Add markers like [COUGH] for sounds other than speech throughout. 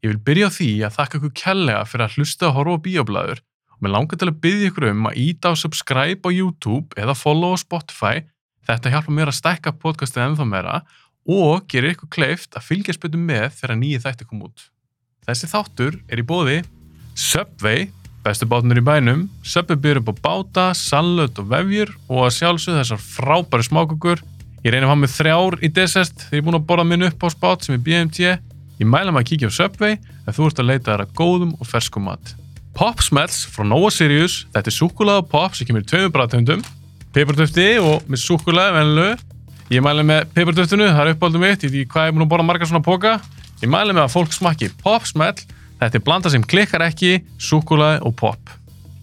Ég vil byrja á því að þakka ykkur kellega fyrir að hlusta að horfa á bíoblæður og mér langar til að byggja ykkur um að íta á subscribe á YouTube eða follow á Spotify. Þetta hjálpa mér að stækka podcastið ennþá meira og gerir ykkur kleift að fylgja spötum með þegar nýju þætti kom út. Þessi þáttur er í bóði Subway, bestu bátnur í bænum, Subway byrjur upp á báta, salut og vefjur og að sjálfsögðu þessar frábæri smákukur. Ég reynir að hafa með þrjár í desert þegar ég er búin að borða minn upp á spát sem er BMT. Ég mæla maður að kíkja á Subway ef þú ert að leita þær að góðum og ferskum mat. Pop Smells frá Nova Sirius, þetta er súkulega pop sem kemur í tveimur bræðtöndum, pipartöfti og með súkulega venlu. Ég mæli með pipartöftinu, það er uppáldum mitt, ég veit hvað ég er búin að borða margar svona póka. Ég mæli með að fólk smakki Pop Smell, þetta er blanda sem klikkar ekki, súkulega og pop.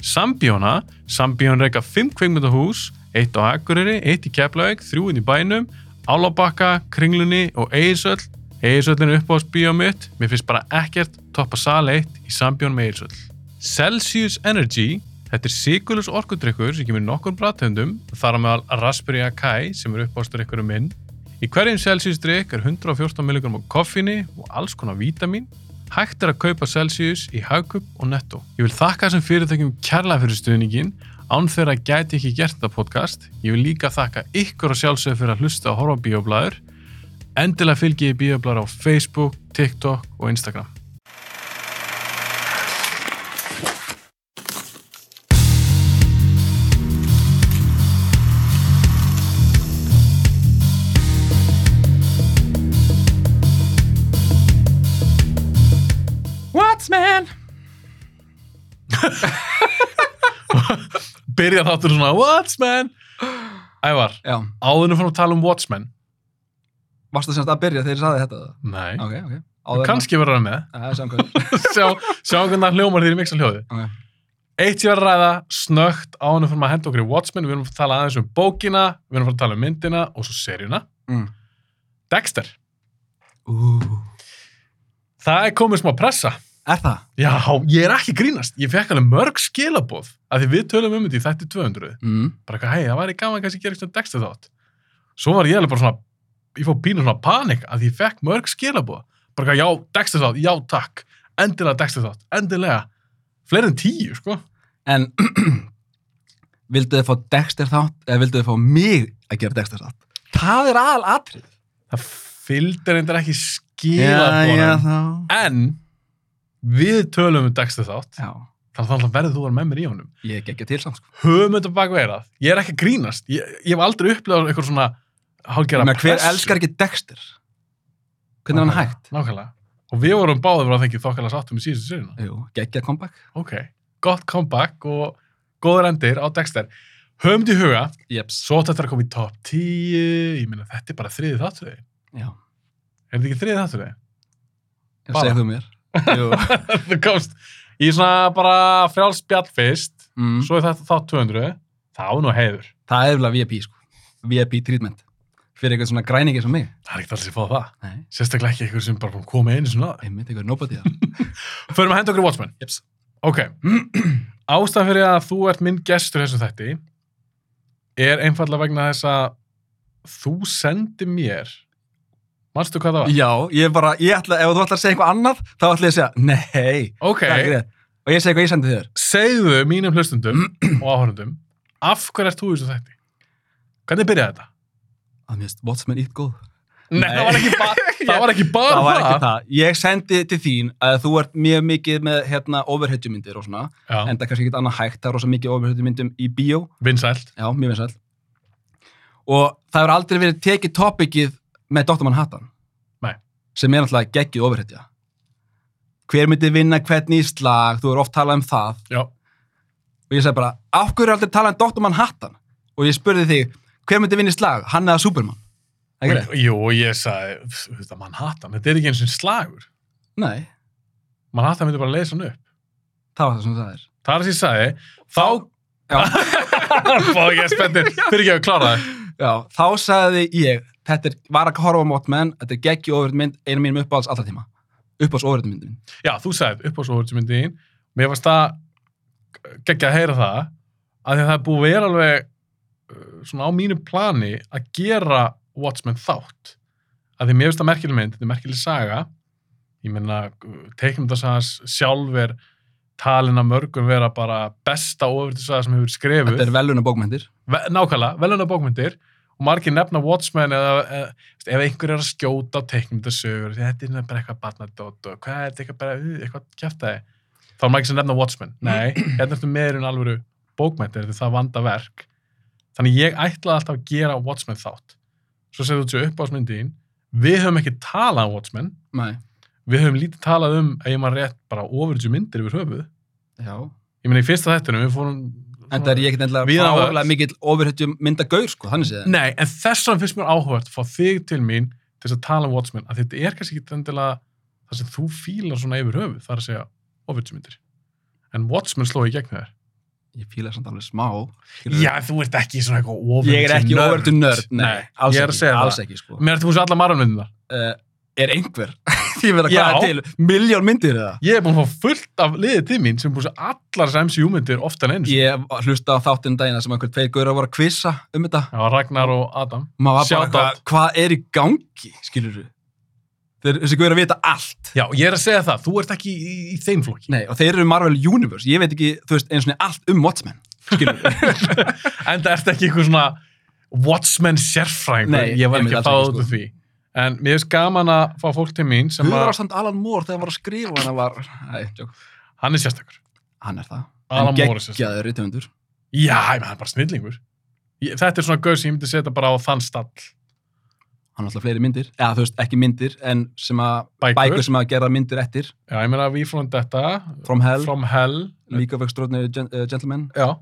Sambjóna, Sambjón reyka 5 kveikmyndahús, eitt á Akureyri, eitt í Keflavík, þrjú inn í bænum, Álabakka, Kringlunni og Eirsöll. Eirsöllin er uppáðs bíó mitt, mér finnst bara ekkert toppa sal 1 í Sambjón með Eirsöll. Celsius Energy, þetta er sigurljus orkudrykkur sem kemur nokkur bræðtöndum, þar á meðal Raspberry Akai sem er uppáðsdrykkurum minn. Í hverjum Celsius drykk er 114 mg af koffinni og alls konar vítamin. Hægt er að kaupa Celsius í Hagkup og Netto. Ég vil þakka þessum fyrirtækjum kærlega fyrir stuðningin, án þeirra gæti ekki gert þetta podcast. Ég vil líka þakka ykkur og sjálfsögur fyrir að hlusta á bíoblæður. Endilega fylgi ég bíoblæður á Facebook, TikTok og Instagram. What's man? [LAUGHS] Byrja þáttur svona, what's man? Ævar, áðurinn fórum að tala um Watchmen. varstu semst að byrja þegar ég saði þetta? Nei, Ok, ok. okay. kannski verður það með. Það er samkvæður. sjá, hvernig það hljómar þegar ég miksa hljóði. Ok. Eitt ég var að ræða snögt á hann fyrir að henda okkur í Watchmen, við erum að tala aðeins um bókina, við erum að tala um myndina og svo seríuna. Mm. Dexter, Ú, það er komið smá pressa. er það? Já, ég er ekki grínast. Ég fekk alveg mörg skilaboð að því við tölum um þetta í þætti 200. Mm. Bara eitthvað, hei, það væri gaman kannski að gera eitthvað Dexter þátt. Svo var ég alveg bara svona, ég fór pínu svona panik að ég fekk mörg skilaboð. Bara eitthvað, já, Dexter þátt, já, takk. Endilega Dexter þátt, endilega. Fleiri en tíu, sko. En [CLEARS THROAT] vildu þið fá Dexter þátt eða vildu þið fá mig að gera Dexter þátt? Það er al atrið. það fylgir reyndar ekki skilaboðum þá. en við tölum um Dexter þátt Já, þannig að það verður þú að vera með mér í honum ég gekk ekki til samt, sko. höfum þetta bak veirað, ég er ekki að grínast ég, ég hef aldrei upplegað eitthvað svona hálfgerða Menna, hver elskar ekki Dexter? Hvernig er hann hægt? nákvæmlega, og við vorum báðið að fengið þokkala sáttum í síðustu sérina Jú, geggja comeback. ok, gott comeback og góður endir á Dexter höfum þetta í huga, Jeps. svo þetta að koma í top 10 ég meina þetta er bara þriði þáttur Já, er þetta ekki þriði þáttur ég Bara. segðu mér. [LAUGHS] Þú komst í svona bara frjáls spjall fyrst Mm. svo er þetta þátt 200 það á nú heiður, Það er vel að VIP, sko. VIP treatment. Fyrir eitthvað svona græningi sem mig. það er ekkert allir sem fá það Nei, sérstaklega ekki eitthvað sem bara að koma einu svona einmitt eitthvað nobody það. [LAUGHS] förum að henda okkur í Watchmen Jeps. ok, [CLEARS THROAT] ástæðan fyrir að þú ert minn gestur þessum þætti er einfallega vegna þess að þú sendi mér manstu hvað það var? Já, ég bara, ég ætla, ef þú ætlar að segja eitthvað annað, þá ætla ég að segja, nei, ok. Og ég segi hvað ég sendi þér. segðu mínum hlustundum [CLEARS THROAT] og áhörundum af hverju ert þú í þessu þætti? hvernig byrjaði þetta? Að mér finnst Watchmen ítt góð. Nei, það var ekki [LAUGHS] bara það. Var ekki bara það var ekki það. Ég sendi til þín að þú ert mjög mikið með hérna overheadjumyndir og svona, Já, en það er kannski ekki annað hægt, það er rosa mikið overheadjumyndum í bíó, vinsælt. já, mjög vinsæl. Og það hefur aldrei verið tekið topikið með Dr. Manhattan. Nei. Sem er náttúrulega geggið overheadja. Hver myndi vinna hvern í slag, þú er oft talað um það. Já, Og ég segi bara, af hverju er aldrei talað um Dr. Manhattan? Og ég spurði þig, hver myndi vinna í slag, hann eða Superman? Jú, ég sagði, þetta Manhattan, þetta er ekki eins og slagur. Nei, Manhattan myndi bara leysa hann upp. það var það sem það er. Það er það sem ég sagði, þá... Fá ekki að spendir, fyrir ekki að klára það. Já, þá sagði ég, þetta er, var að horfa á Motman, þetta er geggi ofurð mynd, einu mínum uppáhalds allra tíma. Uppáhalds ofurð myndin. Já, þú sagði upp á svo orðsmyndi þín, mér varst það geggja að heyra það, að að það er búið að vera alveg svona á mínu plani að gera Watchmen þátt. Að því mér finnst það merkileg mynd, þetta er merkileg saga, ég meina, teiknumdagsans sjálf er talin að mörgum vera bara besta ofurðisaga sem hefur skrifuð. Þetta er veluna bókmyndir. Ve nákvæmlega, veluna bókmyndir og margir nefna Watchmen eða, eða veist, ef einhver er að skjóta á teiknumdasögur, þetta er bara eitthvað barnadótt og hvað er þetta eitthvað bara, eitthvað kjæftæði. Þá er margir sem nefna Watchmen. Nei, [CLEARS THROAT] hérna ertu meirinn alvöru bókmyndir, þetta er það vanda verk. Þannig ég ætlaði alltaf að gera Watchmen þátt. Svo segðu þú þessu upp á smyndiðin. Við höfum ekki talað um Watchmen. Nei. Við höfum lítið talað um, ef ég maður rétt, bara ofurðsju myndir yfir höfuð. Já. Ég meina í fyrsta þettunum, við fórum... En það er ég ekkert öll. oflega mikill ofurhetjum myndagaur, sko, þannig séð. Nei, en þess vegna finnst mér áhugavert að fá þig til mín til að tala um Watchmen, að þetta er kannski ekki endilega það sem þú fílar svona yfir höfuð, það er að segja ofurðsmyndir. En Watchmen sló í gegn þér. Ég fíla samt alveg smá. skilurðu. Já, þú ert ekki svona eitthvað ofurðsmyndir. Ég er ekki ofurhetjum nörd, nei. Alls ég er að ekki, segja alls það. ekki, sko. Mér er þú svo alla marunmyndirna. Uh, er einhver? [LAUGHS] Því verða Já. hvað er til? Miljón myndir eða? Ég er búin að fá fullt af liðið til mín sem búin að sjá allar þessar MCU-myndir ofta en einu. sinni. Ég hlusta á þáttinn dagina sem einhver tveir gauður að voru að kvissa um þetta. Já, Ragnar og Adam. Maður var bara Shout eitthvað, hvað er í gangi, skilur du? Þeir, þessi gauður að vita allt. Já, ég er að segja það, þú ert ekki í, í, þeim flokki. Nei, og þeir eru Marvel Universe. Ég veit ekki, þú veist, eins og allt um Watchmen, en það ert ekki eitthvað svona Watchmen sérfræðingur, Nei, ég var ekki að fá af sko. því. En mér finnst gaman að fá fólk til mín Hugur að, ástand Alan Moore þegar hann var að skrifa hann var, æ, tjók, hann er sérstakur. hann er það. Alan en geggjaður í töfundur. Já, það er bara snillingur. Þetta er svona gauð sem ég myndi setja bara á þann stall. Hann alltaf fleiri myndir, eða þú veist, ekki myndir, en sem að, Bækur. bækur sem að gera myndir eftir. Já, ég meina, We From Detta, From Hell, From Hell, League of Extraordinary Gen uh, Gentlemen. já,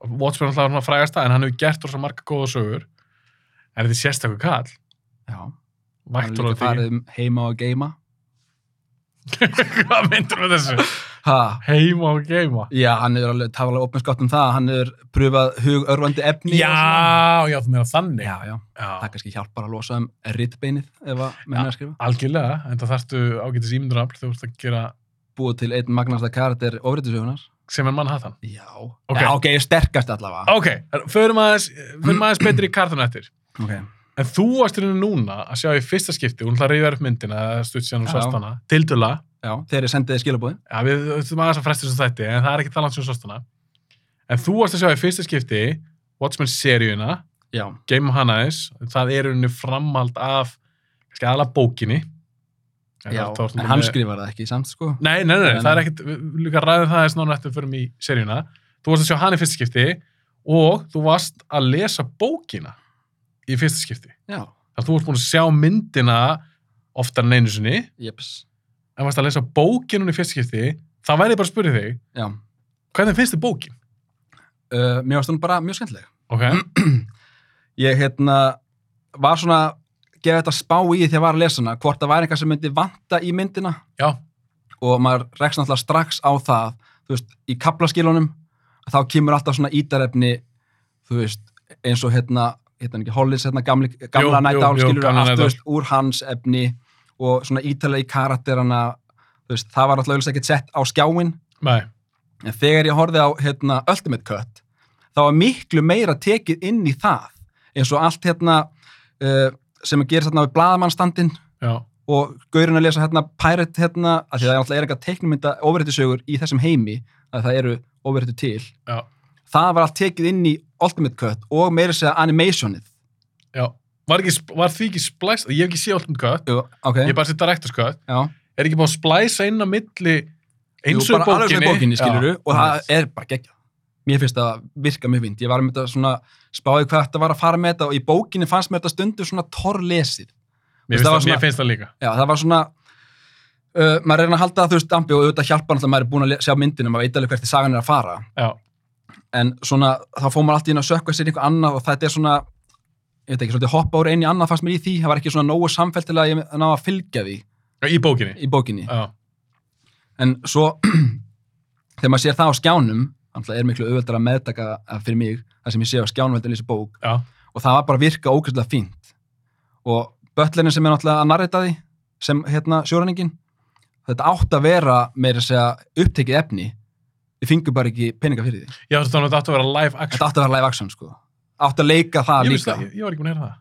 Watchmen alltaf svona frægasta, en hann hefur gert rosa marga góða sögur. En þetta er sérstakur kall. Já, hann Vaktur er á líka því. farið um heima og geima. [LAUGHS] Hvað myndir með þessu? Ha, Heima og geima. já, hann er alveg tafalega opinskátt um það, hann er pröfað hugörvandi efni. og. Já, já, þú meina þannig. Já, já, já. það kannski hjálpar að losa um rittbeinið ef að menn er að skrifa. Algjörlega, en það þarftu ágætis ímyndurafl þegar þú ert að gera Búið til einn magnasta karakter ofriðtisögunar. sem er mann hattan. Já, Ok. ok, ok, sterkast allavega. Ok, förum aðeins, förum aðeins betri í kartun eftir. Ok, En þú varst hérna núna að sjá í fyrsta skipti, hún ætla að reyða upp myndina, eða stutt síðan hún Já. Já, þegar ég sendi þið skilabóðin. Já, við þurfum aðeins að fresta þessu þætti, en það er ekki talað sem sást hana. En þú varst að sjá í fyrsta skipti Watchmen seríuna, Já, Game of Hanaðis, það er henni framhald af, kannski aðalega bókinni. En já, en hann með- skrifar það ekki, samt sko. Nei, nei, nei, Nei, það er ekkert, við líka ræðum það eða nána eftir fyrir mig í seríuna. Þú varst að sjá hann í fyrsta skipti og þú varst að lesa bókina í fyrsta skipti. Já, Þannig að varst búin að að lesa bókinu í fyrsta skipti, þá væri ég bara að spyrja þig, já. hvernig finnst þið bókin? Uh, mér varst hún bara mjög skemmtileg. Ok, [CLEARS THROAT] Ég, hérna, var svona, gefa þetta spá í því ég var að lesa hana, hvort það væri eitthvað sem myndi vanta í myndina já, og maður rekst náttúrulega strax á það, þú veist, í kaplaskilunum, þá kemur alltaf svona ítarefni, þú veist, eins og hérna, hérna ekki, Hollis, hérna gamli, gamla skilur gamla Night þú Owl. veist, úr hans efni og svona ítalega í karakterana, veist, það var alltaf ekkert sett á skjáin, nei, en þegar ég horfði á, hérna, Ultimate Cut, þá var miklu meira tekið inn í það, eins og allt, hérna, uh, sem að gera þarna við blaðamannstandin já, og gaurinn að lesa hérna Pirate hérna, að því það er alltaf er eitthvað teiknumynda ofrættisögur í þessum heimi að það eru ofrættu til. Já, það var allt tekið inn í Ultimate Cut og meira segja animationið. Var, ekki, var því ekki splæst, ég hef ekki séð alltaf gött, Jú, ok, ég hef bara séð Director's Cut, já. Er ekki búin að splæsa inn á milli eins og bókinni, bókinni skiluru og það er bara geggjað. Mér finnst það virka mjög vind ég var með þetta svona spáði hvað þetta var að fara með þetta og í bókinni fannst mér þetta stundu svona torrlesið. Mér, finnst það það, svona- mér finnst það líka. Já það var svona uh, maður er að halda það þú veist dampi og auðvitað hjálpa náttúrulega maður er búin að sjá myndinu maður veit alveg hvert í sagan er að fara. Já, en svona þá fór maður alltaf inn að sökka sér einhver annað og þetta er svona ég veit ekki, svolítið hoppa úr einu í annað fannst mér í því. Það var ekki svona nógu samfellt til að ég ná að fylgja því. Í bókinni, í bókinni. Já, en svo [CLEARS THROAT] þegar maður sér það á skjánum er miklu auðveldar að meðtaka að fyrir mig það sem ég sé á skjánum heldur í þessi bók. Já, og það var bara að virka ógæslega fínt. Og bötlerinn sem er náttúrulega að narrita því sem hérna sjóræningin þetta átt að vera meira upptekið efni. Við fingum bara ekki peninga fyrir því. Já, þetta átti að vera live action, átt vera live action sko átt að leika það líka ég, ég var ekki búin að heyra það,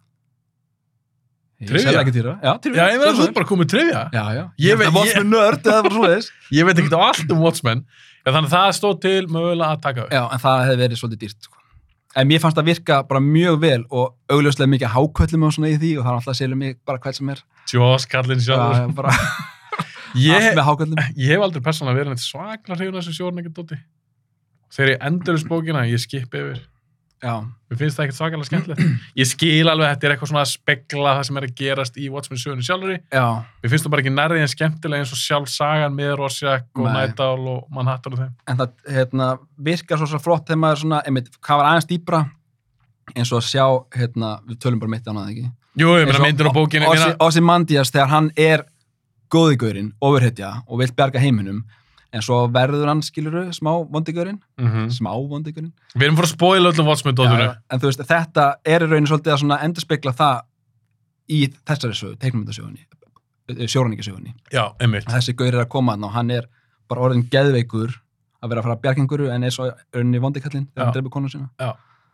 Trivia? Já, trivia. Já, ég meina þú ert bara komið trivja. Já, já. Ég veit- veit, var nörd eða bara svo þess. Ég veit ekki allt um Watchmen. Já, þannig að það stóð til mögulega að taka upp. Já, en það hefði verið svolítið dýrt, sko. En mér fannst það virka bara mjög vel og augljóslega mikið háköllum og svona í því og það er alltaf að selja mig bara hvert sem er. Joss Kallin sjálfur. Já, bara [LAUGHS] Ég, allt með háköllum. ég hef aldrei persónulega verið neitt svakla hrifun þessu sjórnækja Já, Mér finnst það ekkert svakalega [CLEARS THROAT] skemmtilegt. Ég skil alveg að þetta er eitthvað svona að spegla það sem er að gerast í Watchmen sögunni sjálfuri. já, Mér finnst það bara ekki nærðið en skemmtilega eins og sjálf sagan með Rorschach og. Night Owl og Manhattan og þeim. en það hérna, virkar svo, svo flott þegar maður svona, einmitt, hvað var aðeins dýbra eins og að sjá, hérna, við tölum bara mitt á hana, ekki? Jú, ég meina myndir á bókinu. Ossi, Mandias þegar hann er góðigurinn, ofurhetja og vill bjarga heiminum en svo verður hann, skiluru, smá vondigurinn Mm -hmm. smá vondigurinn Við erum fyrir að spoila öllum Watchmen dótinu. en þú veist, þetta er í rauninni svolítið að svona endurspegla það í þessari sögu, teiknumyndasögunni sjóraningasögunni, Já, einmitt. þessi gaur er að koma þarna og hann er bara orðin geðveikur að vera að fara að bjarga einhverju en er svo í rauninni vondikallinn þegar Já. hann dreipur konu sína.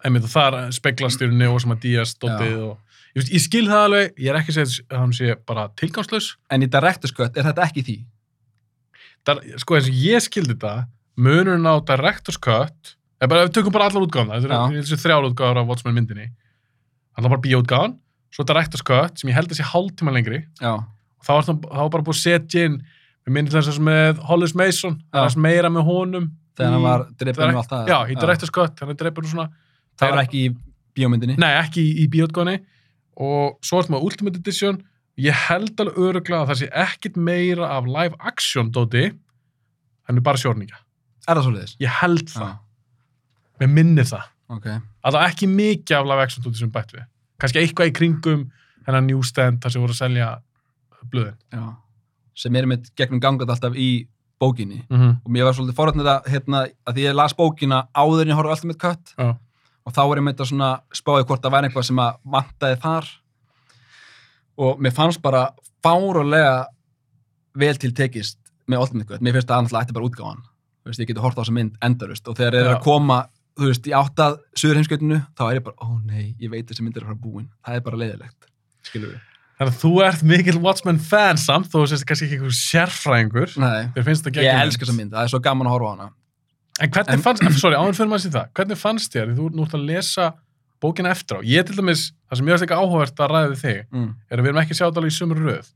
Einmitt. Og þar speglast í rauninni og sem að Díaz dótið og ég, veist, ég skil það alveg, ég er ekki að segja að hann sé bara tilgangslaus. En í Director's Cut er þetta ekki því það, sko eins og ég skildi þetta munurinn á Director's Cut bara, við tökum bara allar útgáðan þetta Já. er þessi þrjár útgáðar af Watchmen myndinni allar bara bíóutgáðan svo Director's Cut sem ég held að sé hálftíma lengri. Já, og þá var það bara búið setja inn við minnum þess að með Hollis Mason það er meira með honum þegar hann var dreipur Direct- og allt það. Já, í Director's Cut, þannig að dreipur svona. Það var ekki í bíómyndinni. Nei, ekki í, í bíótgáni og svo er þetta með Ultimate Edition ég held alveg öruglega að það sé ekkit meira af live action dóti en bara sjórninga er það svolítið? ég held það, já, mér minnir það. Ok. Að það ekki mikið af live action dóti sem bætt við. Kannski eitthvað í kringum hennar newsstand þar sem voru að selja blöðin. Já. sem er með gegnum gangat alltaf í bókinni. Mm -hmm. og mér var svolítið forrætnið að, hérna, að því ég las bókina áður en ég horfði alltaf með kött Já. og þá var ég þetta svona spáði hvort það væri eitthvað sem að vantaði þar og mér fannst bara fárulega vel til tekist með Ultimate Cut, mér finnst það annars ætti bara útgáfan. Þú veist, ég geti hort á þessa mynd endurust og þegar er Já. að koma, þú veist, í áttað suður heimskautinu, þá er ég bara, ó nei ég veit þessi mynd er að fara búin, það er bara leiðilegt skilur við, þannig að þú ert mikill Watchmen fan samt þú sést kannski ekki einhver sérfræðingur. Nei. Þér finnst það ég geggjum elska þessa mynd, það er svo gaman að horfa á hana. En hvernig En- fannst, sorry, áður fyrir maður sér það, hvernig fannst þér, þú ert nú ert að lesa bókina eftir á, ég til dæmis, það sem ég varst ekki áhugavert að ræða við þig, mm. er að við erum ekki að sjá þetta alveg í sömur röð.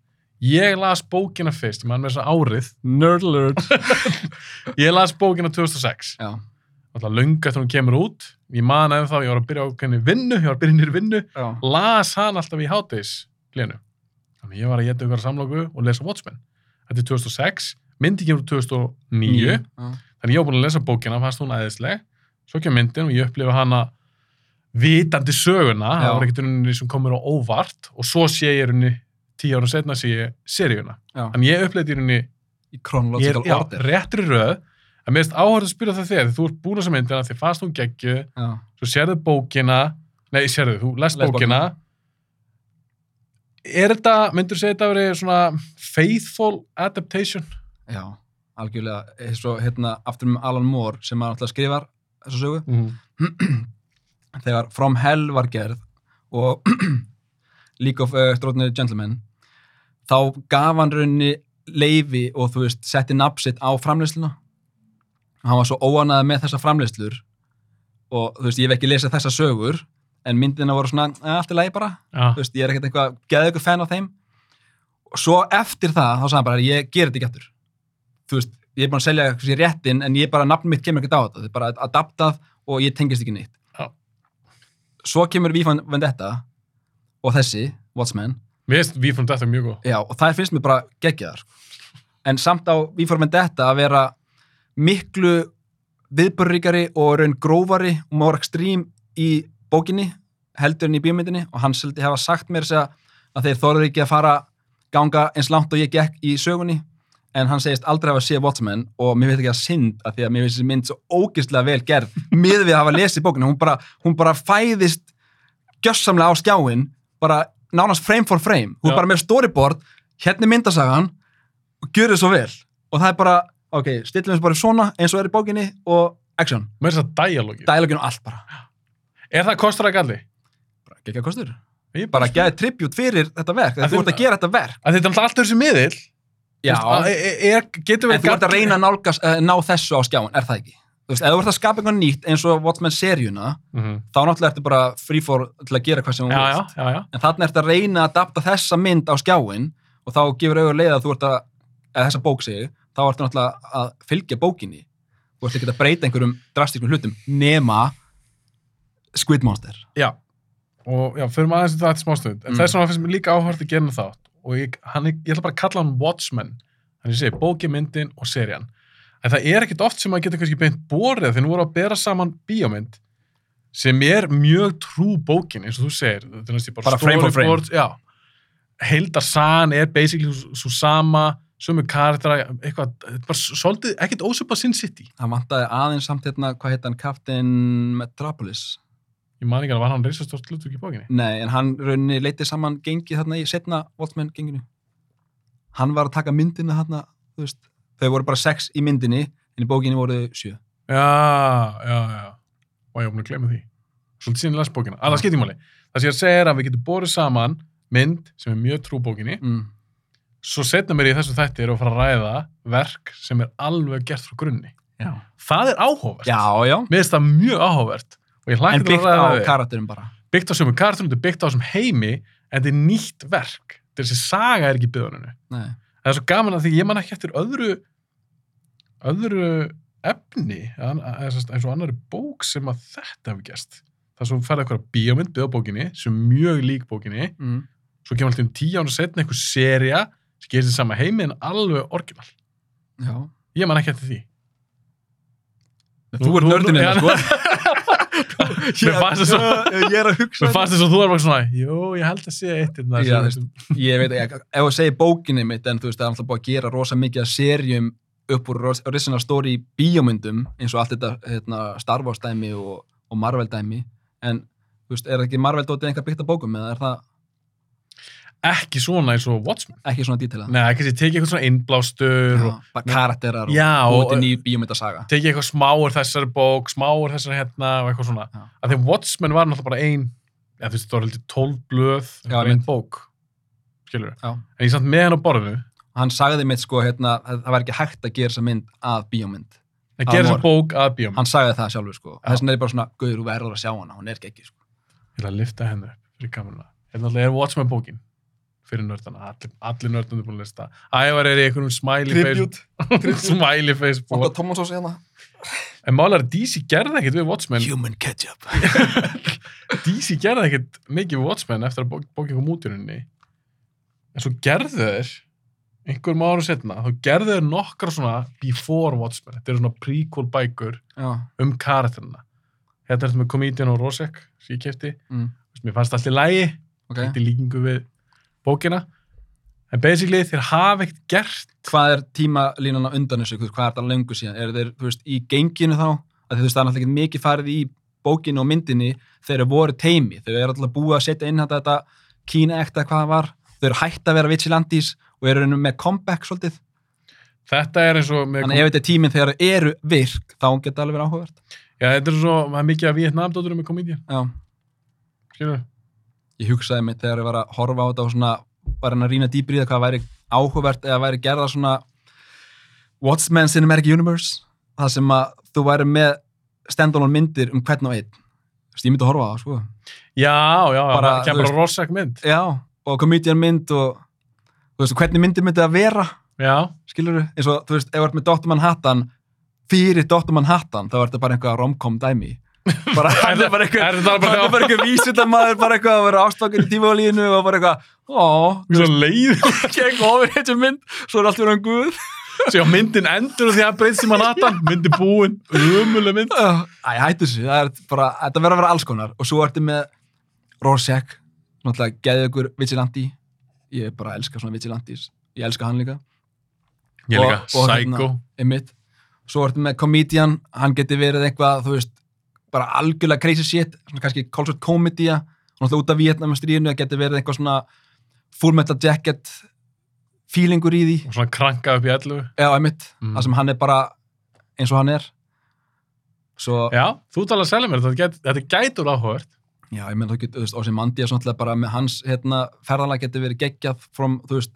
Ég las bókina fyrst, ég man með þess að árið, nerd alert, [LAUGHS] ég las bókina 2006, já, alltaf löngu eftir hún kemur út, ég man eða þá, ég var að byrja á henni vinnu, ég var að byrja nýri vinnu, já, las hann alltaf í hátdeis lénu. Þannig ég var að geta ykkur samlóku og lesa Watchmen. Þetta er 2006, myndi kemur úr 2009, já. Þannig ég var búin að lesa bókina, fannst hún æðisleg. Svo kemur myndin og ég upplifa hana vitandi söguna, Já. það var ekkert unni sem komur á óvart og svo sé ég unni tíu ára setna sé ég seríuna. Þannig ég upplifði unni, í já, order réttri röð, en mér finnst áhörð að spyrja það því þú ert búin að þessa myndina, því fannst hún geggju, svo sérðu bókina, nei, sérðu, þú lest Les bókina. Er þetta, myndur segja þetta að vera svona faithful adaptation? já, algjörlega eins og hérna aftur með Alan Moore sem hann alltaf skrifar þessu sögu Mm. [CLEARS THROAT] þegar From Hell var gerð og [CLEARS THROAT] League of uh, Extraordinary Gentlemen þá gaf hann raunni leifi og þú veist, setti nafnsitt á framleiðsluna. Hann var svo óanaði með þessa framleiðslur og þú veist, ég hef ekki lesið þessa sögur en myndina voru svona, "Eh, allt í lagi bara. Já, þú veist, ég er ekkert eitthvað, geði eitthvað fan á þeim. Og svo eftir það, þá sagði hann bara ég ger þetta ekki eftir þú veist, ég er búin að selja réttin en ég bara, nafn mitt kemur ekkert á þetta. Þetta er bara adaptað og ég tengist ekki neitt. Svo kemur Vífan Vendetta og þessi, Watchmen. Mér finnst við frá þetta mjög góð. já, og það finnst mér bara geggjaðar. En samt á Vífan Vendetta að vera miklu viðbörríkari og raun grófari og more extreme í bókinni heldur en í bíómyndinni. Og hann seldi hafa sagt mér að þeir þorður ekki að fara ganga eins langt og ég gekk í sögunni en hann segist aldrei hafa séð Watchmen og mér veit ekki að synd að því að mér finnst þessi mynd svo ógeðslega vel gerð [LAUGHS] miður við að hafa lesið bókina. Hún bara, hún bara fæðist gjössamlega á skjáin bara nánast frame for frame. Hún er bara með storyboard, hérna myndasagan og gjör þið svo vel. Og það er bara, ok, stillum við bara svona eins og er í bókinni og action. Mér finnst það dialógi. dialogin og allt bara, Er það kostur að galli? bara geggja kostur. Ég bara geði tribut fyrir þetta verk, Að þegar þú þið- ert að gera þetta verk. að þetta er alltaf alltaf þessi miðill Veist, að- er, er, getur en verið þú ert að reyna að nálgast, uh, ná þessu á skjáin, er það ekki? Þú veist, ef þú ert að skapa eitthvað nýtt eins og Watchmen seríuna, Mhm. þá náttúrulega ertu bara free for til að gera hvað sem þú já, En þannig ertu að reyna að adapta þessa mynd á skjáin og þá gefur auðvitað leið að þú ert að, eða þessa bók segir, þá ertu náttúrulega að fylgja bókinni. Þú ert ekki að breyta einhverjum drastískum hlutum nema Squid Monster. já og já, fyrir maður aðeins í það eftir smástund en Mm. þess vegna finnst mér líka áhört að gera þátt og ég, hann, ég ætla bara að kalla hann Watchmen. Þannig að ég segi bóki, myndin og serían. En það er ekkit oft sem maður getur kannski beint borið þegar nú voru að bera saman bíómynd sem er mjög trú bókin eins og þú segir. Bara, Bara frame for frame. heildarsan er basically svo sama sömu karaktera, eitthvað bara svolítið, ekkit ósöpa Sin City. Það vantaði aðeins samt hérna, hvað heit hann, Captain Metropolis. Ég man ekki að var hann reisastórt hlutverk í bókinni Nei, en hann rauninni leiti saman gengið þarna í setna Watchmen genginu. Hann var að taka myndina þarna, þú veist, þau voru bara sex í myndinni, en í bókinni voru þau sjö. Já, já, já. Og ég búin að glemja því. Svolítið síðan las bókina. Alla skiptímáli. Það sem ég er að segja er að við getum borið saman mynd sem er mjög trú bókinni. Mm. Svo setna mér í þessu þætti er að fara að ræða verk sem er alveg gert frá grunni. Já. Það er áhugavert. Já, já. Mér finnst það mjög áhugavert. Og ég En byggt á karakterum bara. Byggt á sömu kartunum, þetta er byggt á þessum heimi, en þetta er nýtt verk. Þessi saga er ekki. Nei. Það er svo gaman að því ég man ekki eftir öðru öðru efni sem eins og annari bók sem að þetta hefur gerst það sem færði eitthvað bíómynd byggða á bókinni sem er mjög lík bókinni Mm. svo kemur alltaf um tíu ára setna einhver seria sem gerist í sama heimi en alveg orginal Já. ég man ekki eftir því Þú ert nördin Já, hérna, sko. [LAUGHS] Mér fannst Ég er að hugsa Mér fannst þess að þú er bara svona, jú, ég held að sé eitt hérna, Ég veit ef þú segir bókinni mitt, en þú veist, það er alltaf búið að gera rosa mikið að serjum upp úr original story í bíómyndum, eins og allt þetta hérna, Star Wars dæmi og, og Marvel dæmi, en þú veist, er ekki Marvel dótið einhver byggt á bókum, eða er það ekki svona eins og Watchmen ekki svona dítilað? Nei, ekki sem tekið eitthvað svona innblástur og bara karakterar Já, og- til ný bíómyndasaga. tekið eitthvað smáur þessari bók, smáur þessari hérna og eitthvað svona. Já. Að því Watchmen var náttúrulega bara ein, ja, þú veist, það var heldur 12 blöð, Já, bara ein einmitt. bók, skilur Já. En ég samt með hann á borðinu, Hann sagði mitt sko, hérna, að það var ekki hægt að gera þessa mynd að bíómynd. að gera þessa bók að bíómynd. Hann sagði það sjálfur, sko. Já. Þess fyrir. Hérna alltaf nördana, allir, allir nördana er búin að lista. Ævar er í einhverjum smiley face, [LAUGHS] smiley face bók. Thomas ás hérna. En málar DC gerði ekkit við Watchmen, Human ketchup. [LAUGHS] DC gerði ekkit mikið við Watchmen eftir að bók, kom út í rauninni. En svo gerðu þeir, einhverjum árum setna, þá gerðu þeir nokkra svona before Watchmen. Þetta eru svona prequel bækur Já. um karakterina. Þetta er þetta með Comedian og Rosek, sem ég kefti. Mm. Mér fannst allt í lægi, Ok. þetta er líkingu við bókina. En basically þeir hafa ekkert gert. Hvað er tímalínan á undan þessu? Hvað er það lengur síðan? Er þeir, veist, í genginu þá? Að veist, það er náttúrulega mikið farið í bókinu og myndinni þeir voru teimi. Þeir eru alltaf búið að setja inn þetta, þetta kína ekta hvað það var. Þeir eru hætt að vera vigilantis og eru með comeback svolítið. Þetta er eins og. Þannig ef þetta er tíminn þegar þeir eru virk, þá geta það alveg verið áhugavert. Já, þetta er svo, það mikið að Vietnamdótturum með Comedian. Já. Skilur Ég hugsaði mig þegar ég var að horfa á þetta og svona, var hann að rýna dýbri í það hvað væri áhugavert eða væri gerða svona Watchmen Cinematic Universe það sem að þú væri með stand-alone myndir um hvern og einn Þú veist, ég myndi að horfa á það, sko Já, já, Bara, það þú bara veist- Rosek mynd. Já, og comedian mynd og þú veist, hvernig myndir myndi að vera Já, skilur eins og, þú veist, ef þú ert með Dr. Manhattan fyrir Dr. Manhattan, þá er þetta bara einhvað romcom dæmi bara, hann er bara eitthvað hann er bara eitthvað vísindamaður, bara eitthvað að vera ástokkin í tífálínu og bara eitthvað, ó, svo leið gegn ofir eitthvað mynd, svo er allt verið hann guð. Svo já, myndin endur og því að breytst í Manhattan, myndin búin, umuleg mynd. Æ, hættu þessu, það er bara, þetta verður að vera alls konar. Og svo ertu með Rorschach, náttúrulega geðið ykkur Vigilanti, ég bara elska svona Vigilantis, ég elska hann líka. Ég líka, Og- og Psycho. hérna- svo ertu með Comedian, hann geti verið eitthvað, þú veist bara algjörlega crazy shit, svona kannski cultured comedya, náttúrulega út af Vietnamastríðinu það geti verið eitthvað svona full metal jacket feelingur í því, Og svona kranka upp í ellu. eða einmitt Mm. það sem hann er bara eins og hann er svo, Já, þú talar að selja mér, þetta, get, þetta gætur áhugavert. Já, ég menn þú getur, þú veist, Ósi Mandi er svona bara með hans, hérna, ferðalag getur verið geggjað from, þú veist,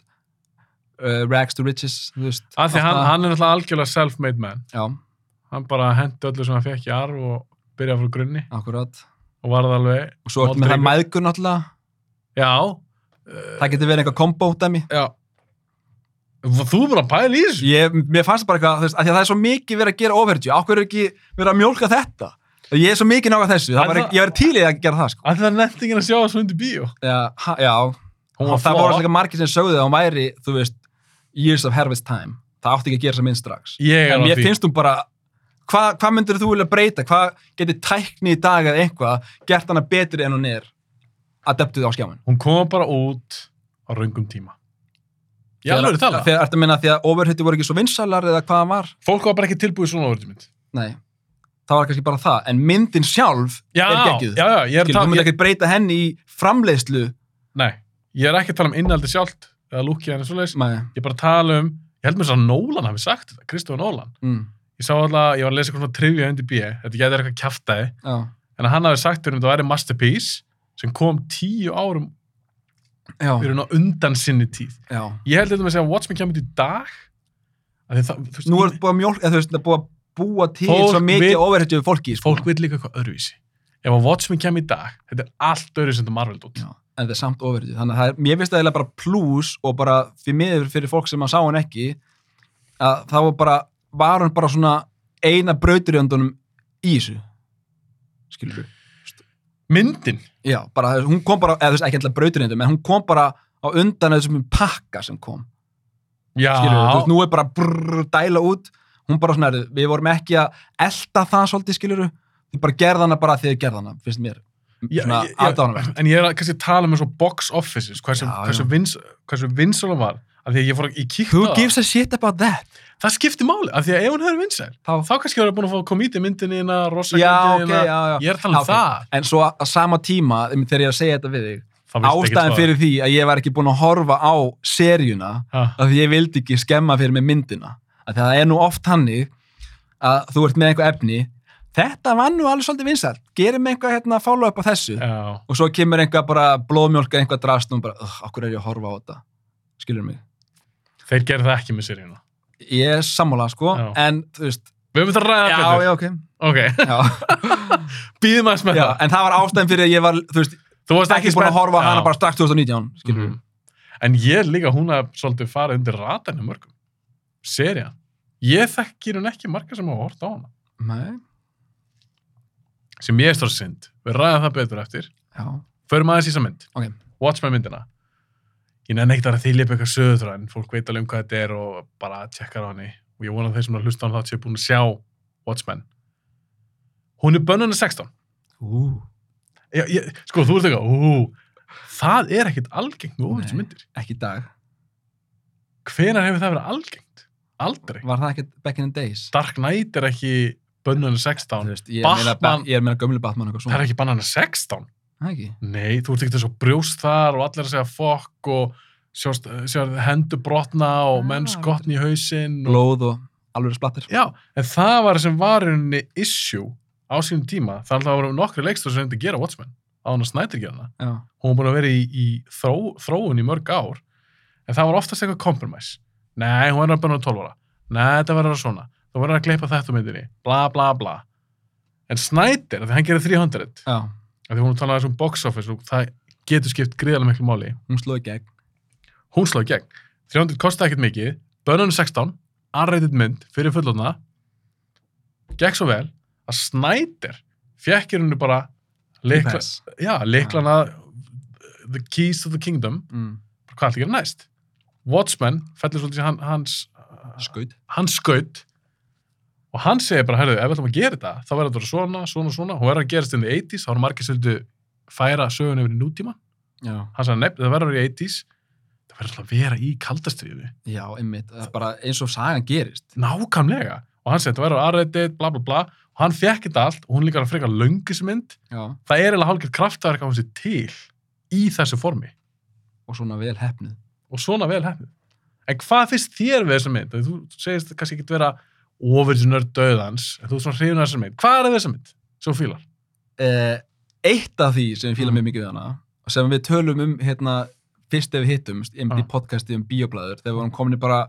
uh, rags to riches, þú veist. af því hann, það. hann er náttúrulega algjörlega self-made man Já, hann bara hendi öllu sem hann fekk í arf og byrjaði frá grunni akkurat. og varði alveg Og svo með það mæðgur náttúrulega, já, það getur verið einhver kombo dæmi. já þú er bara að pæla í þessu Ég, mér fannst bara eitthvað, af því að það er svo mikið verið að gera overtjö, ákveður er ekki verið að mjólka þetta? Ég er svo mikið nága þessu, það var, það- ég verið tílið að gera það, sko. það er nettingin að sjá þessu undir bíó Já, ha, já, og var það voru flott líka margir sem sögðu að hún væri, þú veist, years of harvest time. Það átti ekki að gera þess að minn strax. ég er En á mér því finnst hún bara, hvað hva myndir þú vilja breyta? Hvað getur tækni í dag eða eitthvað gert hana betri en hún er adeptuð á skjáin? hún kom bara út á raungum tíma ég alveg er tala Þegar ertu að minna því að overhitti voru ekki svo vinsalar eða hvað það var? fólk var bara ekki tilbúið svona overtjumynd Nei, það var kannski bara það. En myndin sjálf já, er geggjuð. já, já, ég er að Skilur, þú myndir ég, ekki breyta henni í framleiðslu. nei, ég er ekki að tala um innaldi sjálft eða lúkið henni svoleiðis Nei. ég er bara að tala um, ég held mér svo að Nolan hafi sagt þetta, Kristofur Nolan Mm. Ég sá alltaf, ég var að lesa eitthvað svona trivia undir B þetta getur eitthvað kjaftaði Já. en hann hafi sagt um þetta væri masterpiece sem kom tíu árum Já. fyrir hún á undan sinni tíð Já. ég held þetta með að segja að Watchmen kemur út í dag að það, þú veist, Nú er í- búið að mjólk, eða þú veist, það er búið að búa til Fólk svo mikið vill- overhitti fólki. Sko. fólk vil líka eitthvað öðruvísi ef að Watchmen kemur í dag, þetta er allt öðruvísi en þetta Marvel dót Já, en það er samt overhitti. Þannig að það er, mér finnst það eiginlega bara plus og bara fyrir miður fyrir fólk sem að sá hann ekki að það var bara, var hann bara svona eina brauturjöndunum í þessu. Skilur þú? myndin, Já, bara hún kom bara, eða þú veist ekki alltaf brauturjöndum, en hún kom bara á undan þessum pakka sem kom. já Skilur þú? Þú veist, nú er bara brrr, dæla út, hún bara svona, við vorum ekki að elda það svolítið, skilur þú? Þið bara gerða hana bara því þið gerða hana, finnst mér. Já, Svona aðdánavert. en ég er að kannski að tala um eins og box offices hversu, Já, hversu, já. vins, hversu vinsal hann var af því að ég fór að, ég kíkti Who gives a shit about that? Það skipti máli, af því að ef hún hefur vinsæl Þá, þá kannski hefur búin að fá komíti myndinni ina, rosa já, ok, myndinni já, já. ég er að tala um Já, ok. það. En svo að, að sama tíma, þegar ég er að segja þetta við þig, ástæðan fyrir því að ég var ekki búin að horfa á seríuna, af því ég vildi ekki skemma fyrir mig myndina. Af því að það er nú oft hannig að þú ert með einhver efni, þetta var nú alveg svolítið vinsælt, gerum einhver hérna follow up á þessu, já, og svo kemur einhver bara blóðmjólka, einhver drast og bara, "Ugh, okkur er ég að horfa á þetta, skilur mig. þeir gerðu það ekki með seríuna Ég er sammála, sko, Já. en þú veist, við höfum þetta að ræða já, betur. já, ok, ok, já. [LAUGHS] býðum aðeins með já, það. en það var ástæðan fyrir að ég var, þú veist, þú varst ekki búin að spennt- horfa á hana Já. bara strax 2019 skilur Mhm. en ég líka, hún hafði svolítið farið undir ratarnu mörgum. Serían, ég þekkir hún ekki marga sem hafa hort á hana. Nei, sem ég er stór synd, við ræðum það betur eftir. Já, förum aðeins í þessa mynd. Ok. Watchmen myndina ég nefn ekkert að þýlja upp eitthvað söður en fólk veit alveg um hvað þetta er og bara tjekkar á henni. Og ég vona þeir sem er að hlusta á hann þátt séu búin að sjá Watchmen. Hún er bönnuna 16 ú, ég, ég, sko þú ert eitthvað ú, það er ekkert algengt ofurstu Nei. myndir. ekki dag. Hvenar hefur það verið algengt? aldrei. Var það ekki back in the days? Dark Knight er ekki bönnuna Þú 16 veist, ég er meina, Batman- ég er meina gömlu Batman það er ekki bannana 16 Það ekki? Nei, þú ert ekki þess að brjóst þar og allir að segja fokk og sjást, sjást hendur brotna og Ah. menn skotni í hausinn. Og... Blóð og alveg splattir Já, en það var sem var henni issue á sínum tíma. Það voru nokkri leikstur sem hefði að gera Watchmen á hann að snætir gera hana. Já, Hún var búin að vera í, í þró, þróun í mörg ár en það var oftast eitthvað compromise. Nei, hún var að bönna 12 ára. Nei, þetta verður svona. Það verður að gleypa þetta myndinni. Bla, bla, bla. En Snyder, þegar hann gerir 300, já, því hún talaði um box office og það getur skipt gríðarlega miklu máli. hún slóði gegn. Hún sló í gegn. 300 kosti ekkert mikið, börnunum 16 unrated mynd fyrir fullotna gekk svo vel að Snyder fekk í hennu bara Pass. já, liklana the keys to the kingdom. Mm. hvað ætla að gera næst? Watchmen fellur svolítið hans Skaut. hans skaut og hann segir bara, herðu, ef við ætlum að gera þetta þá verður þetta svona, svona, svona. Og verður að gerast inn í 80s, þá eru margir svolítið færa sögun yfir í nútíma. Já, hann sagði, nefn, það verður í 80s það verður alltaf að vera í kaldastriði já, einmitt. Það er bara eins og sagan gerist. Nákvæmlega. Og hann segi, það verður aðrættið, bla bla bla. Og hann fekk þetta allt og hún líka að freka löngismynd það er eiginlega hálfgett kraftverk á hans til í þessu formi. Og svona vel hefnuð og svona vel hefnið en hvað finnst þér við þessa mynd? þú segist kannski ekki vera ofurðsnörd döðans en þú er svona hrifin af þessa mynd hvað er þessa mynd sem þú fílar? eh, eitt af því sem ég fíla Mm. mjög mikið við hana sem við tölum um hérna fyrst ef við hittumst, einmitt í Já. podcasti um bíoblæður, þegar við vorum komin í bara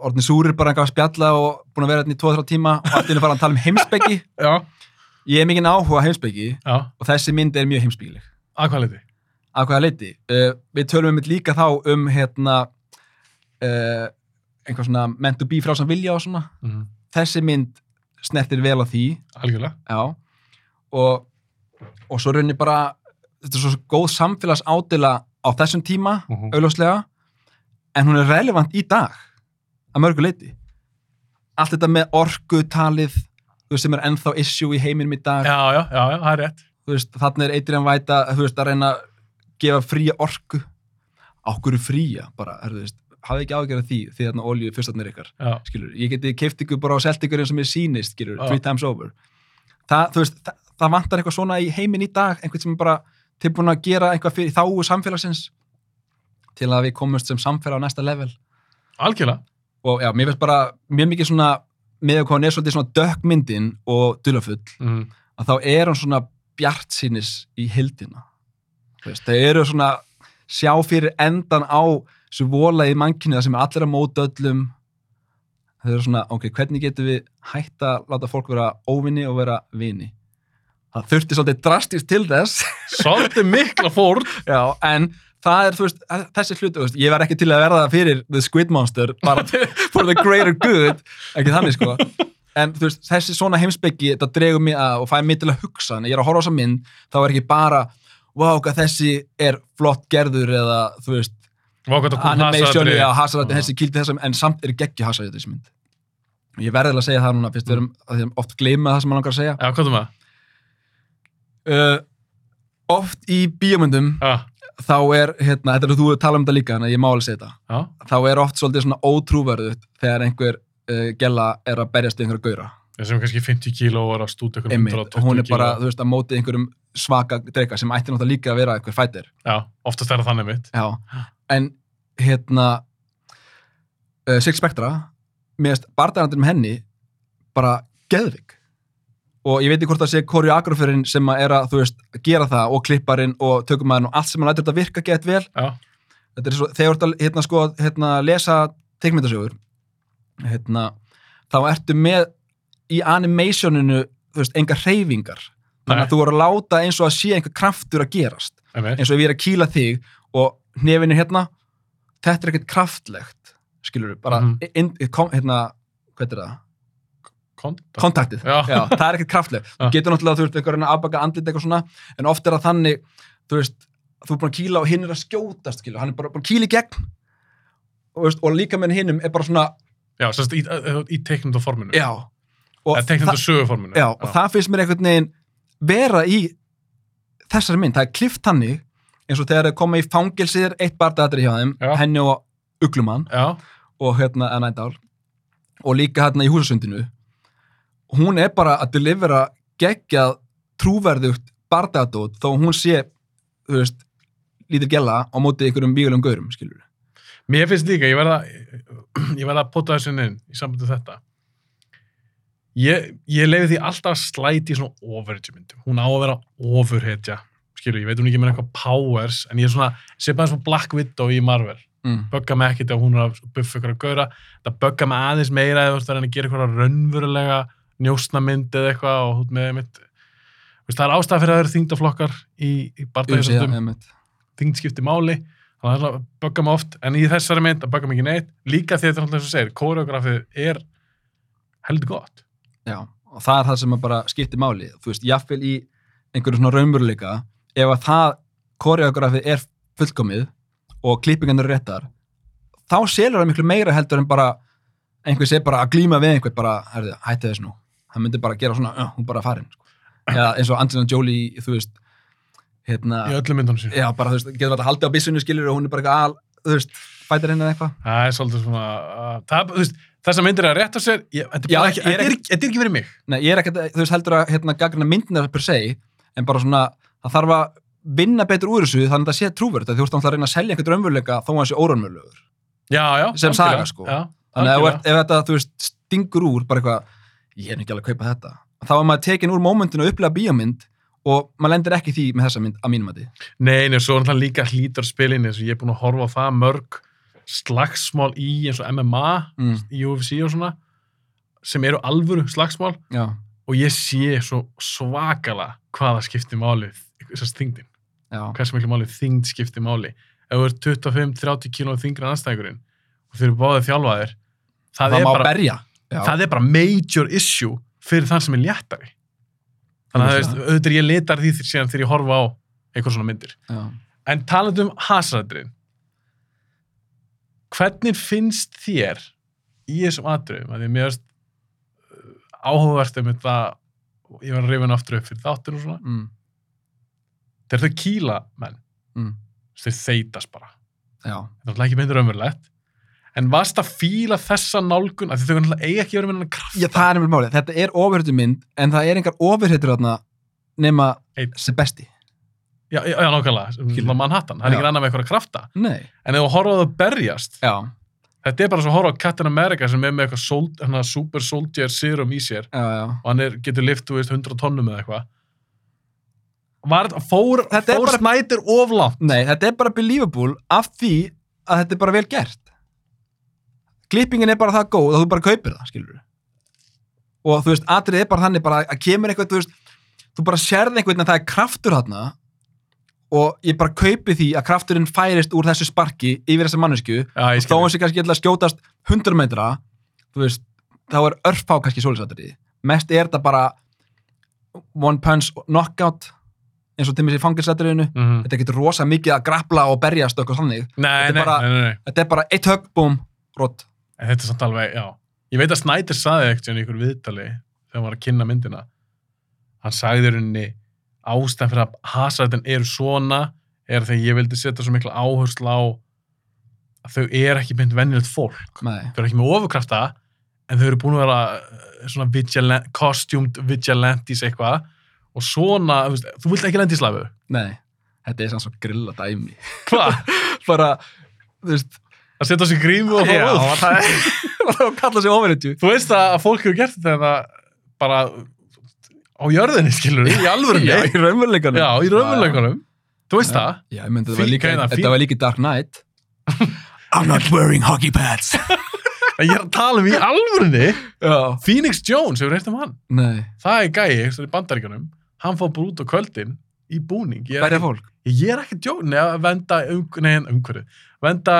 orðin súrir bara einhvað að spjalla og búin að vera hérna í 2-3 tíma og allt inni bara að tala um heimsbyggi [LAUGHS] ég er mikið áhuga á heimsbyggi og þessi mynd er mjög heimsbyggileg að hvað leiti? af hvaða leiti. Uh, við tölum um líka þá um hérna uh, einhvað svona meant to be frá sem vilja og svona. Mm. Þessi mynd snertir vel á því, Algjörlega. Og, og svo raunir bara, þetta er svo góð samfélags ádela á þessum tíma, Mhm. augljóslega, en hún er relevant í dag, að mörgu leiti. Allt þetta með veist, sem er ennþá issue í heiminum í dag, Já, já, já, já, það er rétt. veist, þarna er Adrian Væta, þú veist, að reyna að gefa fría orku á hverju fría, bara, er, veist, hafði ekki ágjörð því, því þarna olíu fyrstarnir ykkar, skilur, ég geti keift ykkur bara á selt ykkur eins og mér sýnist, skilur, Já. three times over. Þú veist, það, það vantar eitthvað svona í heiminn í dag, einhvern sem er bara tilbúin að gera eitthvað fyrir þáu samfélagsins til að við komumst sem samfélag á næsta level. algjörlega. Og já, mér finnst bara mjög mikið svona, með hvað hún er svolítið svona dökkmyndin og dullafull, Mm. að þá er hún svona bjart sínis í hildina það eru svona sjá fyrir endan á þessu vola í mannkynniða sem er allir að móta öllum. Það eru svona, ok, hvernig getum við hægt að láta fólk vera óvinni og vera vini? Það þurfti svolítið drastist til þess. Svolítið mikla fórn. [LAUGHS] já, en það er, þú veist, þessi hluti, þú veist, ég var ekki til að verða fyrir The Squid Monster, bara [LAUGHS] for the greater good, ekki þannig sko. En þú veist, þessi svona heimsbyggi þetta dregur mig að og fæði mig til að hugsa. En ég er að horfa á þessa mynd, þá er ekki bara wow, hvað þessi er flott gerður eða, þú veist, Vá, hvað það kom animation hasaðri. eða hasarætti, Já. þessi kildi þessum en samt er geggi hasarætti þessi mynd og ég verði að segja það núna, fyrst við erum að að oft gleyma það sem maður langar að segja Já, hvað er það? uh, oft í bíómyndum Já, þá er, hérna, þetta er þú að tala um þetta líka en ég má alveg segja þetta já, þá er oft svolítið svona ótrúverðut þegar einhver uh, gella er að berjast við einhverja gauðra er kannski 50 kíló og er að stúta einmitt, 120 og hún er bara, kíló. þú veist, að móti einhverjum svaka dreika sem ætti náttúrulega líka að vera einhver fætir Já, oftast er það þannig mitt. já, en hérna uh, Six Spectra meðast bardagandur með henni bara geðvig og ég veit ekki hvort það sé koreografurinn sem að er að, þú veist, gera það og klipparinn og tökumæðin og allt sem hann lætur þetta virka gett vel. Já, þetta er svo, þegar þú ert að hérna, sko, hérna, lesa teikmyndasögur hérna, þá ertu með í animationinu þú veist, enga hreyfingar. Þannig að þú voru að láta eins og að sé einhver kraftur að gerast. Einmitt. eins og ef ég er að kýla þig og hnefin er hérna þetta er ekkert kraftlegt skilur bara, Mhm. in, kom, hérna hvað er það? Kontakt. kontaktið, Já. það er ekkert kraftlegt Já. þú getur náttúrulega, þú veist, einhver að afbaka andlit eitthvað svona, en oft er það þannig þú veist, þú er búin að kýla og hinn er að skjótast skilur, hann er bara búin að kýla í gegn og, veist, og líka með hinnum er bara svona, Já, sérst í, í teiknum og forminu. já og, Það söguforminu. já, og það finnst mér einhvern veginn vera í þessari mynd, það er klift hannig eins og þegar þeir koma í fangilsir eitt bardaðatri hjá þeim, Já. henni og uglumann Já, og hérna Ennændal og líka hérna í húsasundinu hún er bara að delivera geggjað trúverðugt bardaðadót þó hún sé þú veist, lítil gella á móti einhverjum vígulegum gaurum, skilur mér finnst líka, ég verða [CLEARS THROAT] ég verða að pota þessu inn í sambandi við þetta. Ég, ég leiði því alltaf slæti í svona overhedge myndum. Hún á að vera overhedja. Skilur, ég veit hún ekki með eitthvað powers, en ég er svona, sé bara eins og Black Widow í Marvel. mm. bögga mig ekkert ef hún er að buffa ykkur að gaura það bögga mig aðeins meira eða þú veist að reyna að gera eitthvað raunverulega njósnamynd eða eitthvað og veist með mitt veist, það er ástæða fyrir að það eru þingdaflokkar í, í barndæðisastum, einmitt. þingd skipti máli þannig að það er að bögga mig oft en í þessari mynd að bögga mig ekki neitt líka því þetta er alltaf eins og er það er það einhverju svona raunveruleika ef að það koreografið er fullkomið og klippingan eru réttar þá selur það miklu meira heldur en bara einhver sé bara að glíma við einhvern bara, herði, hætti þess nú. Það myndi bara gera svona, uh, hún bara farin sko. eða eins og Angelina Jolie, þú veist hérna, í öllum myndunum sín já, bara þú veist, getur alltaf haldið á byssunni skilur og hún er bara eitthvað al, þú veist fætir henni eða eitthvað. Það er svolítið svona uh, það, þú veist, þessar myndir er að rétta sér þetta er ekki- ekki, er er ekki, er ekki verið mig. Nei, ég er ekkert, þú veist, heldur að hérna, gagrina myndina per se, en bara svona það þarf að vinna betur úr þessu þannig að það sé trúverð, þú ert að reyna að selja einhvern raunveruleika þó að það sé óraunverulegur Sem saga, sko. já, þannig að ef, ef þetta, veist, stingur úr bara eitthvað, ég er ekki alveg að kaupa þetta. Þá er maður tekin úr mómentinu að upplega bíómynd og maður lendir ekki því með þessa mynd að mínum að því Nei, nei, svo er náttúrulega líka hlítur spilin eins og ég er búin að horfa á það mörg slagsmál í eins og MMA mm. í UFC og svona sem eru alvöru slagsmál. Já, og ég sé svo svakala hvaða skiptir máli þessast þingdin, hversu miklu máli þingd skiptir máli. Ef þú ert 25-30 kíló þingri en anstæðingurinn og þeir eru báðið þjálfaðir það, það, er bara, það er bara major issue fyrir þann sem er léttari. Þannig að auðvitað er ég litar því þegar ég horfa á eitthvað svona myndir. já. En talandi um hasrætturinn, hvernig finnst þér í þessum atriðum, að því mér veist áhugavert um þetta, ég var að hann aftur upp fyrir þáttun og svona, Mm. Þegar þau kýla menn, Mm. þeir þeitast bara. já, Þetta er náttúrulega ekki myndir ömurlegt, en varst að fíla þessa nálgun, að þau eiga ekki verið með hennar kraft. já, það er einhver málið. Þetta er ofurhættu mynd, en það er engar ofurhættur nema Einn. sem besti. Já, já, já nákvæmlega. Manhattan, það er ekki annað með eitthvað krafta. nei, En ef þú horfa á það berjast, já, þetta er bara svo að horfa á Captain America sem er með eitthvað sol, hana, super soldier serum í sér, og hann er, getur lift, þú veist, 100 tonnum eða eitthvað var, fór, Þetta er fór bara- snætir oflátt Nei, þetta er bara believable af því að þetta er bara vel gert. Klippingin er bara það góð að þú bara kaupir það, skilur við. Og þú veist, atrið er bara þannig bara að kemur eitthvað, þú veist, þú bara sérði einhvern veginn að það er kraftur þarna og ég bara kaupi því að krafturinn færist úr þessu sparki yfir þessa mannesku og ég þó skil hann sé kannski að skjótast 100 metra, veist, þá er örfá kannski sólisatriði. Mest er þetta bara one punch knockout eins og til mér sér fangilsatriðinu mm -hmm. þetta getur rosa mikið að grappla og berjast og eitthvað þannig. nei, Þetta er bara- nei, nei, Þetta er bara eitt högg, búm, rótt. en þetta er samt alveg, já. Ég veit að Snætir saði ekkert í ykkur viðtali þegar hann var að kynna myndina. Hann sagði rauninni ástæðan fyrir að hasardin eru svona er þegar ég vildi setja svo mikla áherslu á að þau er ekki mynd venjulegt fólk. Þau eru ekki með ofurkrafta en þau eru búin að vera eh, svona vigilant, costumed vigilantes eitthvað og svona, þú veist, þú vilt ekki lenda í slafu Nei. Þetta er sann svo grilla dæmi. hvað? [LAUGHS] bara, þú veist, að setja sig grímu og fara út það er, [LAUGHS] [LAUGHS] það kalla sig ofurhetju. þú veist að að fólk hefur gert þetta það bara á jörðinni skilur í alvörunni Já, í raunveruleikanum. Já, í raunveruleikunum þú veist það Já, ég myndi, fí- þetta var líka Dark Knight. I'm not wearing hockey pads. ég er að tala um í alvörunni Já. Phoenix Jones, hefur reynt um hann Nei. það er gæi, eitthvað í bandaríkanum hann fór bara út á kvöldin í búning. Ég er, ekki, ég er ekki neða að venda um, nei, umhverju venda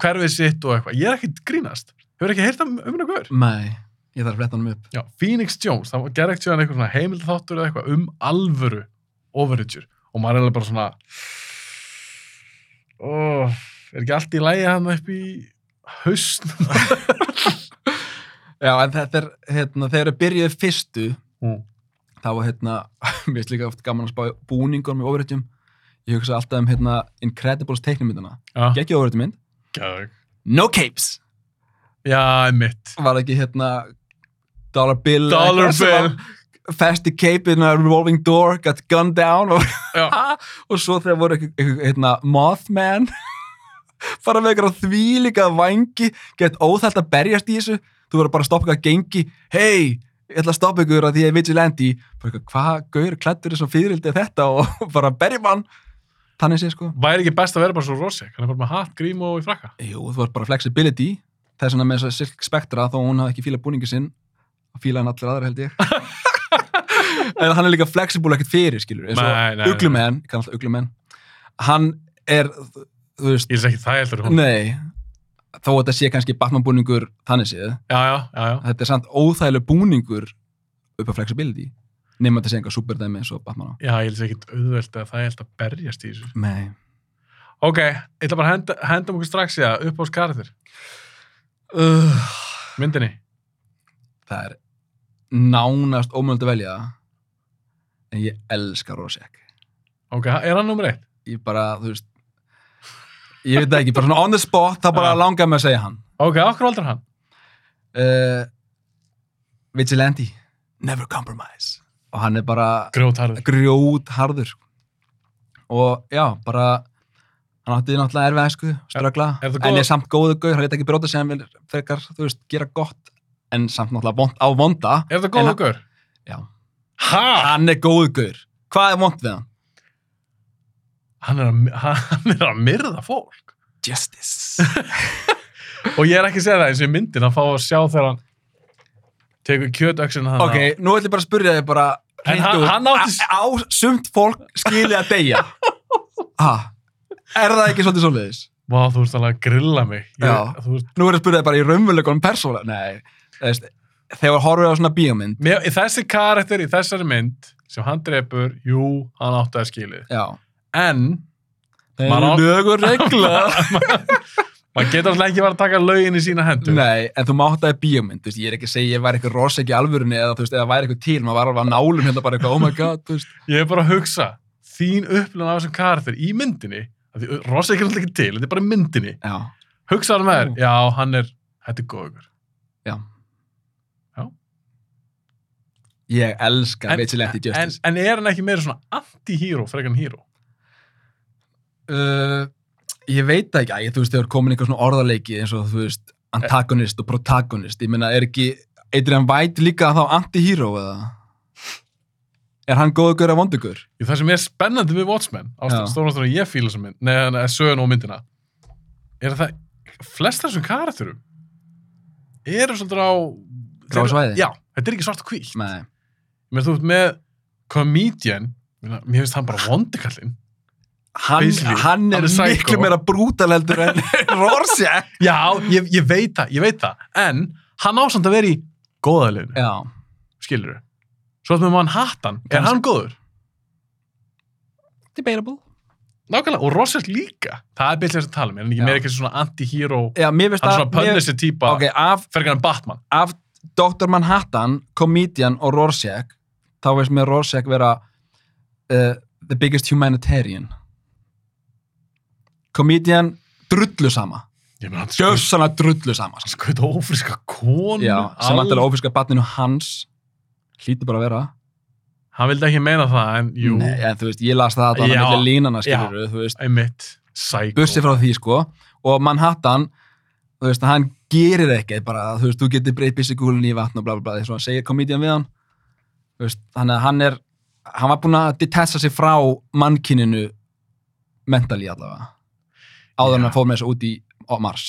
hverfið sitt og eitthvað. Ég er ekki grínast, hefur ekki heyrt um um einhver? Nei. Ég þarf að fletta hann upp. Já, Phoenix Jones, það var gerðið eitthvað eitthvað svona heimildatháttur eða eitthvað um alvöru overhitjur og maður er bara svona oh, er ekki allt í lægi hann upp í haustnum [LAUGHS] Já, en þetta er, hérna, þegar þau byrjuðu fyrstu, Mm. Þá var, hérna, [LAUGHS] mér finnst líka oft gaman að spá búningur með ofurhetjum. Ég hugsa alltaf um, hérna, Incredibles teiknumyndana. Já, Gekki ofurhetjumynd. geðveik. No capes! Já, mitt Var ekki, hérna, Dollar Bill. Dollar [LAUGHS] Bill. Fast escape in a revolving door, got gunned down og, [LAUGHS] og svo þegar voru hérna, Mothman fara með eitthvað þvílíka vangi, gett óþælt að berjast í þessu, þú verður bara að stoppa eitthvað að gengi, hei, ég ætla að stoppa ykkur að því ég er eitthvað, hvað gaur klættur þessum fyririldi er þetta? [LAUGHS] Og bara berjum hann. Þannig sé sko, væri ekki best að vera bara svo rosik hann er bara með hatt, grím og í frakka. Jú, þú verður bara flexibility. Það er svona með þess að Silk Spectra þó hún hafi ekki fílað búningi sinn og fílað hann allir aðra held ég. [LAUGHS] En hann er líka flexible ekkert fyrir skilur, eins og Uglumenn hann er, þú veist Ég er ekki það heldur hún. Nei, þó að þetta sé kannski Batman búningur þannig séð, Já, já, já, já. þetta er samt óþægileg búningur upp á flexibility nema þetta sé einhver superdæmi eins og Batman á. Já, ég er ekki auðvelt að það er held að berjast í þessu. Nei. Ok, ég ætla bara að henda, henda okkur strax í það. Upp á skarðir uh, myndinni? Það er nánast ómöld að velja en ég elska Rosek Ok, er hann nummer eitt? ég bara, þú veist ég veit ekki, bara svona on the spot þá bara langar mig að segja hann. Ok, okkur aldrei hann? Uh, Vigilante. Never compromise. Og hann er bara Grjótarður grjót harður og já, bara hann átti náttúrulega erfið æsku, ströggla Er- er en góð- er samt góðu gaur, hann leta ekki bróta sem vil frekar, þú veist, gera gott. En samt náttúrulega vond, á vonda. Er það En góð hann- okkur? já, Ha? hann er góðu gaur Hvað er vond við hann? Hann er að, [LAUGHS] hann er að myrða fólk Justice. [LAUGHS] og ég er ekki að segja það eins og í myndin að fá að sjá þegar hann tekur kjötöksina ok, nú ætlum ég bara að spyrja þig bara hann- hann átti- á, sumt fólk skilja að deyja. ha, er það ekki svolítið svoleiðis? Vá, þú veist alveg að grilla mig ég, veist, Nú er að spyrja þig bara í raunveruleikunum persónulega. Nei, þegar horfum við á svona bíómynd. mér, þessi karakter í þessari mynd sem hann drefur, jú, hann átti að skilið Já. En Maður á- eru lög og regla. maður getur alltaf ekki verið að taka lögin í sína hendur Nei, en þú mátt það í bíómynd, veist, ég er ekki að segja ég væri eitthvað rosa ekki alvörunni eða þú veist, eða væri eitthvað til, maður var alveg að nálum hérna bara eitthvað, oh my god, þú veist. [LAUGHS] ég er bara að hugsa þín upplun af þessum karakter í myndinni Rosa er ekki til, þetta er bara myndinni Já, hugsaður með þér, já, hann er þetta er góður já. Já. Ég elska en, en, en er hann ekki meira svona anti-hero frekar en hero? Uh, ég veit ekki, æ, þú veist, þegar komin eitthvað svona orðarleiki eins og, þú veist, antagonist og protagonist, ég meina, er ekki Adrian White líka þá anti-hero eða? Er hann góðugur eða vondugur? Í það sem er spennandi við Watchmen ástæðan að ég fíla þessa mynd neða sögun og myndina er að það flest af þessum karakterum eru svolítið á Gráu svæði? Já, þetta er ekki svart og hvítt Nei. Mér þú ert með comedian mér finnst hann bara vondikallinn Hann, hann er hann miklu meira brútal heldur [LAUGHS] en Rorschach. Já, ég, ég veit það, ég veit það en hann ásand að vera í góðaliðinu, Já. skilur Svo að með mann hattan, er hann góður? Debatable. Nákvæmlega, og Rossett líka Það er byrðlega að tala um, er hann ekki Já. meira eitthvað svona anti-hero hann er að... svona pönnissi típa Ok, af, frekar en Batman af Dr. Manhattan, Comedian og Rorschach, þá veist mér Rorschach vera uh, the biggest humanitarian. Comedian, drullu sama. Hann Gjössanlega drullu sama. hann skaut ófriska konu Já, sem al- vantilega ófiska batninu hans hlýtur bara að vera. Hann vildi ekki meina það, en jú, Nei, en þú veist, ég las það að var með línana, bussi frá því, sko, og Manhattan, þú veist, hann gerir ekkert bara, þú veist, þú getur breytt byssikúlunni í vatn og bla bla bla, því svona segir komedian við hann, þú veist, þannig að hann er, hann var búinn að detessa sig frá mannkyninu mentally allavega, áður en að fór með þessu út í Mars.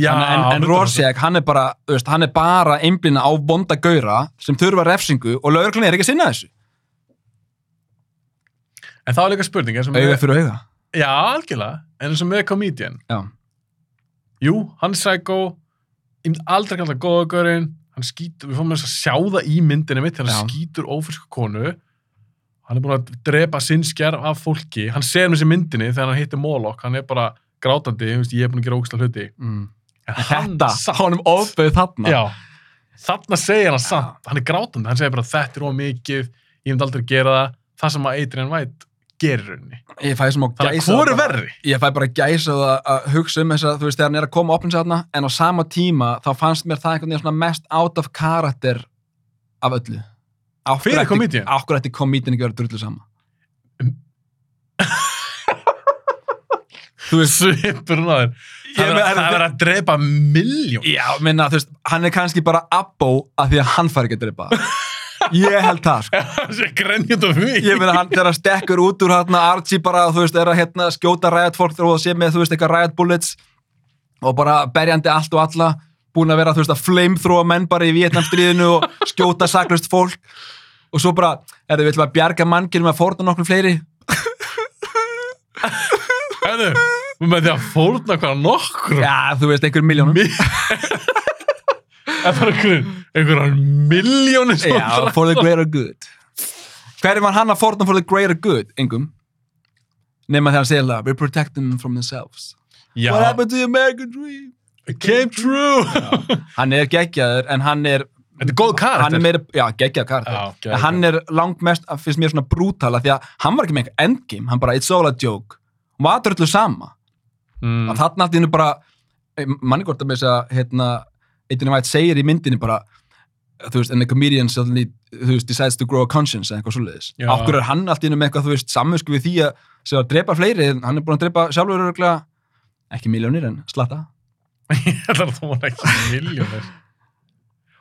Já, Þannig, en, en 100%. Rorschach, hann er bara, veist, hann er bara einblina á bonda gaura sem þurfa refsingu og lögurklun er ekki að sinna þessu. En það var líka spurning, með, fyrir auga. já, algjörlega, en eins og með comedian. Já. Jú, hann er psycho, ég myndi aldrei kalla það góðagörinn, hann skýtur, við fórum að sjá það í myndinni mitt, þegar hann Já. skýtur ófriska konu, hann er búin að drepa sinn skerf af fólki, hann ser með sér myndinni þegar hann hittir Moloch, hann er bara grátandi, veist, ég er búin að gera ógæslega hluti. Mm. En Þetta, samt- honum ofbauð þarna. Já, þarna segir hann samt, hann er grátandi, hann segir bara þetta er ómikið, ég myndi aldrei gera það, það sem að Adrian White gerir á Þannig að gæsa hvor bara- verri? Ég fæ bara gæsa að, að hugsa um þess að þú veist, þegar hann er að koma opnins þarna, en á sama tíma þá fannst mér það einhvern veginn mest out of character af öllu. Fyrir? Af hverju ætti komedian ekki að vera drullu sama? Um. þú veist, Svipur hún á þér. Það er meina, að- það að drepa miljón. já, minna, þú veist, hann er kannski bara abbo af því að hann fær ekki að drepa. Ég held það, sko. [LAUGHS] Það sé grenjand af mig. Ég meina, hann hann stekkur út úr hérna, Archie bara, þú veist, er að hérna, skjóta ræðat fólk þegar það sé með, þú veist, eitthvað ræðat bullets og bara berjandi allt og alla búin að vera, þú veist, að flamethrowa menn bara í Vietnamstríðinu og skjóta saklust fólk. Og svo bara, er við ætlum að bjarga mannkynum að fórna nokkur fleiri. Hæðu, með því að fórna hvað nokkur. Já, þú veist, einhver miljónum Það er einhver, einhverjar miljónir Já, for the greater good. Hverju var hann að fórna for the greater good? Engum Nefna þegar hann segir það, we protect them from themselves. Já, What happened to the American dream? It came true. Hann er geggjaður, en hann er Þetta er góð karakter. hann er já, geggjað karakter Já, en hann er langt mest, finnst mér svona brútala því að hann var ekki með eitthvað endgame, hann bara it's all a joke, hann var dröllu sama Mm. og þarna allt í hennu bara eh, manni hvort að með þess að hérna, eitthvað vært segir í myndinni bara þú veist, and the comedian suddenly þú veist, decides to grow a conscience eða eitthvað svoleiðis Já. hverju er hann allt í hennu með eitthvað, þú veist, samvinsku við því að að drepa fleiri, hann er búin að drepa sjálfur ekki miljónir en slatta [LAUGHS] Ég held að það var ekki miljónir.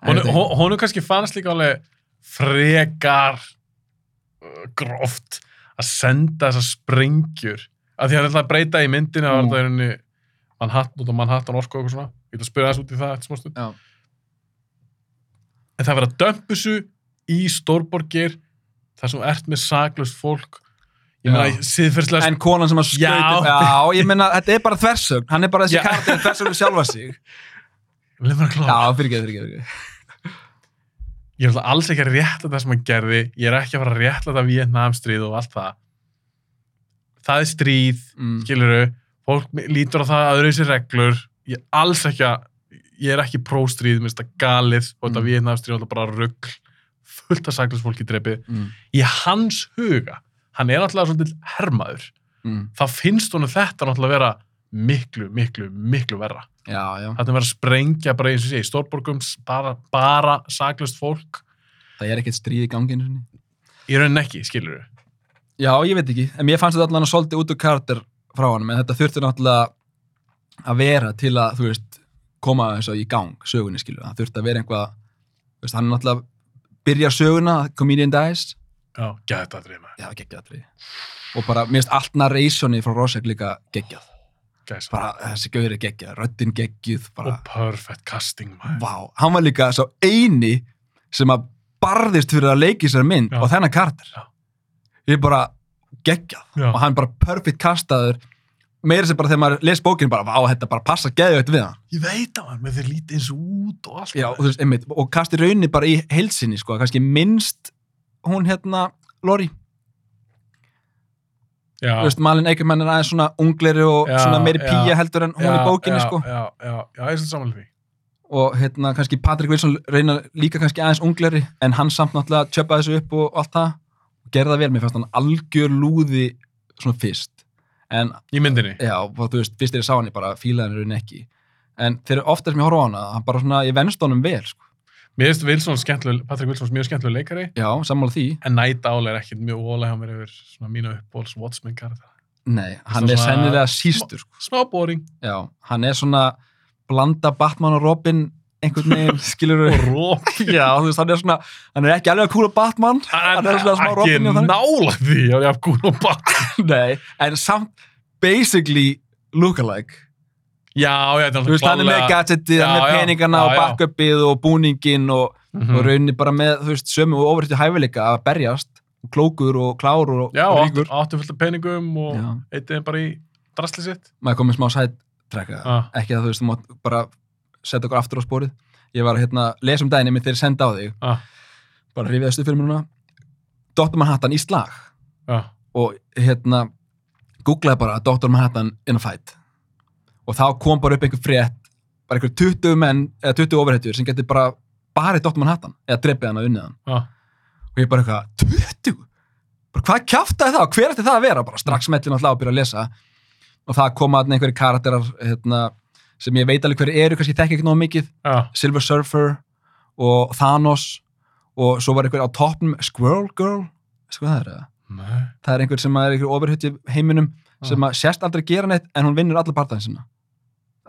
Hún, hún kannski fannst líka alveg frekar uh, gróft að senda þessar sprengjur að því að hann ætlaði að breyta í myndinu að Mm. það er henni Manhattan út á Manhattan orku og eitthvað svona ég að spyrja þess út í það eftir smástund Já. en það verður að dömpu þessu í stórborgir þar sem ert með saklaust fólk ég Já. meina siðferðslega En konan sem að Já. skauti Já, ég meina, þetta er bara þversögn Hann er bara þessi Já. karakter þversögn við sjálfa sig Leif mér að klára. Já, fyrir ekki, fyrir ekki ég er alltaf alls ekki að rétta það sem hann gerði ég er ekki að fara að rétta þetta Vietnamstríð og allt það það er stríð, mm. skiluru fólk lítur á það að öðru sér reglur ég er alls ekki að ég er ekki próstríð, minnst að galið og þetta Mm. Vietnamstríð þetta bara rugg fullt af saklust fólki dreipið Mm. í hans huga, hann er alltaf svolítið hermaður, Mm. þá finnst honum þetta náttúrulega vera miklu, miklu, miklu verra. Já, já. Þetta er verið að sprengja bara eins og sé, í stórborgum bara, bara saklust fólk. Það er ekkert stríð í ganginu í rauninni ekki, skilur við. Já, ég veit ekki, en mér fannst þetta allan að svolítið út úr karakter frá hann, en þetta þurfti náttúrulega að vera til að, þú veist, koma eins og í gang, sögunni, skilur, það þurfti að vera einhvað, þú veist, hann náttúrulega byrjar söguna, Comedian Dies, Já, gæði þetta að dreyma. já, geggjað atriði. Og bara, mér finnst allt narrationi frá Rosek líka geggjað. Gæði Bara, þessi gauður er geggjað, röddin geggjuð, bara, Og perfect casting, maður. vá. Hann var líka svo eini sem að barðist fyrir að leiki sér mynd Já. og þennan. Já. Ég er bara geggjað. Já. og hann bara perfect kastaður meira sem bara þegar maður les bókinu bara, vá, þetta bara passa geðveitt við hann Ég veit að hann, með þeir lítið eins út og allt. já, og, veist, einmitt, og kasti raunni bara í heilsinni sko, kannski minnst hún hérna, Lori já. þú veist, Malin Egermann er aðeins svona ungleri og Já, svona meiri píja heldur en hún já, í bókinni sko Já, já, já, ég er svolítið samanlega því. og hérna, kannski Patrick Wilson reyna líka kannski aðeins ungleri en hann samt náttúrulega tjöpa þessu upp og allt það og gerði það vel, mér fannst hann algjör lúði svona fyrst en Í myndinni. Já, og þú veist, fyrst er ég sá hann ég bara fílaði hann rauninni ekki en þegar ofta sem ég horfa á hana, hann bara svona ég venst honum vel, sko. Mér finnst Wilson skemmtileg, Patrick Wilson mjög skemmtileg leikari, Já, sammála því en Night Owl er ekkit mjög ólega hjá mér yfir svona mínu uppbóls Watchmen karakter. Nei, hann er sennilega sístur, sko. Smá boring. Já, hann er svona blanda Batman og Robin einhvern veginn, [LAUGHS] skilur Og róp. Já, þú veist, hann er svona hann er ekki alveg að kúla Batman hann er svona smá ekki Robin og þannig. nála því að ég haf gún og bak. Nei, en samt basically look-alike Já, já, þetta er Þú veist, hann er með gadgetið, Já, er með já, peningana já, og já. backupið og búningin og, Mhm. og rauninni bara með, þú veist, sömu og ofrættu hæfileika að berjast klókur og klár og, Já, og ríkur áttu fullt af peningum og Já. eitthi þeim bara í drasli sitt. maður komið smá sættrekka Ah. ekki að þú veist, þú mátt bara setja okkur aftur á spórið ég var að hérna, lesa um daginn einmitt þegar ég senda á þig Ah. bara hrifið þessu fyrir mér núna Dr. Manhattan í slag Já, og hérna googlaði bara Dr. Manhattan in a fight og þá kom bara upp einhver frétt bara einhver 20 menn eða 20 ofurhetjur sem getur bara barið Dr. Manhattan eða dreipið hann og unnið hann já, og ég bara eitthvað, 20? Bara hvað kjáftaði það? Hver ætti það að vera? Bara strax mellin alltaf að byrja að lesa og það koma þarna einhverju karakterar hérna, sem ég veit alveg hverju eru, kannski þekki ekki nóg mikið já, Silver Surfer og Thanos og svo var einhver á toppnum Squirrel Girl, veistu hvað það er? nei, Það er einhver sem er einhver ofurhutti heiminum sem að sérst aldrei gera neitt en hún vinnur alla bardaðin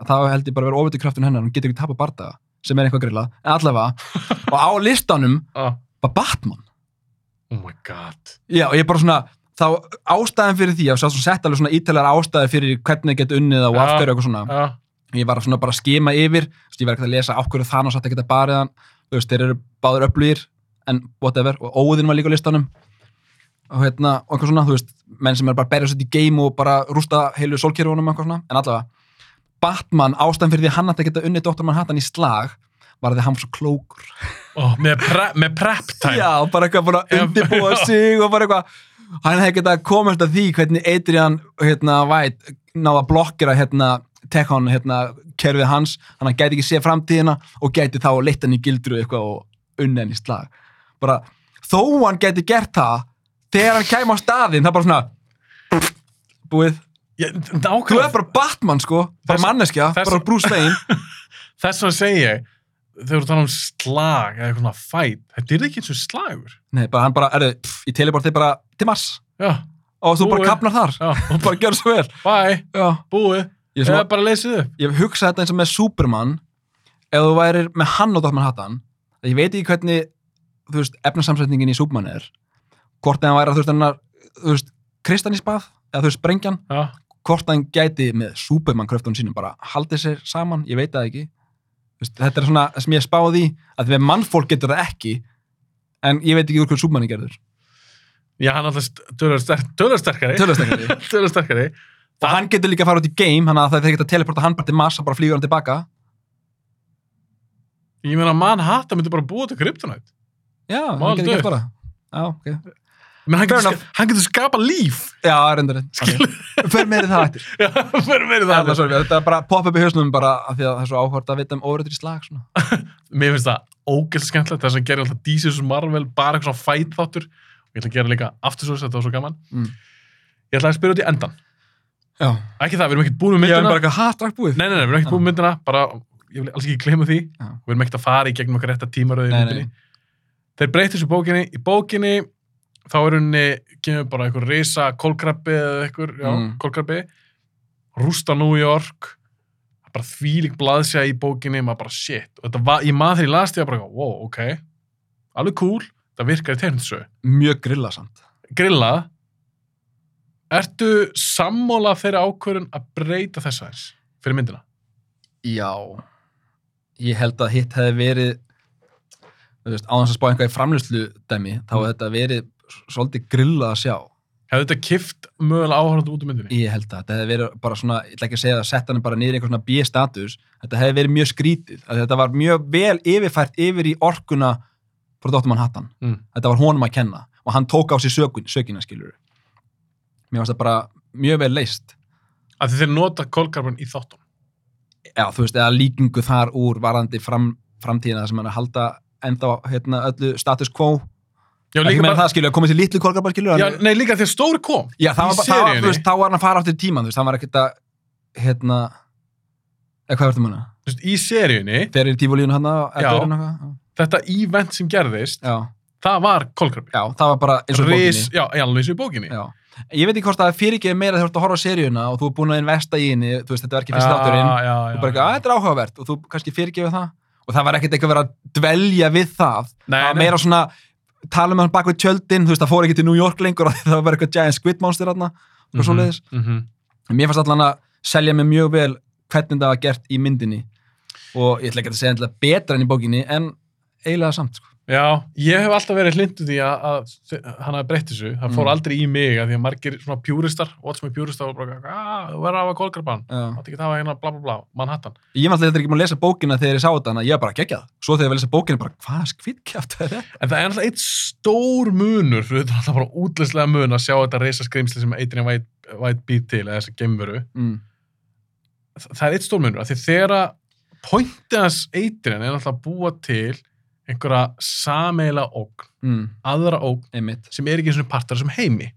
Það held ég bara að vera ofurhutti kraftun hennar, hún getur ekki tapa bardaða sem er eitthvað grillað, en allavega [LAUGHS] og á listanum ah, var Batman oh my god. Já, og ég bara svona, þá ástæðan fyrir því, ég sett alveg svona ítalega ástæði fyrir hvernig það getur unnið og Já. af hverju og eitthvað svona. Já, Ég var svona bara að skima yfir, ég var ekki að lesa á hverju Thanos átti að geta barið hann, þú veist, þeir eru báður öflugir, en whatever, og Óðinn var líka á listanum, og hérna, og eitthvað svona, þú veist, menn sem er bara að berja sér í game og bara rústa heilu sólkerfunum og eitthvað svona, en allavega, Batman ástæðan fyrir því að hann átti að geta unnið Dr. Manhattan í slag, var að því hann var svo klókur. oh, með, pre, með prep time. Já, bara eitthvað bara Já, undirbúa sig og bara eitthvað hann hefði getað komast að því hvernig Adrian hérna, White náða að blokkera hérna, Tekon, hérna, kerfið hans, hann hann gæti ekki séð framtíðina og gæti þá leitt hann í gildru eitthvað og unni hann í slag bara, þó hann gæti gert það þegar hann kæm á staðinn, það bara svona búið, þú er bara Batman sko. Bara manneskja, bara Bruce Wayne. [LAUGHS] Þess að segja þegar þú tala um slag eða eitthvað svona fight, þetta er ekki eins og slagur. nei, bara hann bara, erðu, pff, ég teliport þig bara til Mars. Já, og þú bara kapnar þar. Já, [LAUGHS] og bara gjör svo vel. Bye, já. búið, ég, svo, bara leysið upp. ég hef hugsað þetta eins og með Superman ef þú værir með hann og Dr. Manhattan ég veit ekki hvernig þú veist, efnasamsetningin í Superman er hvort að hann væri að þú veist, Kristanísbað, eða þú veist, Brengjan, Já, hvort að hann gæti með Superman kröftunum sínum bara haldið sér saman, ég veit það ekki Þú veist, þetta er svona sem ég spáði að við mannfólk getur það ekki en ég veit ekki úr hvað Superman er gerður já hann alltaf tölur sterkari. Tölusterkari. [LAUGHS] Tölur sterkari. og hann getur líka að fara út í game þannig að það er ekki að teleporta hann bara til Mars og bara flýgur hann tilbaka Ég meina, Manhattan myndi bara búa til kryptonite. já, Má hann getur gert bara já, ok Men hann getur, hann getur skapa líf. já, reyndur okay. [LAUGHS] fyrir meiri það eftir Já, fyrir meiri það er sorry, þetta er bara pop upp í hausnum bara af því að það er svo áhvert að vita um óreitur í slag. [LAUGHS] Mér finnst það ógælt skemmtilegt þess að gera alltaf vs. Marvel bara eitthvað svona fæt þáttur. Og ég ætla að gera líka aftur svo þetta var svo gaman. Mm. Ég ætla að spyrja út í endan já, Ekki það, við erum ekkert búin með ég er myndina. bara eitthvað hatrak búið. Nei, nei, nei, við erum ekkert búin með myndina bara, ég vil alls ekki gleyma því. Já. Við erum ekkert að fara í gegnum okkar tímaröði í Nei, myndinni. Þeir breytir þessu bókinni. Í bókinni þá er henni kemur bara einhver risa kólkrabbi eða einhver, já, Mm. kólkrabbi rústa New York bara þvílík blaðsja í bókinni maður bara shit, og þetta var, ég maður þegar ég las því að bara, wow, ok alveg cool, það virkar í tegnitsögu mjög grillasamt. Grilla. Ertu sammála þeirri ákvörun að breyta þess aðeins fyrir myndina? Já, ég held að hitt hefði verið veist, á þess að spá einhvað í framlýslu dæmi, þá hefði þetta verið svolítið grillað að sjá. Hefði þetta kift mögulega áhörðandi út úr myndinni? Ég held að þetta hefði verið bara svona, ég ætla ekki að segja að setja hann bara niður í einhver svona B-status, þetta hefði verið mjög skrítið, þetta var mjög vel yfirfært yfir í orkuna frá Dr. Manhattan. Mm. Þetta var honum að kenna og hann tók á sig sökun, sökina skilur. Mér varst það bara mjög vel leist. Að þeir nota kólkrabban í þáttum. Já, þú veist, eða líkingu þar úr varandi fram, framtíðina sem hann er að halda ennþá hérna, öllu status quo Já, ekki líka bara, það skilur, að komið sér litlu kolgar skilur já, hann- nei, líka því að stóri kom. já, það var bara, það var, þú veist, þá var hann að fara áttur í tíman, þú veist, hann var ekkert að hérna eða hvað verður manna? Þú veist, í seríunni, Þegar er tífólíun hann að Já. já. þetta event sem gerðist, já, það var kólkrabbi. já, það var bara eins og í Ris, bókinni já, í alveg eins og bókinni. já. Ég veit ekki hvort það fyrir ekki meira þegar þú ert að horfa á seríuna og þú er búin að investa í henni, þú veist, þetta var ekki fyrst þátturinn já, já, og bara ekki, að þetta er áhugavert og þú kannski fyrirgefur það og það var ekkert eitthvað verið að dvelja við það Nei, það var meira svona tala um hann bak við tjöldin, þú veist, það fór ekki til New York lengur það var bara eitthvað giant squid monster Mhm, svoleiðis. mhm. En mér fannst allan að selja mig mjög vel hvernig það var gert í myndinni og ég ætla ekki að segja betra enn í bókinni en eiginlega samt sko. Já, ég hef alltaf verið hlindu því að, að hann hafi breytt þessu. Það fór Mm. aldrei í mig að því að margir svona pjúristar, watch me pjúristar og bara, að, þú verður að hafa kólkrabban. Já. Það ekki það hérna bla bla bla, Manhattan. Ég var alltaf ekki búin að lesa bókina þegar ég sá þetta en ég var bara geggjað. Svo þegar ég var að lesa bókina bara, hvað skvitkjátt er þetta? En það er alltaf eitt stór munur, þetta er alltaf bara útlæslega mun að sjá þetta reysa skrimsli sem White, White býr til, eða þessa gemveru. Mm. Það er eitt stór munur, er einhverja sameila ógn, Mm. aðra ógn Einmitt. sem er ekki eins og partar sem heimi.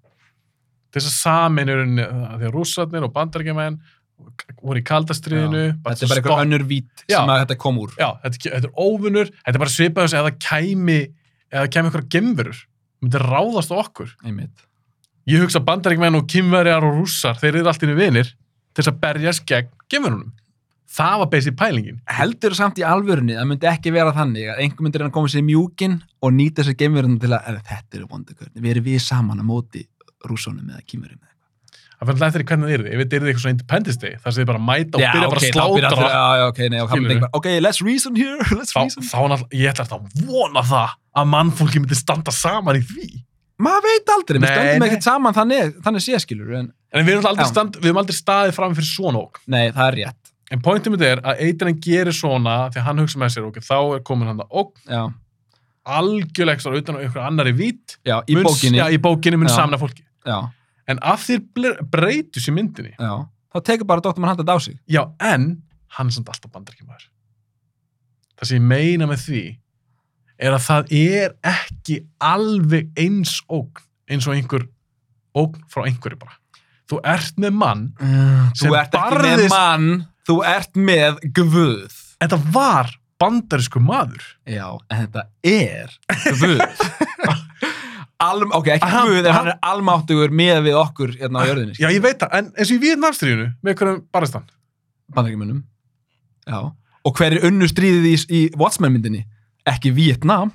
Þess að sameinurinn, því að rússarnir og bandarækjumenn voru í kaldastriðinu. Þetta er bara einhver önnur vít Já. sem að þetta kom úr. Já, þetta, þetta er óvinnur, þetta er bara svipað þess að það kæmi, eða kæmi einhverja gemverur, myndi ráðast á okkur. Einmitt. Ég hugsa bandarækjumenn og kymverjar og rússar, þeir eru allt inni vinir til þess að berjast gegn gemverunum. Það var basic pælingin. Heldur samt í alvörunni að myndi ekki vera þannig að einhver myndir hann koma sér mjúkin og nýta sér geimverðin til að, "Er, þetta eru vondakörni, við erum við saman að móti rússónum eða kýmurum eða Það fyrir eftir hvernig það er Ef þetta er eitthvað svona Independence Day, þar sem þið bara mæta og byrja bara að þá byrja allir- Já, ok, Skilurðu? myndi bara, ok, let's reason here, [LAUGHS] let's Þá, reason. þá náttúrulega, ég ætla alltaf að vona það að mannfólki myndi standa saman í því. Maður veit aldrei, við stöndum ekkert saman þannig, þannig sé skilur, en En við erum aldrei, Já. stand, við erum aldrei staðið fram fyrir svona ók. nei, það er rétt. En pointið mitt er að Adrian gerir svona að hann hugsa með sér, ok, þá er komin hann að ók Já, algjörlega ekstra utan á einhver annari vít. já, í mun- bókinni, Já, í bókinni mun samna fólki. já, En af því breytus í myndinni, já, þá tekur bara Dr. Manhattan þetta á sig. já, en hann er samt alltaf bandarækjumæður. Það sem ég meina með því er að það er ekki alveg eins ógn, eins og einhver ógn frá einhverju bara. Þú ert með mann, Sem Þú ert ekki með barðist- mann, þú ert með guð. þetta var bandarísku maður. Já, en þetta er guð. [LAUGHS] Alm, ok, ekki Hann- guð, en hann- er almáttugur með við okkur hérna á jörðinni. Já, ég veit það, en eins og í Vietnamstríðinu, með einhverjum barastan. Bandaríkjumunum. Já. Og hver er unnu stríðið í, í Watchmen myndinni? Ekki Vietnam.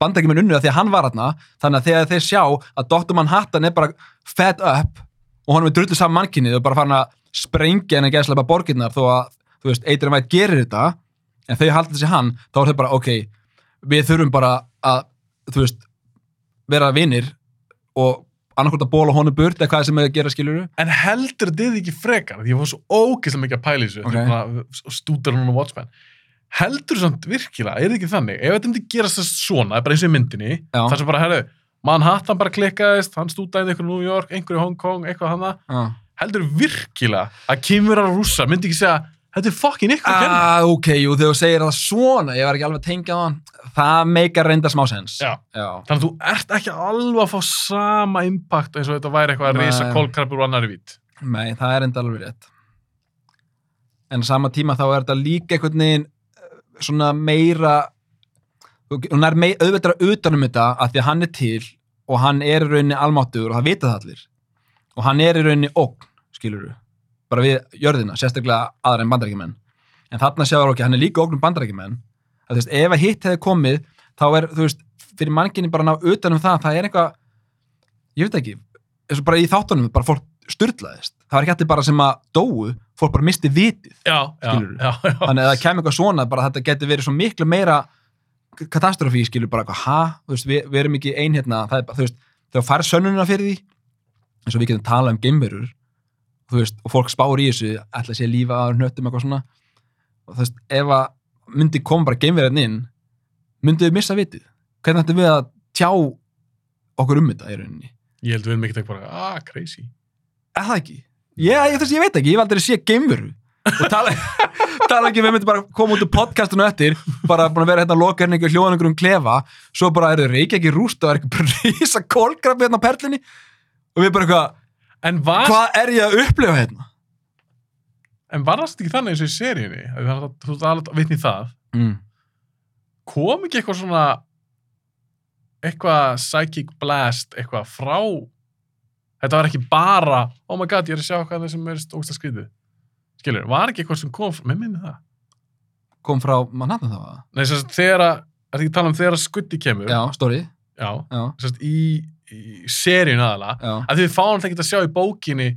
bandarækjumenn unnu það því að hann var þarna þannig að þegar þeir sjá að Dr. Manhattan er bara fed up og hann er drullu saman mannkynnið og bara farin að sprengja henni að geðslega borginnar þó að, þú veist, Adrian White gerir þetta en þau halda þessi hann, þá er þau bara, ok við þurfum bara að, þú veist vera vinnir og annarkvort að bóla honum burt eða hvað sem er að gera skiljuru En heldur þið ekki frekar, því ég var svo ógeðslega mikið að pæla þessu, Ok. okay. stúdar hún og Watchmen. Heldur samt virkilega, er það ekki þannig, ef þetta myndi gerast þess svona, bara eins og í myndinni, Já. þar sem bara, herru, Manhattan bara klikkaðist, hann stúdaði einhverju New York, einhverju Hong Kong, eitthvað hana, ah. Heldur virkilega að kýmur að rússa myndi ekki segja, þetta er fokkin ykkur að kenna. ah, ok, jú, þegar þú segir það svona ég var ekki alveg að tengja hann það meikar reynda smá sens Já. Já. Þannig að þú ert ekki alveg að fá sama impact eins og þetta væri eitthvað að reysa kólkrabur og annari vít. Nei, það er enda alveg rétt en sama tíma þá er þetta líka einhvern veginn eh, svona meira hún er mei, auðveldra utanum þetta að því að hann er til og hann er í rauninni almáttugur og það vita það allir og hann er í rauninni ógn, skilur bara við jörðina, sérstaklega aðra en bandarækjumenn en þarna sjáur okkur, hann er líka ógnum bandarækjumenn að þú veist, ef að hitt hefði komið þá er, þú veist, fyrir manginni bara ná utanum það, það er eitthvað ég veit ekki, eins og bara í þáttunum bara fólk styrlaðist, það var ekki allir bara sem að dóu, fólk bara misti vitið Já, Skilurðu? já, já. þannig að það kemur eitthvað svona, bara þetta getur verið svo miklu meira katastrófi, skilur bara eitthvað, ha, þú veist, við, við erum ekki ein hérna, það er bara, þú veist, þegar fær sönnununa fyrir því, eins og við getum talað um geimverur, þú veist, og fólk spáur í þessu, ætla að sé lífa að hnöttum eitthvað svona, og þú veist, ef að myndi koma bara geimverðin inn myndið við missa vitið? Hvernig ættum við að tjá okkur um þetta í rauninni, Ég held við erum ekki tekk bara, ah, crazy. er það ekki? Já, ég, þess, ég veit ekki, ég hef aldrei sé geimveru. Og tala, [LAUGHS] tala ekki við myndum bara koma út úr podcastinu eftir bara að vera hérna lokarningu og hljóðan einhverjum klefa svo bara eru reykja ekki rúst og er ekki bara [LAUGHS] rísa kólkrafi hérna á perlinni og við bara eitthvað, var, hvað er ég að upplifa hérna? en var það ekki þannig eins og í seríunni? Það er- Þú veist alveg vitni í það. Mm. Kom ekki eitthvað svona, eitthvað psychic blast, eitthvað frá, þetta var ekki bara, oh my god, ég er að sjá hvað það sem er ógst að skrýðu. Skilur, var ekki eitthvað sem kom frá, með minni það? kom frá Manhattan það var Nei, þess að þegar að, er ekki að tala um þegar að skuddi kemur? já, stóri, Já, já, þess að í, í seríun aðala, að við fáum þetta ekki að sjá í bókinni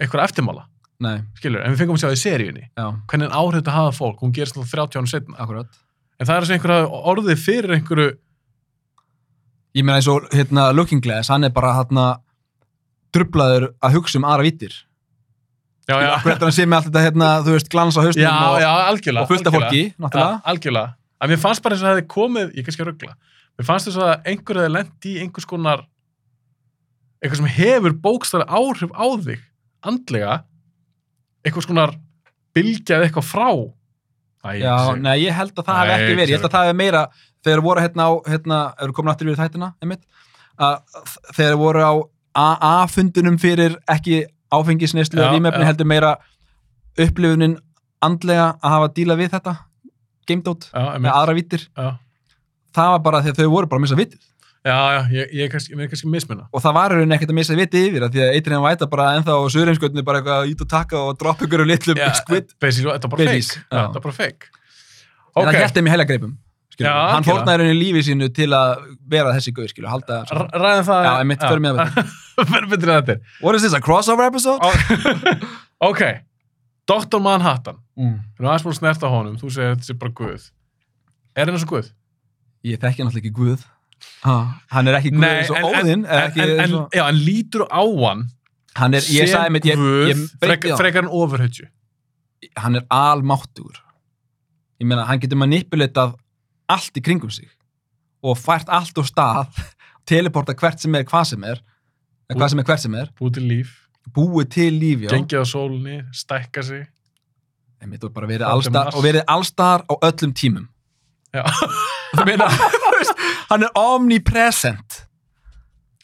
eitthvað eftirmála, nei, skilur, en við fengum að sjá í seríunni. já, Hvernig áhrif þetta hafa fólk, hún gerist alltaf 30 ánum setna. akkurat. En það er sem einhverja orðið fyrir einhverju, ég meina eins og hérna Looking Glass, hann er bara hérna drublaður að hugsa um aðra vittir að hann sé með allt þetta hérna, þú veist, glans á hausnum já, og, og fullt af algjörlega. fólki, algjörlega. En mér fannst bara eins og það hefði komið, ég kannski að ruggla, mér fannst þess að einhverju hefði lent í einhvers konar, eitthvað sem hefur bókstæði áhrif á þig, andlega, einhvers konar bylgjað eitthvað frá. Æ, Já, þessi- nei, ég held að það Nei, ekki verið, ég held að það hefði meira, þegar voru hérna á, hérna, eru komin aftur við þættina, einmitt, að þegar voru á AA-fundunum fyrir ekki áfengisneislu og rýmefni já. heldur meira upplifunin andlega að hafa díla við þetta, gamedót, já, með aðra vittir, það var bara þegar þau voru bara að missa vitið já, já, ég, ég er kannski, er kannski mismunna. og það var í rauninni ekkert að missa vitið yfir að því að Eitrinn væta bara ennþá á söðreimskjöldinu bara eitthvað ít og taka og droppa ykkur og litlum basically, þetta var bara. Já, þetta var bara fake. en það hjælt þeim í helagreipum skilur. Já, hann fórnaði í rauninni lífið sínu til að vera þessi gauð, skilur, halda r- ræðum það. Já, einmitt, förum með þetta. [LAUGHS] Förum betur en þetta. What is this, a crossover episode? [LAUGHS] Ok, Dr. Manhattan. Mm. Erum aðeins búin að snerta á honum, þú segir að þetta sé bara Guð. Er hann eins og Guð? Ég þekki náttúrulega ekki Guð. Ha, hann er ekki Guð eins og Óðinn, já, en lítur á hann Hann er, ég sagði mitt, á. frekar en ofurhutju. Hann er almáttugur. Ég meina, hann getur manipulatað allt í kringum sig og fært allt úr stað, [LAUGHS] teleporta hvert sem er hvað sem er, eða hvað sem er hvert sem er, Búið til líf, búið til líf, já. gengið á sólni, stækka sig. Einmitt, og verið allstar, allstar á öllum tímum. Já. [LAUGHS] Ég meina, þú [LAUGHS] veist, hann er omnipresent.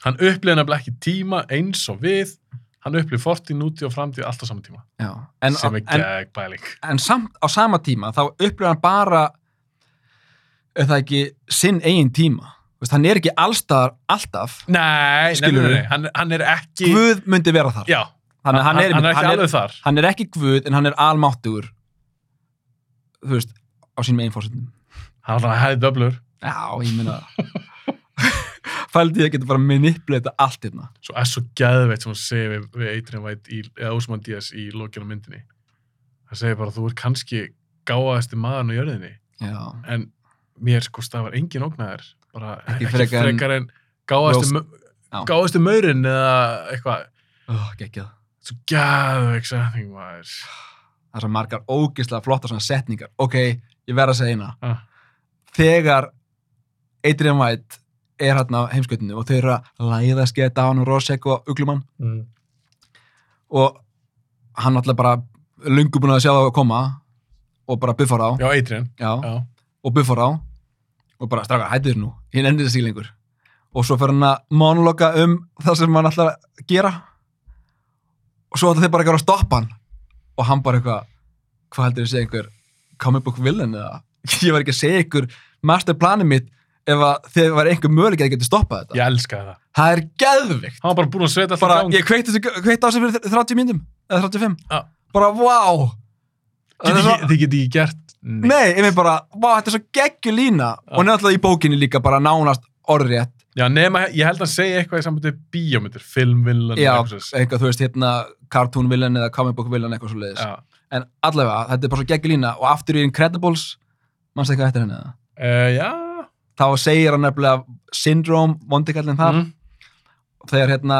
Hann upplifði nefnilega ekki tíma eins og við. Hann upplifði fortíð, nútíð og framtíð allt á sama tíma. Já. En, sem er en, gegg bæling. en samt á sama tíma þá upplifir hann bara er það ekki sinn eigin tíma veist, hann er ekki allstaðar alltaf Nei, nei, nei, nei, hann, hann er ekki... Guð myndi vera þar Já, hann, hann, er, hann er ekki alveg þar. hann er ekki Guð en hann er almáttugur þú veist, á sínum eigin fórsetum Hann hæðið döblur. Já, ég meina [LAUGHS] Fældi ég að geta bara manipulata allt hérna. Svo er svo geðveitt sem hann segir við, við Adrian White í, eða Osman Díaz í á myndinni. Það segir bara, þú er kannski gáðasti maðurinn á jörðinni, Já. en mér sko stafar engin ógnaðir. Bara Ekki ekki, frekar en- frekar en Já. gáðasti maurinn eða eitthvað. Ó, geggjað. Svo geðveik setning, maður. Það er svo margar ógislega flotta svona setningar. Ok, ég verð að segja eina. Ah. Þegar Adrian White er hérna á heimskautinu og þau eru að læða sketa á hann og Rosek og Uglumann. Mm. og hann alltaf bara lungu búin að sjá það að koma og bara buffar á Já, Adrian. já, Já. og buffar á og bara strákar, hættu þér nú, hinn endur þessi lengur. Og svo fer hann að monologa um það sem hann ætlar að gera. Og svo ætla þeir bara gera að stoppa hann. Og hann bara eitthvað hvað heldur þið að segja einhver comic book villain eða? [LAUGHS] Ég var ekki að segja einhver masterplanið mitt ef að þegar var einhver möguleik að geta stoppað þetta Ég elskaði það. það er geðvikt Hann var bara búinn að sveta alltaf gang. ég þessu- kveikt á sig fyrir 30 myndum eða 35 Já. bara, wow Það svo- þið geti ekki gert neitt. Nei, ég með bara, vá, þetta er svo geggjur lína Já. og nefnilega í bókinni líka bara nánast orðrétt Já, nema, ég held að segja eitthvað í við bíómyndir, filmvillan, Já, eitthvað svoleiðis. eitthvað, þú veist, hérna cartoon villain eða comic book villain eitthvað svo leiðis Já. en allavega, þetta er bara svo geggjur lína og aftur í Incredibles, mannstu eitthvað eftir henni eða? Uh, já. Þá segir hann nefnilega syndrome, vondikallin þar Mm. þegar hérna,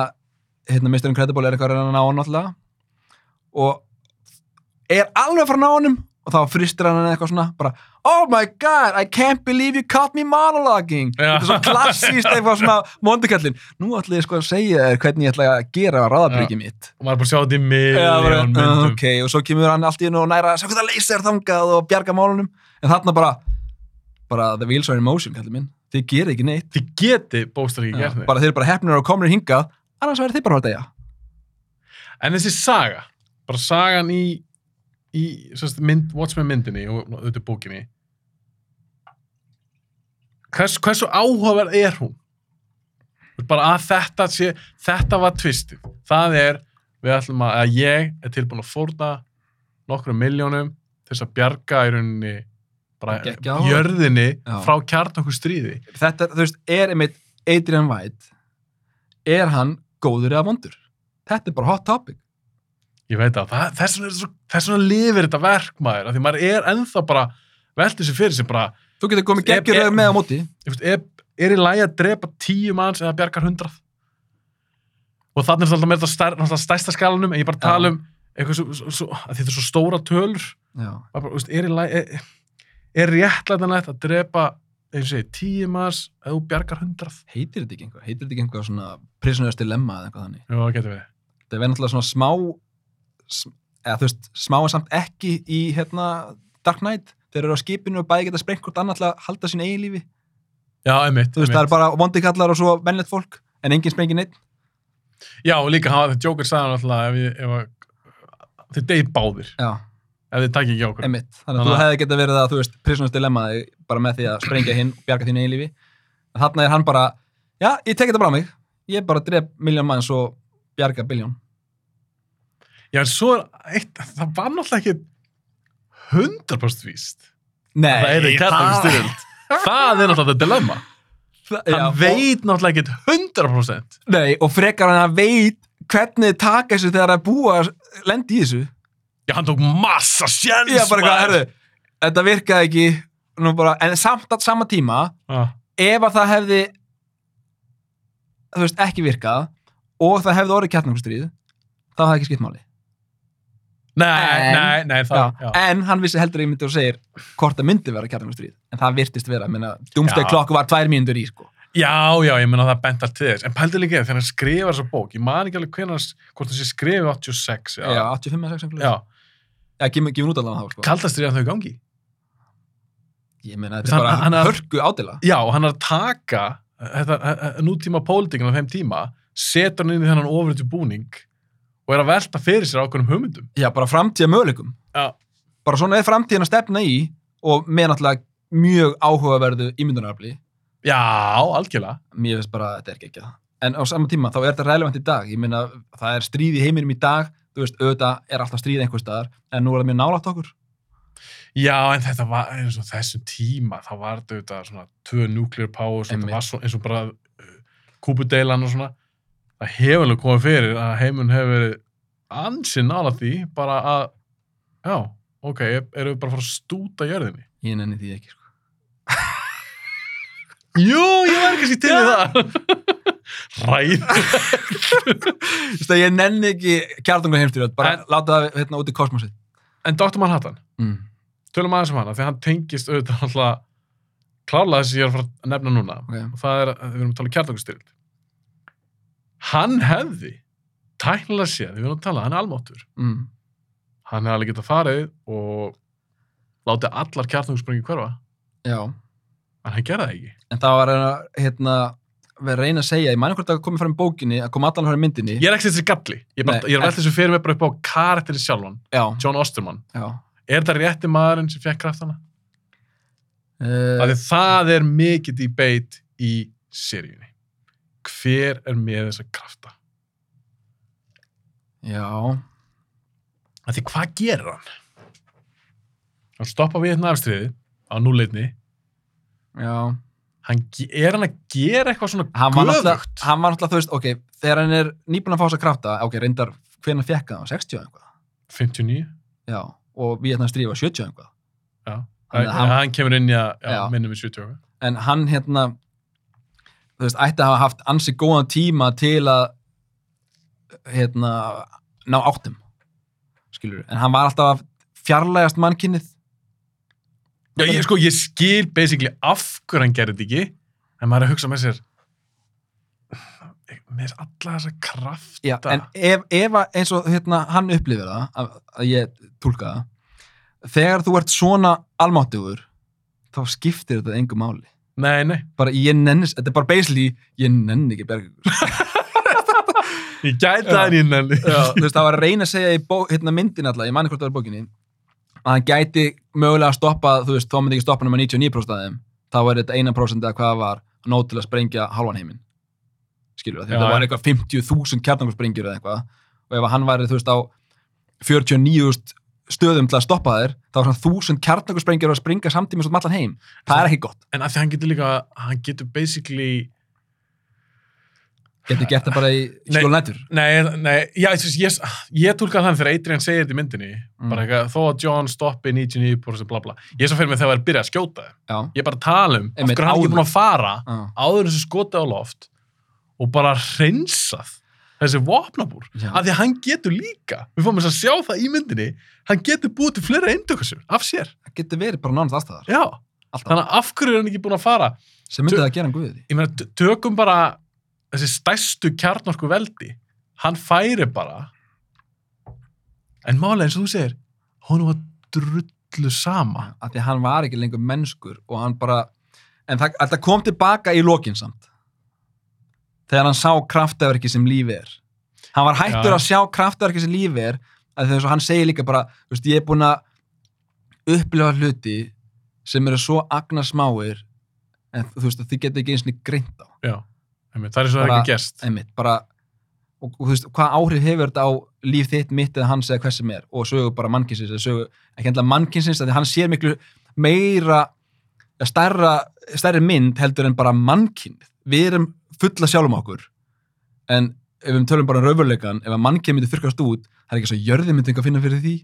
hérna Mr. Incredible er eitthvað að reyna að ná hann náttúrulega og er alveg að fara að ná honum og þá fristir hann eitthvað svona bara, oh my god, I can't believe you caught me monologuing Já. þetta er svo klassíst eitthvað svona vondikallin, nú ætla ég sko að segja þér hvernig ég ætla að gera ráðabryggi mitt Og maður bara sjá þetta í miljón myndum. ok, og svo kemur hann allt í hennu og næra sjá hvað það leysir þangað og bjarga málunum en þarna bara, bara the wheels are in motion, kallið minn, þið gerir ekki neitt Þið geti bóstar ekki gert neitt. bara þeir eru bara hefnir og komnir hingað annars verður þið bara að deyja En þessi saga, bara sagan í, í mynd, Watchmen myndinni og auðvitað bókinni, hvers, hversu áhugaverð er hún? Bara að þetta sé, þetta var tvistið. Það er, við ætlum að, að ég er tilbúin að fórna nokkrum miljónum til þess að bjarga í rauninni bara jörðinni Já. frá kjarnokkur stríði. þetta, þú veist, er einmitt Adrian White er hann góður eða vondur þetta er bara hot topic Ég veit að þess vegna lifir þetta verkmaður, af því maður er ennþá bara veltið sér fyrir sem bara, þú getur komið Ef- geggjur ef- með á móti er, er í lagi að drepa tíu manns eða bjargar hundrað? Og þannig er þetta alltaf með þetta stærsta skalanum, en ég bara Já. tala um eitthvað svo, svo, þetta er svo stóra tölur, já, maður bara, veist, er í lagi, er, réttlætanlegt að drepa, eins og segi, tíu manns eða þú bjargar hundrað? heitir þetta ekki einhver heitir þetta ekki einhver svona prisoners dilemma eða eitthvað þannig Já, það getur við. er verið náttúrulega svona smá sm- eða þú veist, smá er samt ekki í hérna Dark Knight þeir eru á skipinu og bæði geta sprengt hvort annað til að halda sín eigin lífi Já, einmitt. þú veist, það er bara vondikallar og svo vennlegt fólk en enginn sprengir neitt Já, og líka þetta Joker sagði náttúrulega ef, ég, ef að, þið deyð báðir, já, ef þið takk ekki okkur. Einmitt, þannig að þú að- hefði geta verið að, þú veist, prisoners dilemma þig bara með því að sprengja hinn og bjarga þínu eilífi. En þarna er hann bara, já, ég tek þetta bara á mig, ég bara dref miljón manns og bjarga biljón. Já, en svo er eitt, það var náttúrulega ekki 100% víst. Nei, það er styrjöld. Það er náttúrulega þetta dilemma. það- Hann já, veit náttúrulega ekki 100%. Og, nei, og frekar hann að veit hvernig þið taka þessu þegar það er búið að lendi í þessu. Já, hann tók massa sjens, Ég bara eitthvað, herðu, þetta virkaði ekki, nú bara, en samt að sama tíma, Já, ef að það hefði, þú veist, ekki virkað og það hefði orðið kjartnangustríð, þá hefði ekki skipt máli. Nei, En- nei, nei, það, já. en hann vissi heldur ekki myndi og segir hvort það myndi vera kjarnarstríð en það virtist vera, Doomsday Já. Clock var tvær mínútur í sko. Já, já, ég meina það bent allt til þess. En pældi líka, þegar hann skrifar þessa bók, ég man ekki alveg hvernig, sé skrifið 86, já, já. 85 eða 6 Já, gefum gefum út allan þá sko. kaldastrið að þau gangi. ég meina þetta er bara hann hörku ádela Já, hann er að taka þetta, þetta, nútíma pólitíkin á þeim tíma, setur hann inn í þennan ofriðtu búning og er að velta fyrir sér ákveðnum hugmyndum. já, bara framtíða möguleikum Já. bara svona er framtíðin að stefna í og með náttúrulega mjög áhugaverðu ímyndunarafli Já, algjörlega. mér finnst bara að þetta er ekki ekki en á sama tíma þá er þetta relevant í dag ég meina það er stríð í heiminum í dag þú veist, auðvitað er alltaf stríð einhver staðar en nú er það mjög nálægt okkur Já, en þetta var eins og þessum tíma, það var auðvitað svona tvö nuclear powers og Einmitt. þetta var svo, eins og bara uh, kúpudeilan og svona það hefur alveg komið fyrir að heimun hefur verið ansinn nála því bara að já, ok, erum við bara að fara að stúta jörðinni Ég nenni því ekki, sko. Jú, ég var að sé til í það Ræð Þú veist að ég nenni ekki kjartungar heimstyrjöld, bara En- láta það hérna út í kosmosið. En Dr. Manhattan, Mm. tölum aðeins um hana því að hann tengist auðvitað alltaf klárlega þessi ég er að fara að nefna núna Ok. og það er, við erum að tala um kjartangustyrld hann hefði tæknilega séð, við erum að tala, hann er almáttur Mm. hann hefði alveg getað farið og látið allar kjartangussprengi hverfa Já. En hann gerði það ekki En það var að, hérna, verið að reyna að segja, ég mæni hvort það komið fram í bókinni, að koma allan í myndinni. ég er ekki þessi galli, ég, bara, Nei, ég er veltið þessu fyrir mig bara upp á karakteri sjálfan Já, John Osterman, já. er þetta rétti maðurinn sem fekk kraftana? Uh, það er mikið debate í seríunni hver er með þessa krafta? já, því hvað gerir hann? hann stoppa við hérna afstriði á núleitni já. hann, er hann að gera eitthvað svona Hann var, náttúrulega, göfugt? hann var náttúrulega, þú veist, ok, þegar hann er nýbúin að fá þess að krafta, ok, reyndar, hvernig fekk hann það? 60 og eitthvað? 59? Já, og við hérna strífa 70 og eitthvað. Já. Hann, hann- hann kemur inn í að minnum við 70 En hann, hérna, þú veist, ætti að hafa haft ansi góðan tíma til að, hérna, ná áttum, skilur En hann var alltaf fjarlægast mannkynnið. Já, ég, sko, ég skil basically af hver hann gerði þetta ekki en maður er að hugsa með sér með alla þessa krafta Já, en ef, ef að eins og hérna, hann upplifir það, að, að ég tólka það, þegar þú ert svona almáttugur, þá skiptir þetta engu máli. nei, nei, Bara ég nennis, þetta er bara basically, ég nenni ekki bergur. [LAUGHS] ég gæti Já. það en ég nenni Já, þú veist, það var að reyna að segja í bó, hérna, myndin alltaf, ég manni hvort það var bókinni, að hann gæti mögulega að stoppa, þú veist, þó myndi ekki stoppa nema 99% af þeim, þá var þetta 1% eða hvað var, nóg til að sprengja halvan heiminn. Skilur það, þetta var eitthvað 50.000 kjarnangarsprengjur eða eitthvað, og ef hann væri, þú veist, á 49.000 stöðum til að stoppa þér, þá var hann 1000 kjarnangarsprengjur að springa samtímis út um allan heim. Það er ekki gott. en af því hann getur líka hann getur basically Getur gert það bara í Nei. skóla nættur. nei, nei, já, ég, ég, ég tólka þann þegar Adrian segir þetta í myndinni Mm. bara eitthvað, þó að John stoppi 99% bla bla, ég svo fyrir mig þegar það er byrjað að skjóta Já. ég er bara að tala um, af hverju hann ekki búin að fara Já. áður en þessu skotið á loft og bara hreinsað þessi vopnabúr, af því hann getur líka við þess að sjá það í myndinni hann getur búið til fleira eindökasur af sér, Það getur verið bara nánast þar. já Alltaf. þannig að af hverju er hann ekki búin að fara Sem myndi það að gera hann guðið. ég meina, tökum bara þessi stærstu kjarnorku veldi hann færi bara. En málega eins og þú segir hún var drullu sama. Af því að hann var ekki lengur mennskur og hann bara, en það, það kom tilbaka í lokin samt. Þegar hann sá kraftaverki sem lífi er. Hann var hættur Já. að sjá kraftaverki sem lífi er að þess að hann segir líka bara veist, ég er búin að upplifa hluti sem eru svo agnarsmáir en þú veist, þið getur ekki eins og greint á. Já, einmitt, það er svo Bara- ekki gerst. einmitt, bara og, og þú veist, hvað áhrif hefur þetta á líf þitt, mitt eða hans eða hvers sem er? Og sögu bara mannkynsins eða sögu, ekki endla mannkynsins að því hann sér miklu meira stærra, stærri mynd heldur en bara mannkynið. Við erum fulla sjálfum okkur en ef við tölum bara um raunveruleikan ef að mannkyn myndi þurkast út það er ekki svo jörði myndi eitthvað finna fyrir því.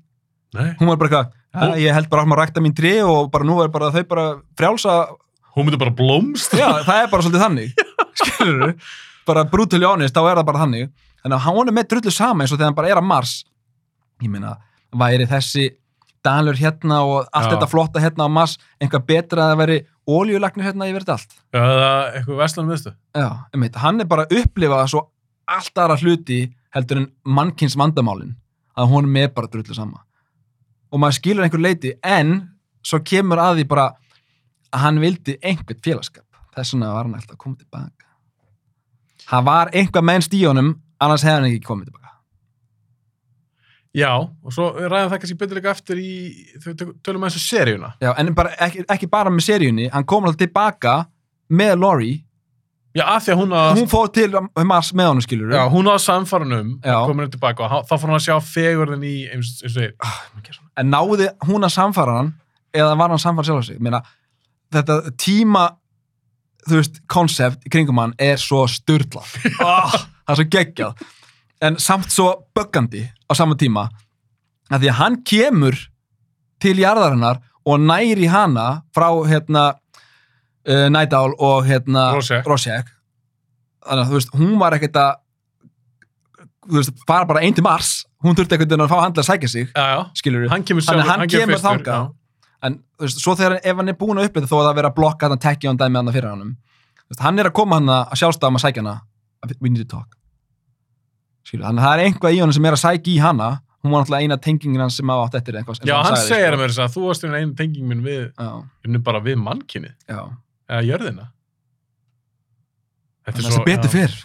Nei, hún var bara eitthvað, "Ja, ég held bara að maður rækta mín tré og bara nú er bara þau bara frjálsa hún myndi bara blómst Já, það er bara svolítið þannig [LAUGHS] skilur du, bara brutally honest þá er það bara þannig, þannig að hann er með drullu sama eins og þegar hann bara er að Mars. Ég meina, væri þessi dalur hérna og allt Já. þetta flotta hérna á Mars, einhvað betra að það væri ólíulagnir hérna yfir þetta allt? Já, er eitthvað veslanum viðstu. Já, einmitt, hann er bara að upplifa svo allt aðra hluti heldur en mannkins vandamálin að hún er með bara drullu sama. Og maður skilur einhver leiti en svo kemur að því bara að hann vildi einhvern félagskap þess vegna var hann alltaf að koma tilbaka hann var einhvað mennst í honum annars hefði hann ekki komið tilbaka. Já, og svo ræðum það kannski betur líka eftir í, tölum eins og seríuna. Já, en bara, ekki, ekki bara með seríunni hann kom alltaf tilbaka með Laurie. Já, af því að hún að, hún fór til Mars með honum skilur já, hún að samfarnum, komin henni tilbaka og þá fór hún að sjá fegurðin í, eins eins og segir. en náði hún að samfara hann eða var hann að samfara sjálf sig? Meina, þetta tíma þú veist, koncept í kringum hann er svo styrla oh, það er svo geggjað en samt svo böggandi á sama tíma að því að hann kemur til jarðarinnar og næri hana frá hérna uh, Nædál og hérna Rosek. Þannig að þú veist, hún var ekkert að þú veist, fara bara einn til Mars hún þurfti ekkert að fá handla að sækja sig Já, já. skilur Hann kemur sjálfur, að hann kemur fyrstur, þangað. já. En veist, svo þegar ef hann er búin að upplega þó að það vera að blokka hann tekja hann dæmi hann fyrir hann veist, hann er að koma hann að sjálfstafum að sækja hana. We need to talk. Skilur, þannig að það er einhvað í honum sem er að sækja í hana. Hún var náttúrulega eina tengingin hans sem átt eftir og Já, hann sagði, segir sko. mér þess að þú varst einu tenging minn við, bara við mannkinni, já, eða jörðina. Þetta að það betur fyrr.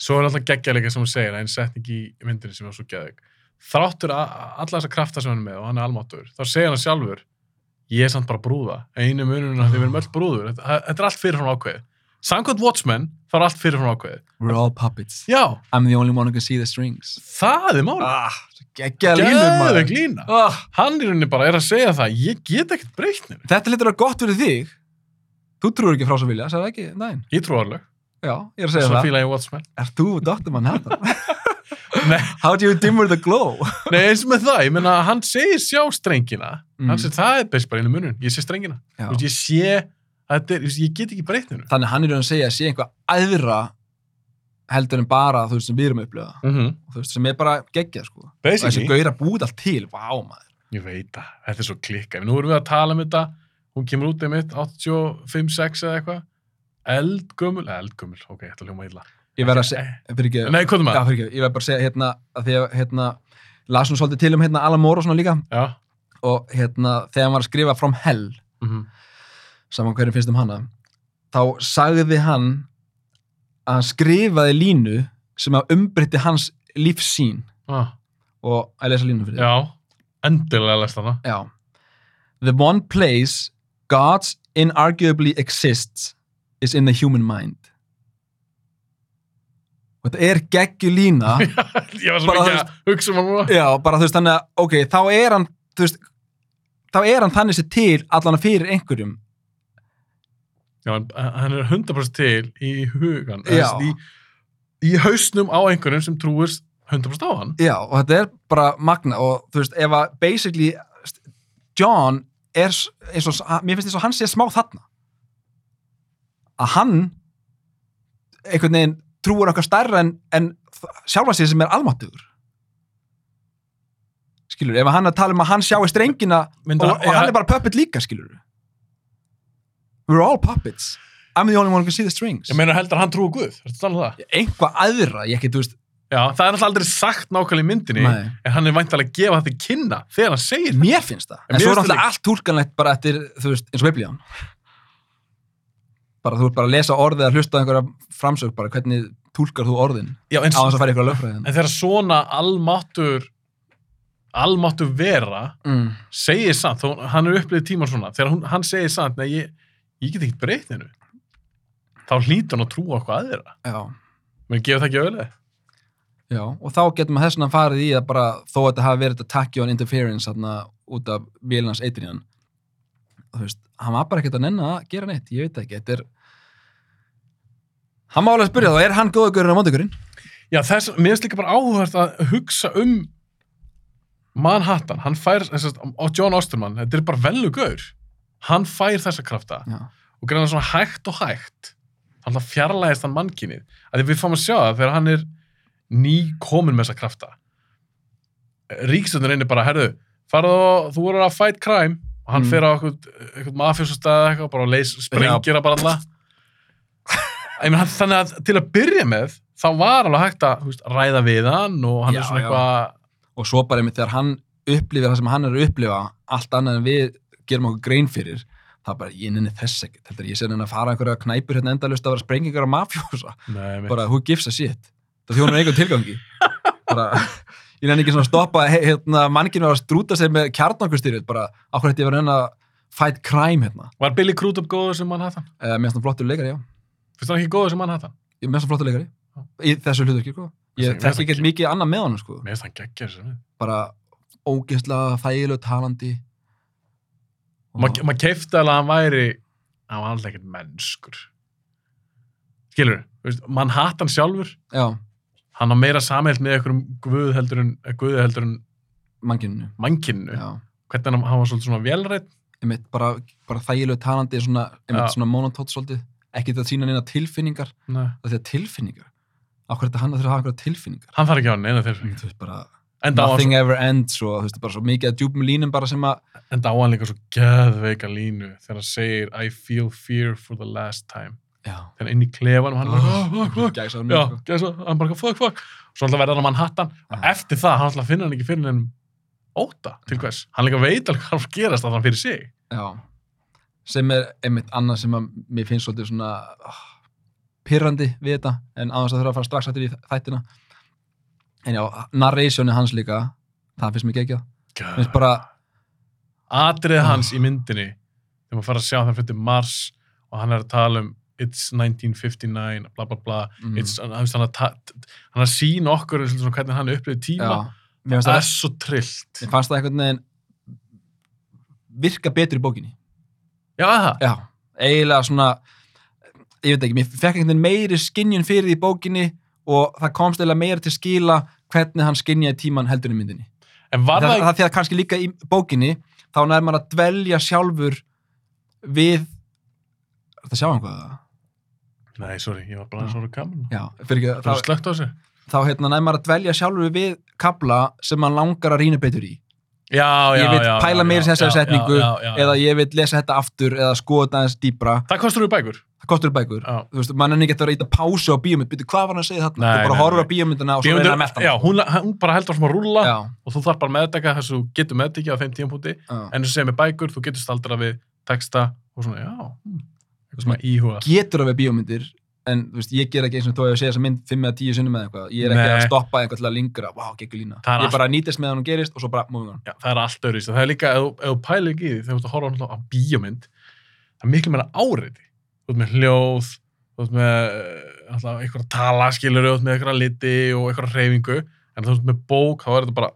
Svo er alltaf geggjalega sem hún segir, einn setning í myndinni sem var svo geðug. Þráttur alla þessa krafta sem hann er með og hann er almáttur, þá segir hann sjálfur, ég er samt bara brúða, einu munurinn að þið verðum öll brúður. Þetta, er allt fyrir frá ákveðið. Samkvæmt Watchmen, er allt fyrir frá ákveðið. we're all puppets Já, I'm the only one who can see the strings það er málið. ah, geggja lína. ah, Hann í rauninni bara er að segja það, ég get ekkert breytt nefnir. þetta litur að gott fyrir þig þú trúir ekki frá svo vilja, það ekki, næn Ég trú alveg, já, ég er að segja svo það fíla ég Watchmen. Er þú Dr. Manhattan? [LAUGHS] [LAUGHS] How do you dimmer the glow? nei, eins með það, ég meina, hann segir sjá strengina, Mm. hann segir það er best bara einu munun, ég sé strengina. Veist, ég sé, þetta er, ég get ekki breytt nefnir. Þannig að hann er að segja að sé einhvað aðra heldur en bara þú veist sem við erum að upplifa Mm -hmm. þú veist sem er bara geggjað sko og þessi Basically, gauðra búið allt til, vá maður ég veit það, þetta er svo klikka. Nú erum við að tala um þetta, hún kemur út einmitt, 85-6 eða eitthvað, eldgömmul, eldgömmul, ok, þetta hljóma illa. Ég verð að segja, fyrir ekki Nei, hvað er Já, fyrir ekki, ég verð bara að segja hérna að því að hérna las hún svolítið til um hérna Alan Moore og svona líka Já, og hérna þegar hann var að skrifa From Hell mm saman hverjum finnst um hana þá sagði hann að hann skrifaði línu sem að umbreytti hans lífsín ah, og að lesa línu fyrir þig. já, endilega lest hana. Já. The one place gods inarguably exists is in the human mind. Og þetta er geggju lína. [LAUGHS] ég var svo mikið að hugsa um hann. Já, bara þú veist þannig að, ok, þá er hann, þú veist, þá er hann þannig sér til allan að fyrir einhverjum. Já, hann er 100% til í hugan. Þess, í, í hausnum á einhverjum sem trúir 100% á hann. Já, og þetta er bara magna og þú veist, ef að basically John er eins og, mér finnst eins og hann sé smá þarna. Að hann einhvern veginn trúur okkar stærra en, en sjálfa sér sem er almáttugur. Skilur, ef hann er að tala um að hann sjáu strengina Mynda, og, og hann er bara puppet líka, skilur. We're all puppets. I'm the only one who can see the strings. Ég meina heldur hann trúi Guð, ertu að tala um það? Einhvað aðra, ég ekki, þú veist, Já, það er alltaf aldrei sagt nákvæmlega í myndinni, Nei. en hann er væntalega að gefa þetta kynna þegar hann segir það. Mér finnst það. En En svo er alltaf allt túlkanlegt bara eftir, þú veist, eins og biblíðan. Bara þú ert bara að lesa orðið að hlusta einhverja framsög, bara hvernig túlkar þú orðin Já, en, á þess að fara ykkur að lögfræðin. en þegar svona almáttur, almáttur vera Mm. segir samt, þó hann er upplifið tíman svona, þegar hún, hann segir samt, nei, ég, ég get ekkert breytt hennu, þá hlýtur hann að trúa okkur aðeira. Já. Menn gefur það ekki auðvitað? Já, og þá getur maður þess vegna farið í að bara, þó að þetta hafi verið þetta tachyon interference þarna út af vélans eitriðan, þú veist, hann var bara ekkert að nenna að gera neitt, ég veit ekki, þetta er, hann má alveg spyrja þá, er hann góðugurinn á móndugurinn? Já, þess, mér finnst líka bara áhugavert að hugsa um Manhattan, hann fær, þess að, og John Osterman, þetta er bara velu gaur, hann fær þessa krafta Já. og greina svona hægt og hægt, að fjarlægist hann mannkynið, að við fáum að sjá það þegar hann er ný komin með þessa krafta. Ríkistöndin reynir bara, herðu, farðu þú voru að fight crime og hann Mm. fer á eitthvað, mafjósustæð eitthvað, bara og leys, sprengir það bara alla. Ég meina, þannig að til að byrja með, þá var alveg hægt að veist, ræða við hann og hann Já, er svona eitthvað, og svo bara einmitt þegar hann upplifir það sem hann er að upplifa allt annað en við gerum okkur grein fyrir það er bara, ég nenni þess ekkert heldur, ég sé henni að fara einhverja knæpur hérna endalust að vera sprengingar á mafjósa, bara who gives a shit? Það þjónar einhvern tilgangi. [LAUGHS] Bara, ég nenni ekki svona að stoppa hérna, mannkinn var að strúta sig með kjarnangustyrjut bara, ákveð þetta ég henni að fight crime hérna, var Billy Crudup góður sem Manhattan? uh, mér finnst hann flottur leikari, já. Finnst hann ekki góður sem Manhattan? ég mér finnst hann flottur leikari, í þessu hlutur ekki, sko. Ég þekki ekki mikið annað með hann, sko. Mér finnst hann geggjör sem við. bara ógeðslega þægilegu talandi. Og- Ma- Maður keifti alveg að hann væri hann var alltaf ekkert mennskur. Skilur, veist, Manhattan sjálfur. Já, hann á meira samhælt með einhverjum guð heldur en, guð heldur en mannkynnu já, hvernig hann, hann var svolítið svona velrætt einmitt, bara, bara þægilegu talandi svona, einmitt, Já. svona monotótt svolítið. Ekki þetta að sína neina tilfinningar. Það er tilfinningar ákveð þetta hann að þurfa að hafa einhverja tilfinningar? Hann þarf ekki á hann eina þeir þú veist bara, nothing ever ends og þú veist bara svo mikið að djúpum línum bara sem að svo- enda á hann líka svo geðveika línu þegar hann segir I feel fear for the last time þegar hann inn í klefanum hann oh, fuck, fuck, fuck. gæsa á Já, sko. gæsa, hann bara fuck, fuck. Svo alltaf verður hann á Manhattan. Og Já. eftir það, hann alltaf finnur hann ekki fyrir en óta, til hvers, hann líka veit alveg hvað hann gerast að hann fyrir sig. Já, sem er einmitt annað sem að mér finnst svolítið svona oh, pirrandi við þetta en aðeins að þurfa að fara strax aftur í þættina. En já, narrationi hans líka það finnst mér Mér finnst bara, atrið hans í myndinni þegar maður fara að sjá þann fyrir Mars og hann er að tala um it's 1959, bla bla bla mm, it's, hann, hann, hann, að- hann sína okkur hvernig hann upplifið tíma já, það það er svo trillt Mér fannst það einhvern veginn virka betur í bókinni. já, það, Já. Eiginlega svona, ég veit ekki, mér fekk einhvern veginn meiri skinjun fyrir því í bókinni og það komst eiginlega meira til skila hvernig hann skinjaði tíman heldur í myndinni. Það, það, það því að kannski líka í bókinni þá nær maður að dvelja sjálfur við Er þetta að sjá einhvað það? Nei, sorry, ég var bara aðeins orðið gaman Já, fyrir ekki, það er slögt á þessu þá hérna nær maður að dvelja sjálfur við kabla sem maður langar að rýna betur í. já, já, Ég vil já, pæla já, meira í já, þessari já, setningu já, já, já. eða ég vil lesa þetta aftur eða skoða þetta aðeins dýbra. það kostur við bækur Það kostur bækur. já. þú veist, mann er eftir að íta pásu á bíómynd byrju, hvað var hann að segja þarna? Nei, þú bara horfur á bíómyndina og svo Bíómyndir- reyna að melta já, hún, hún bara heldur að rúlla já, og þú þarf bara að meðdeka þess að þú getur meðdekið á þeim tímpúti já. en eins og segja með bækur, þú getur staldra við texta og svona, já eitthvað svona íhuga. Getur að vera bíómyndir en veist, ég ger ekki eins og þó að ég segja þessa mynd 5 eða 10 sinnum eða eitthvað, ég er ekki Nei. að stoppa eitthvað til að lingra, vá, geggur lína Það er ég bara nýtist með hann og gerist og svo bara moving on. Já, það er allt öðru það er líka, ef, þú- ef þú pælir ekki í því þegar þú ert að horfa náttúrulega á bíómynd það er miklu meira áriði þú ert með hljóð þú ert með eh, alltaf, að tala skilur þú ert með eitthvað liti og eitthvað reyfingu en þú ert með bók, þá er þetta bara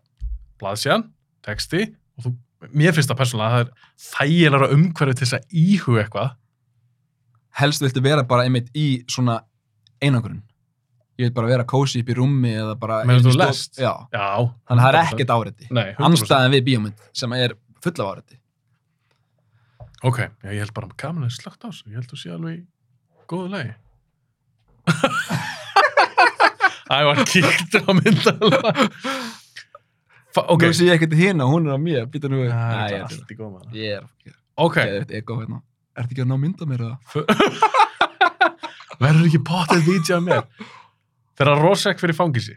blaðsjan, texti og þú, mér finnst það persónulega að það er þægilega umhverfið til þess að íhuga eitthvað helst viltu vera bara einmitt í svona einangurinn ég vil bara vera kósi upp í rúmi eða bara í þú lest? já, já, þannig að það er 100%. ekkert 100%. anstæðan við bíómynd sem er full af áreiti Ok, já, ég held bara að gaman að slögt á þessu. Ég held að þú sé alveg í góðu lagi. Æ, var kíkt á myndalega. Ok. ok, nú sé ég ekkert hérna, hún er á mér býta nú, Það er ég er góð með það. er Ok, ég er ego hérna ertu ekki að ná mynda mér eða? [LAUGHS] verður ekki potið DJ að mér. Þegar Rosek fyrir fangisi,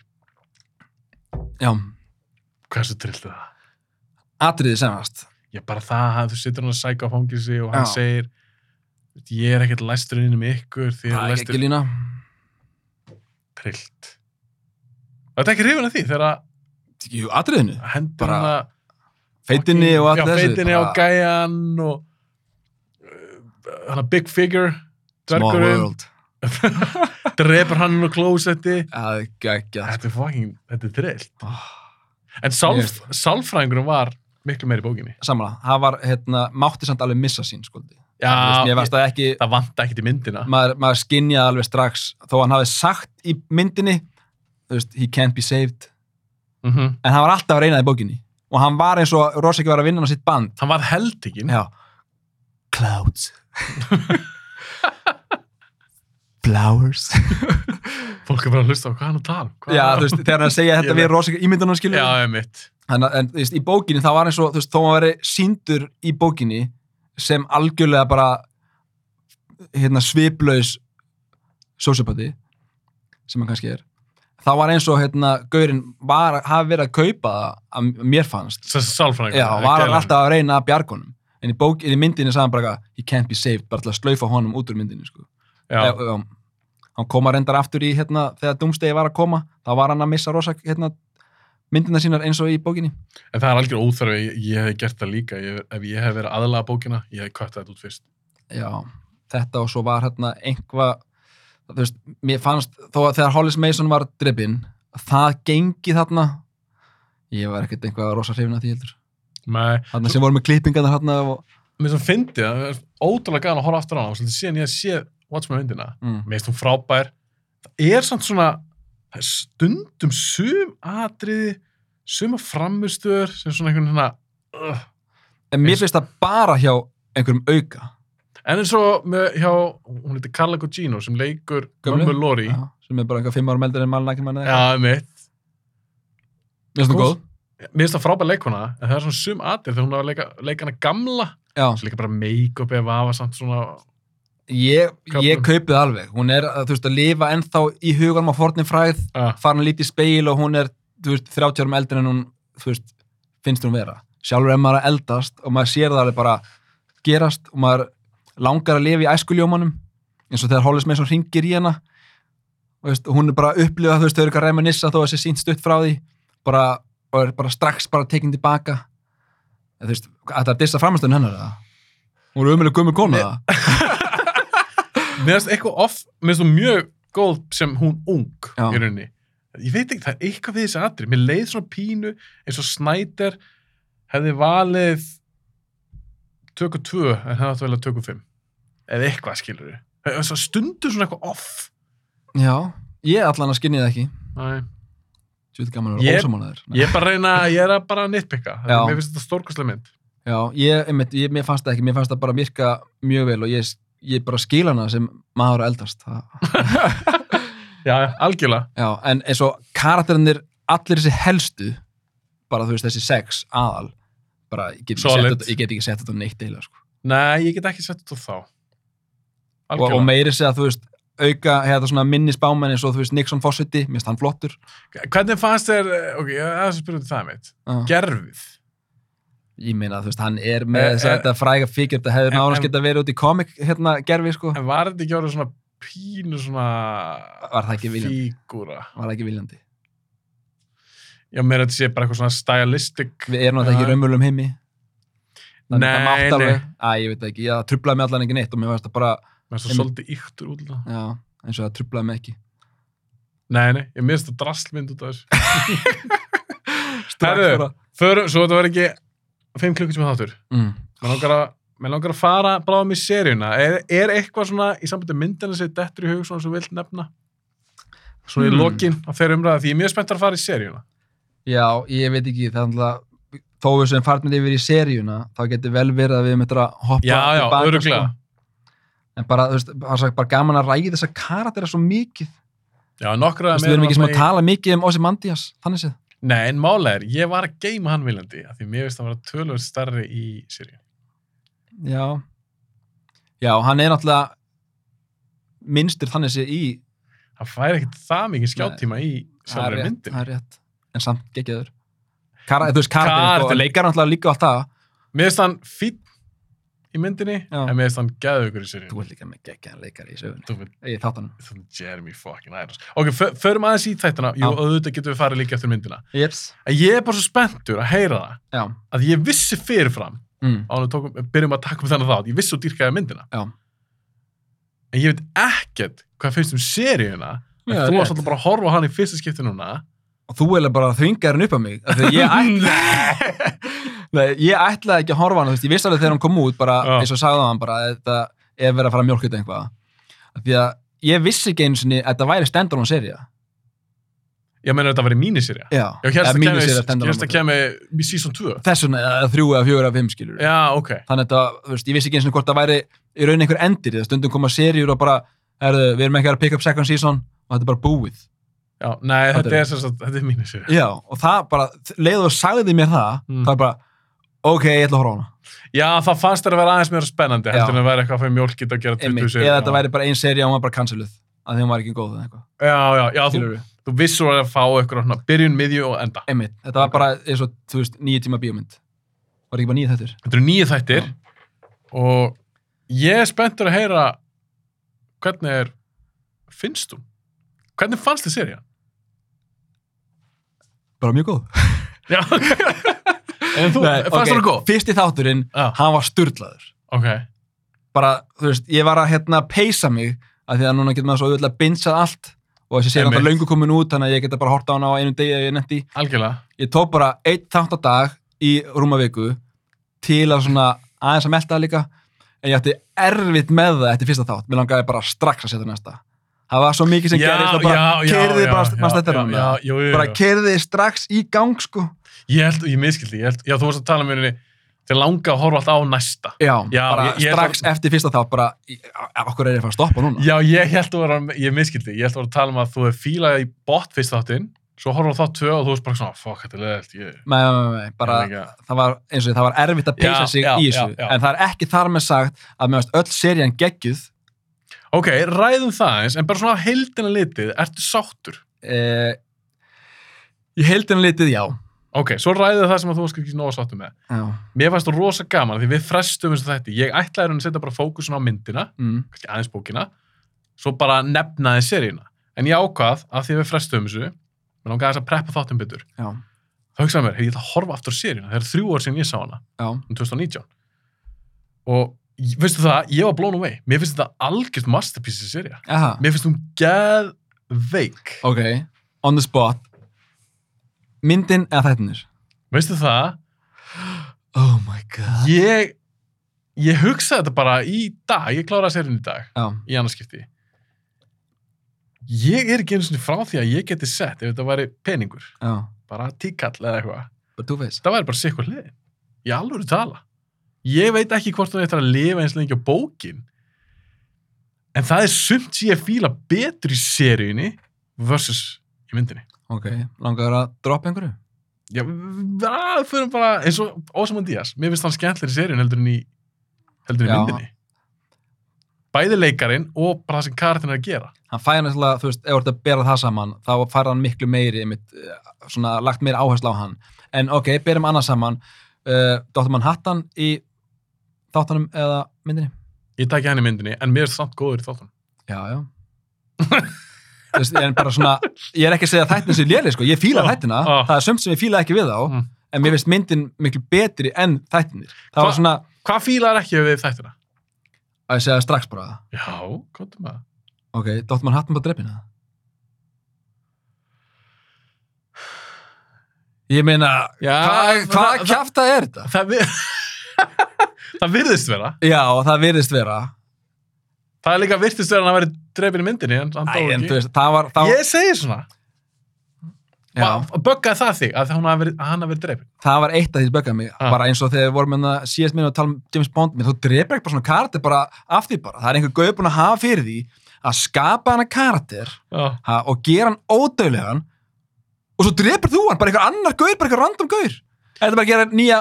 já, hversu trillt er það? atriði semast Ég bara það að þú situr hann að sæka á fangisi og hann Já. segir ég er ekkert læstur inn um ykkur því það er ekki lína trillt. Þetta er ekki hrifin að því þegar Jú, atriðinu, hendur hann að feitinni og allt já, þessu feitinni á gæjan og hann að big figure Small dvergurinn, world. [LAUGHS] Drepur hann á klósetti. Þetta er fucking, þetta er trillt oh, en sálf, sálfræðingurum var miklu meir í bókinni. Samanlega, það var, hérna, mátti samt alveg missa sín skuldi já, það ekki, það vant ekkert í myndina. Maður, maður skinjaði alveg strax þó hann hafi sagt í myndinni veist, he can't be saved. Mm en hann var alltaf að reyna það í bókinni. Og hann var eins og Roseki var að vinna á sitt band. Hann var heldikinn Clouds. Flowers. Fólk er bara að hlusta á hvað hann að tala um. Hvað- Já, þú veist, þegar hann segja þetta við Roseki ímyndunum skilur já, ég mitt en, en þú veist, í bókinni þá var eins og þú veist, þó hann veri síndur í bókinni sem algjörlega bara hérna sviplaus sociopati sem hann kannski er þá var eins og hérna Gaurin var, hafi verið að kaupa það að mér fannst. Já, var alltaf að reyna að bjargunum en í, bók, í myndinni sagði hann bara eitthvað, he can't be saved bara til að slaufa honum út úr myndinni sko. e, e, hann koma reyndar aftur í hérna, þegar Doomsday var að koma þá var hann að missa rosa hérna, myndina sínar eins og í bókinni. En það er algjör óþarfi ég, ég hef gert það líka ég, ef ég hef verið aðlaga bókina ég hef kvætt þetta út fyrst. Já, þetta og svo var hérna einhvað þú veist, mér fannst þó að þegar Hollis Mason var drippinn það gengi þarna ég var ekkert einhvað rosa hrifin að því heldur Þarna sem voru með klippingarna hérna og mér sem fyndi það er ótrúlega gæðan að horfa aftur á hana og svolítið síðan ég sé Watchmen myndina mm. mér finnst hún frábær. Það er samt svona það er stundum sum atriði suma framustöður sem svona einhvern hérna uh. en mér finnst það bara hjá einhverjum auka. En eins og með, hjá, hún heitir Carla Gugino sem leikur Gömlu? Já, sem er bara eitthvað fimm ára meldur en manni já, mitt mér finnst það góð mér finnst það frábær leikona en það er svona sum atrið þegar hún er að leika, leika hana gamla svo líka bara make-up eða vafa samt svona ég, ég kaupið alveg. Hún er þú veist, að lifa ennþá í huganum á fornin fræð, uh, farin að líti í speil og hún er, veist, 30 árum eldur en hún, veist, finnst hún vera. Sjálfur er maður að eldast og maður sér það alveg bara gerast og maður langar að lifa í æskuljómanum eins og þegar Hollis Mason ringir í hana. Og veist, hún er bara að upplifa þú veist, þau eru eitthvað að reminissa þó að sé sínt stutt frá því. Bara, og er bara strax bara tekin tilbaka þú veist, þetta er dissa framstöðun hennar eða? hún er umölu gummur kona Nei. það [LAUGHS] mér finnst eitthvað off, mér finnst þú mjög góð sem hún ung Já. í rauninni ég veit ekki, það er eitthvað við þessi atrið mér leið svona pínu eins og Snyder hefði valið tökur 2 en hefði átt að velja tökur 5 eða eitthvað skilur við stundur svona eitthvað off já, ég allan að skinni það ekki Næ. Sjöld gaman að vera ósamálaður ég er bara að reyna, ég er að bara að nitpicka. Já. mér finnst þetta stórkostlega mynd. Já, ég, einmitt, ég, mér fannst það ekki, mér fannst það bara virka mjög vel og ég, ég bara skil hana sem maður að eldast. [LAUGHS] Já, algjörlega. Já, en eins og karakterinir, allir þessi helstu, bara þú veist þessi sex aðal, bara ég get ekki, sett þetta, neitt eila, sko. nei, ég get ekki sett þetta þá. Og, algjörlega. og meiri segja, þú veist, auka, hefða svona minni spámenn eins og þú veist Nixon Fawcetti, mér finnst hann flottur. hvernig fannst þér, ok, ég er að spyrja út í það mitt Já. gerfið Ég meina, þú veist, hann er með Eh, þess eh, að þetta fræga fíkjur, þetta en- náðast geta verið út í komik, hérna, gerfi, sko. En var þetta ekki orðið svona pínu svona Var það ekki viljandi? fígúra? Var það ekki viljandi. Já, mér þetta sé bara eitthvað svona stylistic. Við erum náttúrulega ekki raumulum heimi. Nei, nei. Æ, ég veit ekki, ég trublaði mig allan ekki neitt og mér Mér finnst það svolítið yktur út. af það. já, eins og það trublaði mig ekki. Nei, nei, ég minnst það drastlmynd út af þessu. [LAUGHS] Bara. Förum, svo þetta var ekki 5 klukkutíma þáttur. Mm. Mér langar að, mér langar að fara bráðum í seríuna. Er, er eitthvað svona í sambandi myndina sem dettur í hug svona sem þú vilt nefna? Svona í Hmm. lokin á þeirra umræða því ég er mjög spenntur að fara í seríuna. Já, ég veit ekki, það er alltaf, þó við sem farnir yfir í seríuna, þá getur vel verið að við möttum að hoppa Já, já, tilbaka, sko. En bara, þú veist, bara gaman að ræði þessa karaktera svo mikið. Já, nokkra Þú veist, við erum ekki sem að tala mikið um Ozymandias, þannig séð. Nei, en málega er, ég var að geima hann viljandi af því mér finnst að vera tölvöld starri í seríun. Já. Já, hann er náttúrulega minnstur þannig séð í Það fær ekkert það mikið skjáttíma í er rétt, myndin. það er rétt. En samt geggjaður. Kara, þú veist, karakterin, sko, leikar náttúrulega líka allt það. Mér finnst hann fýtt í myndinni, Já. en mér finnst hann geðugur í Þú seríun. er líka með geggjaðan leikari í sögunni. Þú Ég þátt hann. þú Jeremy fucking Irons. Ok, fö- förum aðeins í þættina, jú, auðvitað getum við farið líka eftir myndina. Jeps. En ég er bara svo spenntur að heyra það, Já. að ég vissi fyrirfram, Mm. á hann tókum, byrjum að taka um þennan þátt, ég vissi og dýrkaði myndina. Já. En ég veit ekkert hvað finnst um seríuna, þú varst alltaf bara að horfa hann í fyrsta skipti núna. Og þú eiginlega bara þvingar hann upp á mig. af því að Ég [LAUGHS] ætla, nei, ég ætlaði ekki að horfa hann, ég vissi alveg þegar hann kom út, bara, eins og sagði hann bara, að þetta er verið að fara að mjólka þetta einhvað. Af Því að ég vissi ekki einu sinni að þetta væri stendur hún serið. Ég meina að vera míniserja. Já. Hérst að kemi, stand-alone að í season 2. Þess vegna, eða þrjú eða fjögur eða fimm, skilur. Já, ok. Þannig að veist, ég vissi ekki eins og hvort það væri í raun einhver endir, stundum koma seríur og bara, herðu, við erum ekki að pick up second season og þetta er bara búið. Já, nei, Þetta er- er, er míniserja. Já, og það bara, leiðu og sagði mér það, Mm. það er bara, ok, ég ætla að horfa á hana. Já, það fannst þér að vera aðeins meira spennandi, heldur en að vera eitthvað að fá mjólkitt að gera 20 Einmitt, serið. eða þetta væri bara ein sería og hún var bara canceluð, að því hún var ekki góð eða eitthvað. Já, já, já, þú, Skilurðu? þú vissur að fá eitthvað svona byrjun, miðju og enda. Einmitt, þetta var bara eins og, þú veist, nýju tíma bíómynd. Var ekki bara nýju þettur? Þetta eru nýju þættir og ég er spenntur að heyra hvernig er, finnst þú? Hvernig fannst þið serían? Bara mjög góð. [LAUGHS] Já, en þú, Nei, fannst ok, þú góð? Fyrsti þátturinn, Já, hann var sturlaður. ok, Bara, þú veist, ég var að hérna peysa mig, að því að núna getur maður svo auðvitað binsað allt og þessi sér Einmitt. náttúrulega löngu komin út, þannig að ég geta bara horta á hana á einum degi ef ég netti. algjörlega. Ég tók bara einn þátt á dag í rúma viku til að svona aðeins að melta það líka en ég ætti erfitt með það eftir fyrsta þátt mér langaði bara strax að setja næsta það var svo mikið sem gerist og bara keirði bara, já, já, bara jú. keirði strax í gang sko Ég held, ég miskildi, ég held, já, þú varst að tala um henni til langa að horfa alltaf á næsta. já, Já, bara ég- ég- strax eftir fyrsta þátt bara, okkur er ég að fara að stoppa núna Já, ég held að vera, ég miskildi, ég held að vera að tala um að þú hefur fílað í bot fyrst þáttinn, svo horfa á þátt tvö og þú veist bara svona, fuck, þetta er leðilt, ég... Nei, nei, nei, nei, bara, það var eins og það var erfitt að peysa Já, sig já, í þessu, já, já. en það er ekki þar með sagt að meðast öll serían geggjuð Ok, ræðum það eins, en bara svona á heildina litið, ertu sáttur? eh, ég heildin litið já. Ok, svo ræðum það sem að þú varst ekki nóga sáttur með. já. Mér fannst það rosa gaman, því við frestum eins og þetta, ég ætlaði að setja bara fókusun á myndina, Mm. aðeins bókina, svo bara nefnaði seríuna. En ég ákvað að því við frestum þessu, mér langaði þess að preppa þáttum betur. já, Það hugsaði mér, hey, ég ætla að horfa aftur seríuna, það er þrjú ár sem ég sá hana. já, 2019 og ég- veistu það, ég var blown away. Mér finnst þetta algjört masterpiece í Aha. mér finnst hún geðveik. Ok, on the spot. Myndin eða þættinir veistu það, oh my god. Ég ég hugsaði þetta bara í dag. Ég kláraði serjun í dag, já, í annarskipti ég er ekki einu sinni frá því að ég geti sett ef þetta væri peningur, já, bara tíkall eða eitthvað, það væri bara sikkur hlið í alvöru tala ég veit ekki hvort hún eitthvað að lifa eins lengi á bókin. En það er sumt sem ég fíla betur í seríunni versus í myndinni. Ok, langaður að droppa einhverju? Já, það fyrir bara eins og Ósaman Díaz, mér finnst hann skemmtilega í seríun heldur en í heldur en í myndinni. Bæði leikarin og bara það sem karakterin er að gera. Hann fæði næstilega, þú veist, ef þú ert að bera það saman þá fær hann miklu meiri einmitt, eh, svona lagt meiri áherslu á hann. En ok, berum annað saman. Uh, Dr. Manhattan í þáttanum eða myndinni ég takk henni myndinni, en mér er samt góður í þáttunum já, já veist, en bara svona, ég er ekki að segja að þættin sem léli, sko, ég fíla Já, þættina já. það er sömt sem ég fíla ekki við þá Mm. en mér finnst myndin miklu betri enn þættinir það Hva- svona, hvað fílar ekki við þættina? að ég segja strax bara já, hvað er maður? ok, Dr. Manhattan bara drefina ég meina hvað hva það- kjafta er þetta? það, við... það virðist vera já, það virðist vera Það er líka virtist vera að hann að vera drefin í myndinni, en hann Æ, dó en ekki. veist, það var það, Ég segi svona. Böggaði það þig að, að hann hafi verið drefin? það var eitt af því sem böggaði mig Ah. bara eins og þegar við vorum með það síðast minni að tala um James Bond þú drefur ekki bara svona karakter bara af því bara, það er einhver gauð búin að hafa fyrir því að skapa hana karakter Já. ha, og gera hann ódöðlegan og svo drefur þú hann, bara einhver annar gauð bara einhver random gauð eða bara gera nýja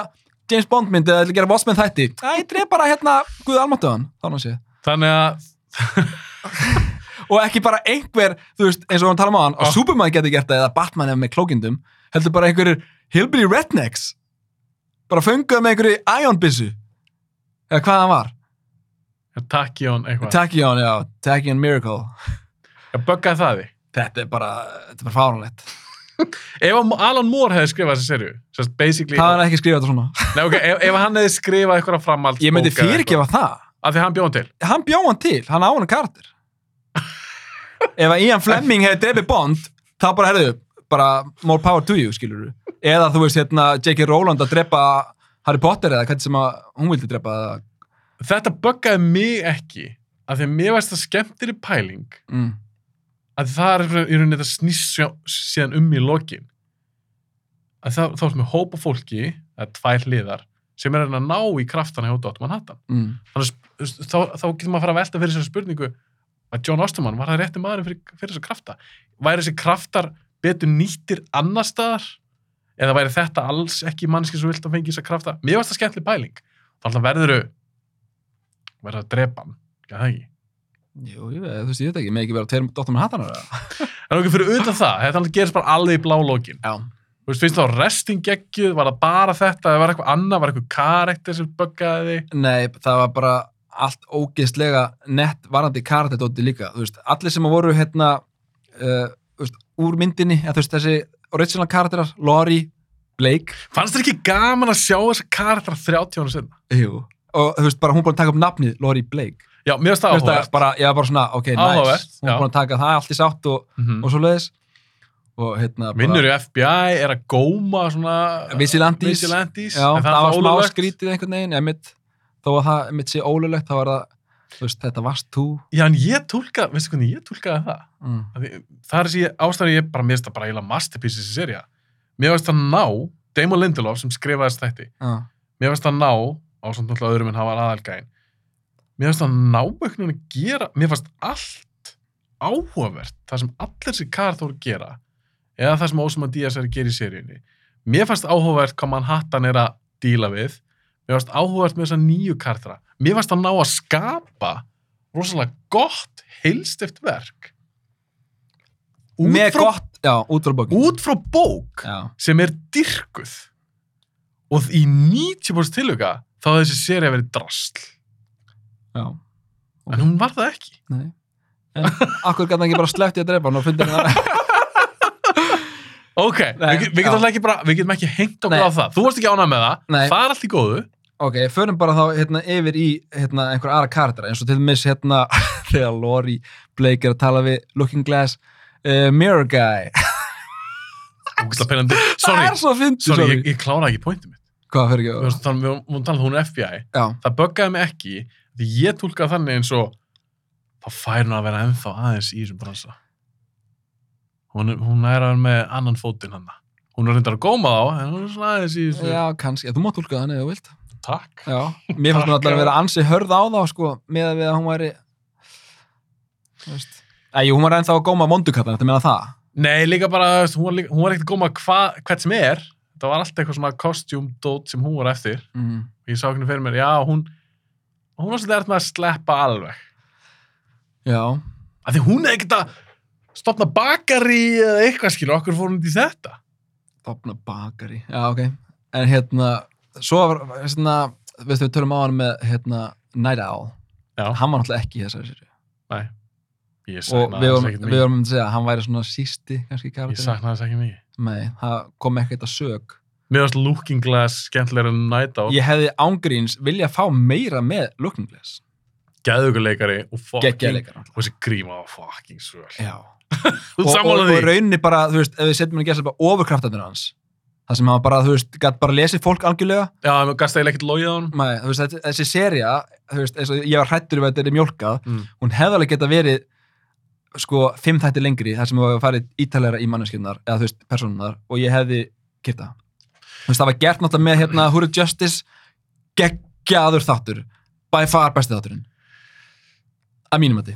James Bond mynd eða að gera Watchmen þætti? Ég dref bara hérna Guð almáttuðan þá hann sé. Þannig að, og ekki bara einhver, þú veist, eins og við tala um á hann og Superman getur gert það eða Batman eða með klókindum heldur bara einhverjir hillbilly rednecks. Bara fönguð með einhverju Ion-bissu eða hvað það var. Tachyon eitthvað. Tachyon, já, Tachyon Miracle. Já, Böggaði það þig. þetta er bara, þetta er bara fáránlegt Ef Alan Moore hefði skrifað þessi serju, það er ekki skrifað þetta svona nei, okay, ef, ef hann hefði skrifað eitthvað framhald ég myndi fyrirgefa það Af því hann bjóð hann til. hann bjó hann til, hann á hann karakter [LAUGHS] ef að Ian Fleming hefði drefið Bond, þá bara herðu bara more power to you, skilur eða þú veist hérna J.K. Rowland að drepa Harry Potter eða hvernig sem að hún vildi drepa Þetta böggaði mig ekki, af því að mér veist það skemmtir í pæling, mm. Að það er í rauninni þetta snýst síðan um í lokin. Að það, þá erum við hópa fólki, eða tvær hliðar, sem er að að ná í kraftana hjá Dr. Manhattan. Mm. Þannig að þá, þá getur maður að fara að velta fyrir þessari spurningu að John Osterman var það rétti maðurinn fyrir, fyrir þessa krafta. Væri þessi kraftar betur nýttir annar staðar? Eða væri þetta alls ekki mannski sem vilt að fengi þessa krafta? Mér varst það skemmtileg pæling. Þannig að verður verður að drepa hann. Já, það ekki. Jú, ég veit, þú veist, ég veit ekki, með ekki vera tveir Dr. Manhattan eða? En okkur fyrir utan það, þetta gerist bara alveg í blá lókin. Já. Þú veist, finnst þá resting geggjuð, var það bara þetta, eða var eitthvað annað, var eitthvað karakter sem buggaði þig? Nei, það var bara allt ógeðslega nett varandi karakterdóti líka, þú veist, allir sem voru hérna, uh, þú veist, úr myndinni, þú veist, þessi original karakterar, Laurie, Blake, Fannst þér ekki gaman að sjá þessa karakter 30 ára senna? Jú. og þú veist, bara hún búin að taka upp nafnið Laurie Blake. Já, mér finnst það það bara, ég var bara svona, ok, Áhugavert, nice, hún er búin að taka það allt í sátt og, Mhm. og svo leiðis. Og hérna, Vinnur í FBI, er að góma svona... Vigilantes. Vigilantes. Já, en það, var smá ólöglegt. skrítið einhvern veginn, emitt, þó að það mitt sé ólulegt, þá er það, þú veist, þetta varst þú. Já, en ég tólka, veistu hvernig ég tólkaði það? Mm. Það er þessi ástæður ég bara, mér finnst það bara eiginlega masterpiece þessi serja. Mér finnst það ná, Damon Lindelof sem skrifaði þessi þætti, Já, mér finnst það ná, á náttúrulega öðrum en hann var aðalgæðin, mér finnst það ná veginn að gera, mér finnst allt áhugavert, það sem allir þessi karþóru gera, eða það sem Ósama Díaz er að gera í seríunni. Mér finnst áhugavert hvað mann hattan er að díla við, mér finnst áhugavert með þessa nýju karþra, mér finnst það ná að skapa rosalega gott, heilstift verk. Út með frá, gott, já, út frá bókinu. út frá bók Já, sem er dyrkuð og í 90% tilhuga þá hefði þessi séri að verið drastl já, en hún var það ekki nei. En akkur hann ekki bara sleppt í að drepa hann og fundir hann að... ok, Nei, við, við, getum já. alltaf ekki bara, við getum ekki hengt okkur Nei. á það þú varst ekki ánað með það, Nei. það er allt í góðu Ok, förum bara þá hérna, yfir í hérna, einhver aðra karaktera, eins og til dæmis hérna, [LAUGHS] þegar Lori Blake er að tala við Looking Glass, uh, Mirror Guy. [LAUGHS] Ógeðslega peinandi. það sorry, er svo fyndið, sorry, sorry. ég, ég kláraði ekki pointið mitt Hvað fyrir við ekki? varum talað- við varum talað um hún er FBI Já, það buggaði mig ekki því ég tólkaði þannig eins og þá fær hún að vera ennþá aðeins í þessum bransa hún hún er að vera með annan fótinn hann hún er reyndar að góma þá en hún er svona aðeins í þessu já, kannski. Þú mátt úlka þannig, þú vilt. takk Já, mér fannst hún alltaf að vera ansi hörð á þá, sko, með að við að hún væri. Æ, hún var ennþá að góma vondukattan, þetta meina það. nei líka bara hún var, líka, hún var ekkert að góma hva, hvert sem er það var alltaf eitthvað svona kostjúmdót sem hún var eftir Mm. ég sá ekki fyrir mér já hún hún var svolítið eftir að sleppa alveg. Já, af því hún er ekkert að stopna bakari eða eitthvað skilur okkur fór hún í þetta? Opna bakari. Já, ok. En hérna, svo var, hérna, við tölum á hann með, hérna, Night Owl. já, Hann var náttúrulega ekki í þessari séri. nei. Ég og við vorum, vorum að segja að hann væri svona sísti kannski ég karakter saknaði þess ekki mikið. Nei, það kom ekkert að sög mér varst Looking Glass skemmtilegur en Night Out Ég hefði ángríns vilja fá meira með Looking Glass. Geðuguleikari og fucking og þessi gríma var fucking svöl. Já. [LAUGHS] Og, og, og rauninni bara, þú veist, ef við setjum hann að gera bara ofurkraftanir hans. Það sem hann bara, þú veist, gætt bara lesið fólk algjörlega. Já, mér gasta eiginlega ekkert logið á hann Nei, þú veist, þessi, þessi seria þú veist, eins og ég var hrættur við að þetta er mjólkað mm. hún hefði alveg geta verið sko, fimm þætti lengri þar sem við varum farið ítalega í manneskjöndar eða þú veist, personunar og ég hefði kyrta þú veist, það var gert náttúrulega með hérna Húri Justice. Geggjaður þáttur. By far besti þátturinn. Að mínum að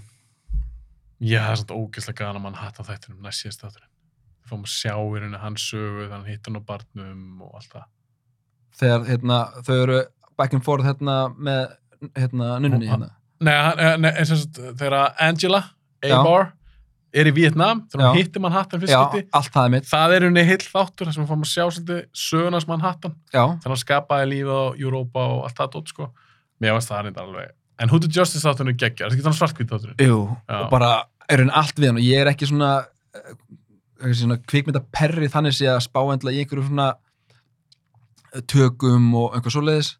já, það er svona ógeðslega gana mann hatt á þættinum næst síðast þátturinn fáum að sjá í rauninni hans sögu þannig að hitta hann á barnum og allt það. Þegar hérna, þau eru back and forth hérna með hérna nunnunni hérna. Nei, eh, nei þess- þegar Angela Já. Er í Vietnam hann Já. hittir mann hattan fyrst allt það er er unni heill þáttur þar sem við fáum að sjá svolítið söguna sem hann hattan já, þegar hann skapaði lífið á Europa og allt það dótt sko. Mér varst það reyndar alveg en Hood of Justice þátturinn er geggja, það er ekki þannig svartkvít þátturinn? Jú, Já. og bara er henni allt við hann. Og ég er ekki svona eh, svona kvikmynda perri þannig sé að spá endla í einhverju svona eh, tökum og einhver svoleiðis.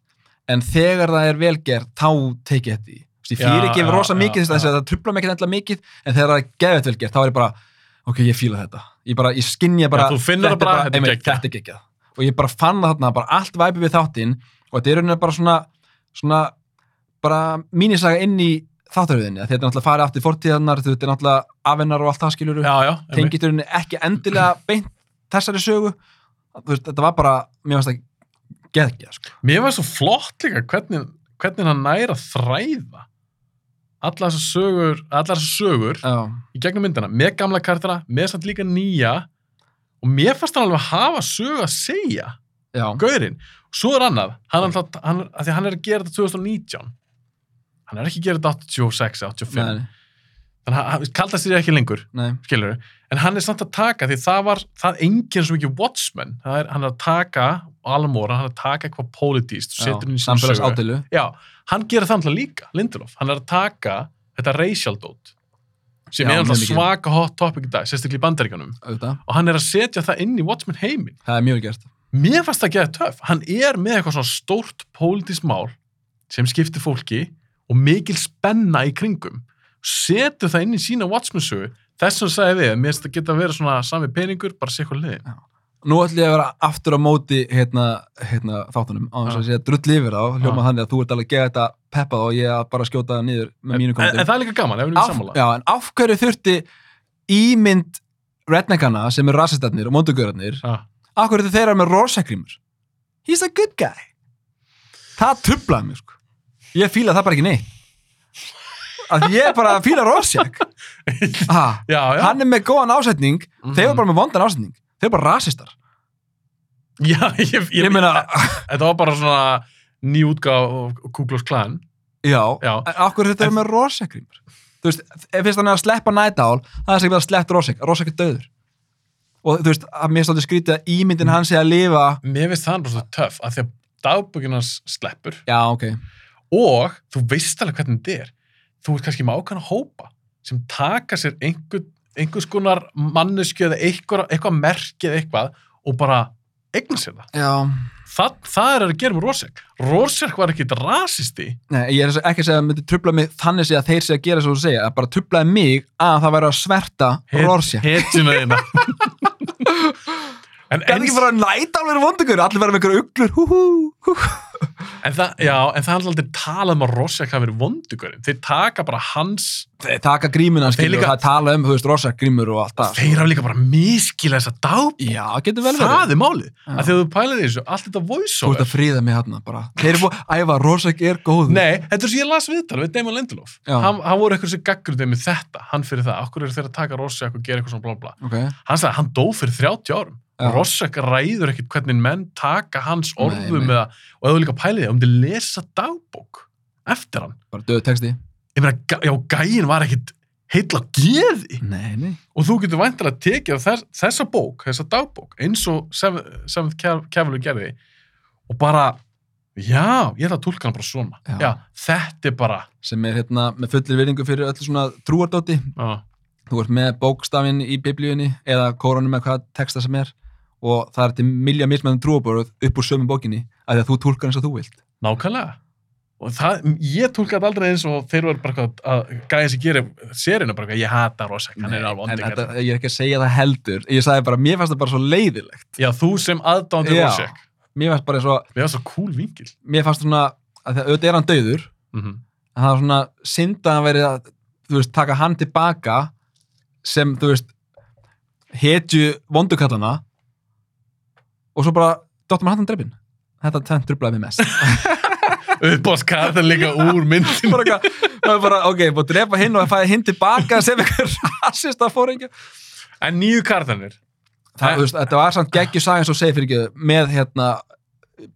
En þegar það er velgert þá tekið þetta í veist, ég fyrir ekki já, rosa mikið þess að það trubla mig ekki endla mikið en þegar það er geðvett velgert þá er ég bara ok, ég fíla þetta ég bara, ég skinja bara Já, það bara, þetta einmitt, geggjað. þetta er geggjað og ég bara fann það þarna, bara allt væpi við þáttinn og þetta er rauninni bara svona svona bara mínisaga inn í þáttaröðinni, þetta er náttúrulega farið aftur fortíðarnar, þetta er náttúrulega afennar og allt það einmitt. tengist rauninni ekki endilega [CLEARS THROAT] beint þessari sögu veist, þetta var bara, mér finnst það geðgjað, sko. mér var svo flott líka hvernig, hvernig hann næra þræða alla þessar sögur allar þessar sögur í gegnum myndina með gamla kartara, með samt líka nýja. Og mér fannst hann alveg að hafa sögu að segja gaurinn, svo er annað hann, alltaf, hann, að hann er að gera þetta 2019 hann er ekki að gera þetta 86, 85 nei, þannig að hann- kaldast þér ekki lengur skilur en hann er samt að taka því það var það enginn svo mikið Watchmen. Er, hann er að taka Almóra, hann er að taka eitthvað politíst og setur inn í sín samfélags sögu. Ádeilu, já, hann gerir það alltaf líka, Lindelof. Hann er að taka þetta racial dot sem Já, er alltaf svaka hot topic í dag, sérstaklega í bandaríkanum og hann er að setja það inn í Watchmen heiminn. Það er mjög gert. mér fannst það að gera töff, hann er með eitthvað svona stórt pólitískt mál sem skiptir fólki og mikil spenna í kringum. Setur það inn í sína Watchmen sögu þess vegna sagði við, mér finnst það geta að vera svona sami peningur, bara sé hvað liðin nú ætlum ég að vera aftur á móti hérna, hérna þáttunum á þess að segja drull yfir þá, hljóma þannig að þú ert alveg að gera þetta peppað og ég að bara skjóta það niður með mínu en, en kommentum. það er líka gaman, ef við erum sammála já, en af hverju þurfti ímynd redneckana sem eru rasistarnir og mondugörarnir, Já. af hverju þurfti þeirra með rosakrimur? He's a good guy. Það trublaði mig, sko. Ég fíla það bara ekki neitt. Að ég bara fíla rosak. Ah, [LAUGHS] hann er með góðan ásetning, Mhm. þeir eru bara með vondan ásetning. Þeir eru bara rasistar. já ég, ég, Ég meina, þetta var bara svona ný útgáð Kuglós Klan já, Já. en hverju þetta eru með rosakrimur? Þú veist, ef hann er að sleppa nætál, það er sem að sleppt rosak, rosak er döður. Og þú veist, að mér stótti skrítið að ímyndin hans sé að lifa mér finnst það svo töff að því að dagbökinans sleppur Já, ok. og þú veist alveg hvernig þetta er þú ert kannski með ákvæmna hópa sem taka sér einhver, einhvers konar mannesku eða eitthvað, eitthvað merki eða eitthvað og bara eigna sér það. Já. það það er að gera með Rorschach Rorschach var ekkit rasisti Nei, ég er ekki að segja að það myndi trubla mig þannig að þeir sé að gera svo að segja, að bara trublaði mig að það væri að sverta hetjuna þína en, Það er ekki bara nætálverið vondugur, allir verða með einhverju uglur, hú hú, hú. en, það, já, en það er aldrei talað um að Rorschach hafi verið vondugurinn þeir taka bara hans Þeir taka grímuna, skilur, líka- það tala um, þú veist, Rorschach grímur og allt það. þeir hafa líka bara miskila þessa dagbók Já, getur vel verið. það er málið, að þegar þú pælir í þessu allt þetta Þú ert að fríða mig hérna bara. Þeir eru búið, æfa, Rorschach er góð. Nei, þetta er svo ég las viðtal við Damon Lindelof hann, hann voru eitthvað sem gaggrundið með þetta hann fyrir það, okkur eru þeir að taka Rorschach og gera eitthvað svona blá blá Ok, hann sagði hann dó fyrir 30 árum Rorschach ræður ekkit hvernig menn taka hans orðum eða, og ef þú líka pælið þig, um þið lesa dagbók eftir hann, bara döðu texti. ég meina, já, gæin var ekkit heill á geði Nei, nei. og þú getur væntilega tekið þess, þessa bók, þessa dagbók eins og Seventh Seventh Cav- Cavalier gerði og bara já, ég ætla að tólka hann bara svona Já. já, þetta er bara Sem er hérna með fullir virðingu fyrir öllu svona trúardóti. já, Þú ert með bókstafinn í biblíunni eða kóranum með hvað texta sem er og það er til milja mismæðum trúabóruð upp úr sömu bókinni að að þú tólkar eins og þú vilt. nákvæmlega og það, ég tólka þetta aldrei eins og þeir eru bara að gæja sem gerir sérinu bara ég hata Rorschach, hann er alveg en ondingar þetta, ég er ekki að segja það heldur. Ég sagði bara, mér fannst það bara svo leiðilegt. já, þú sem aðdándi Já. Rorschach Mér fannst bara svo, við erum svo cool vingil mér fannst svona, að það, auðvitað er hann dauður, mm -hmm. en það var svona synd að hann verið að, þú veist, taka hann tilbaka sem, þú veist, hetju vondukallana og svo bara dottum hann hann drefin. Þetta tvennt trublaði mig mest. [LAUGHS] uppbóðskarðan líka úr myndin bara eitthvað, það bara, ok, búið að drepa hinn og að fæða hinn tilbaka sem einhver rasista fóringja. en nýju kartanir Það, þetta var samt geggjur sagan svo segir fyrir ekki með hérna,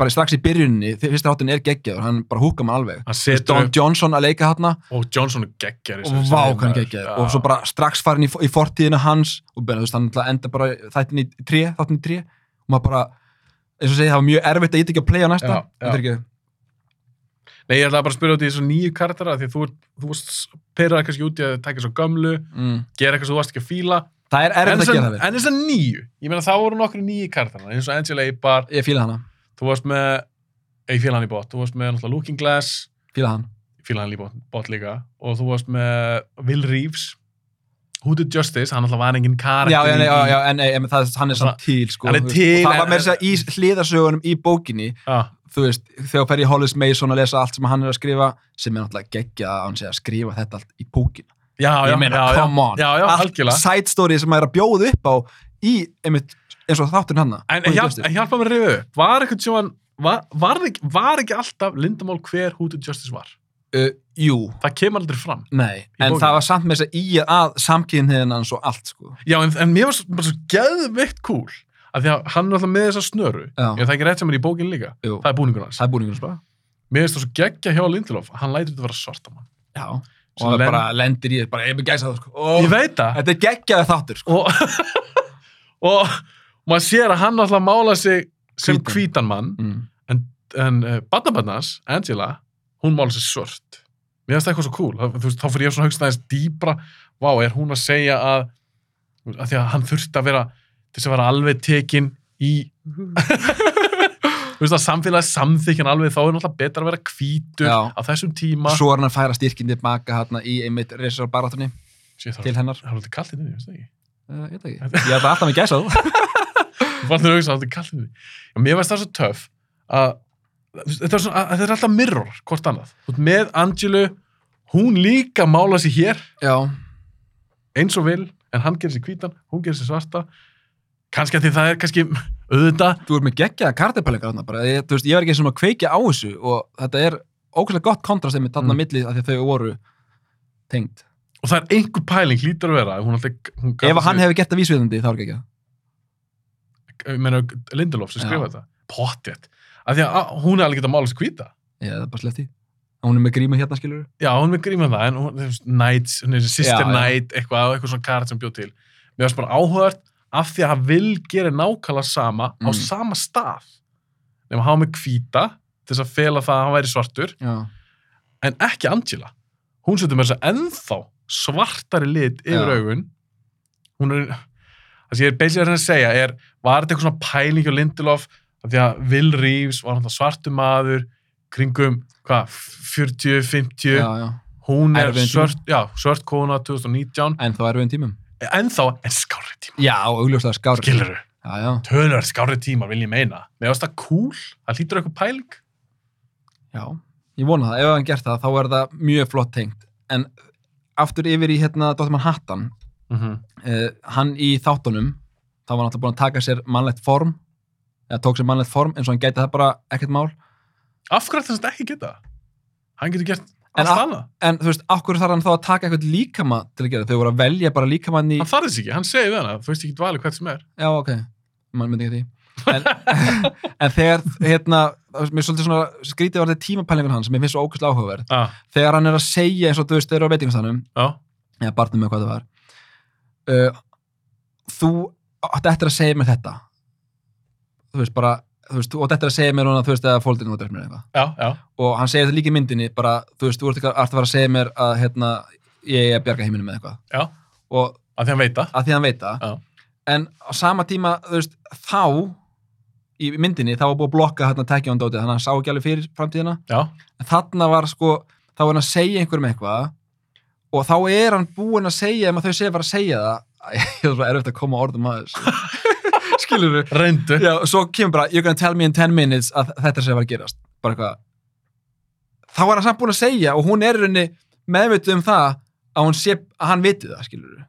bara strax í byrjunni, fyrsta hátin er geggjaður, hann bara húka maður alveg. hann Don Johnson að leika hérna og Johnson geggjar og vá hvað hann geggjaður. Og svo bara strax farin í, í fortíðina hans og bara, þú veist, hann að enda bara þættin í tré, þáttin í tré og maður bara, eins og segi, það var mjög erfitt að ég ekki að playa næsta. Þetta er ekki, nei, ég ætla bara að spyrja út í þessu nýju kartara því að þú, þú varst pyrraði kannski út í að taka svo gömlu mm, gera eitthvað sem þú varst ekki að fíla. Það er erfitt að gera það en þess að nýju, ég meina það voru nokkru nýju kartana eins og Angela Eibar, Ég fíla hana, þú varst með ég fíla hann í bót, þú varst með náttúrulega Looking Glass. Fíla hann. ég fíla hann í bót, bót líka. Og þú varst með Will Reeves Who Did Justice, hann náttúrulega var engin karakter Já, já, já, já, en, en, en það, hann er samt til, sko. Hann er til, Það var með þess að í hliðarsögunum í bókinni Já, þú veist, þegar ég Hollis Mason að lesa allt sem hann er að skrifa, sem er náttúrulega geggja að hann sé að skrifa þetta allt í bókina. já, já, ég meina, já, come on. allt side story sem maður er að bjóða upp á í, einmitt, eins og þátturinn hann. En, en, hjálp, hjálpa mér að rifja upp, var hann, var, var, var ekki alltaf lindamál hver Who Did Justice var? Uh, jú, Það kemur aldrei fram. nei, en bókinni? það var samt með þess að í að samkynniðin hans og allt, sko. Já, en, en mér var svo, bara svo geðveikt cool að því að hann er alltaf með þessa snöru. Já. Ég það er ekki rétt sem er í bókin líka. Jú, Það er búningur hans. það er búningur spara. Mér finnst það svo geggja hjá Lindelof, hann lætur þetta vera svarta mann. Já, og það len- bara lendir í, bara, ég er gæsa það, sko. Og, Ég veit það. Þetta er geggjaði þáttur, sko. Og, [LAUGHS] og maður sér að hann alltaf mála sig sem Hvítan. mann, Mm. en uh, barnabarnas, Angela, hún mála sig svört. Mér finnst það eitthvað svo cool. Það, veist, þá fyrir ég svona högst aðeins dýbra, vá, er hún að segja að, að því að hann þurfti að vera, til þess að vera alveg tekin í, þú veist að samfélagi samþykjan alveg, þá er náttúrulega betra að vera hvítur Já. á þessum tíma. Svo er hann að færa styrkin tilbaka hérna í einmitt reysar barátunni til hennar. Það er alveg kallt inn í, veist ekki? Uh, ég veit ekki. Ég ætla alltaf með gæsa [LAUGHS] þú. Fannst þér hugsa að þetta er kallið því? Já, mér veist það svo töff að þetta er, svona, að þetta er alltaf mirror, hvort annað. Þú veist, með Angelu, hún líka mála sig hér Já, eins og vil, en hann gerir sig hvítan, hún gerir sig svarta. Kannski að því það er kannski auðvitað. þú ert með geggjaða kartepælingar þarna bara, ég, þú veist, ég var ekki svona að kveikja á þessu og þetta er ókvæmlega gott kontrast einmitt þarna Mm. milli af því að þau voru tengd. Og það er einhver pæling hlýtur að vera. Hún alltaf, hún Ef hann hefur gett það vísviðandi þá er ekki ekki Lindelof sem Já. skrifa þetta. Pottjett. Af því að hún er alveg getað mála sig hvíta. Já, það er bara slefti. Hún er með gríma hérna, skilur Já, hún er með gríma það, en hún, þú veist, Knights, hún er Sister Já, já. Knight, eitthvað, eitthvað svona kart sem bjóð til. Mér varst bara áhugavert af því að hann vil gera nákvæmlega sama á Mm. sama stað. Nefnum að hafa með hvíta til þess að fela það að hann væri svartur, Já, en ekki Angela. Hún setur með þess að ennþá svartari lit yfir Já. augun. Hún er, það sem ég er basically að reyna að segja er, var þetta eitthvað svona pæling hjá Lindelof, því að Will Reeves var hann svartu maður, kringum, hvað, 40, 50, já, já. hún er svört, já, svört kona 2019, En þá einn tímum. ennþá, en skári tíma, Já, augljóslega skár. skilur þú, tölur skári tíma, vil ég meina. Varst það cool, það hlýtur eitthvað pæling. Já, ég vona það. Ef hann gert það, þá er það mjög flott tengt. En aftur yfir í hérna Dr. Manhattan, Mm -hmm. uh, hann í þáttunum, þá var hann alltaf búin að taka sér mannlegt form, eða tók sér mannlegt form, eins og hann gæti það bara ekkert mál. Af hverju ætti þess að ekki geta? Hann getur gert En allt annað. En þú veist, okkur þarf hann þá að taka eitthvað líkama til að gera, þau voru að velja bara líkamann í... Hann þarf þess ekki, hann segir við hana, þú veist ekki dvalið hvert sem er. Já, ok, mann myndi ekki því. En, [LAUGHS] en þegar, hérna, mér er svolítið svona skrítið var þetta tímapælingun hans sem ég finnst svo ókvæslega áhugaverð. Ah, Þegar hann er að segja eins og þú veist, þeir eru á veitingastannum, já, eða barnum með hvað það var, uh, þú átt eftir að segja mér þetta. Þú veist, bara, þú veist, þú átt eftir að segja mér núna, þú veist, eða fóldinu út eftir mér eitthvað. já, já, Og hann segir þetta líka í myndinni, bara, þú veist, þú ert ekki að fara að segja mér að, hérna, ég er að bjarga heiminum með eitthvað. já, Og að því hann veit það. að því hann veit það Já. en á sama tíma, þú veist, þá í myndinni, þá var búið að blokka hérna tekja hann dótið, þannig að hann sá ekki alveg fyrir framtíðina Já, en þarna var sko, þá var hann að segja einhverjum eitthvað og þá er hann búinn að segja, ef þau segja bara að segja það [LAUGHS] ég er erfitt að koma orðum að þessu [LAUGHS] skilur við reyndu. Já, og svo kemur bara, you're gonna tell me in 10 minutes að þetta sé að var að gerast bara eitthvað þá er hann samt búinn að segja og hún er í rauninni meðvituð um það að sé, að hann viti það, skilur við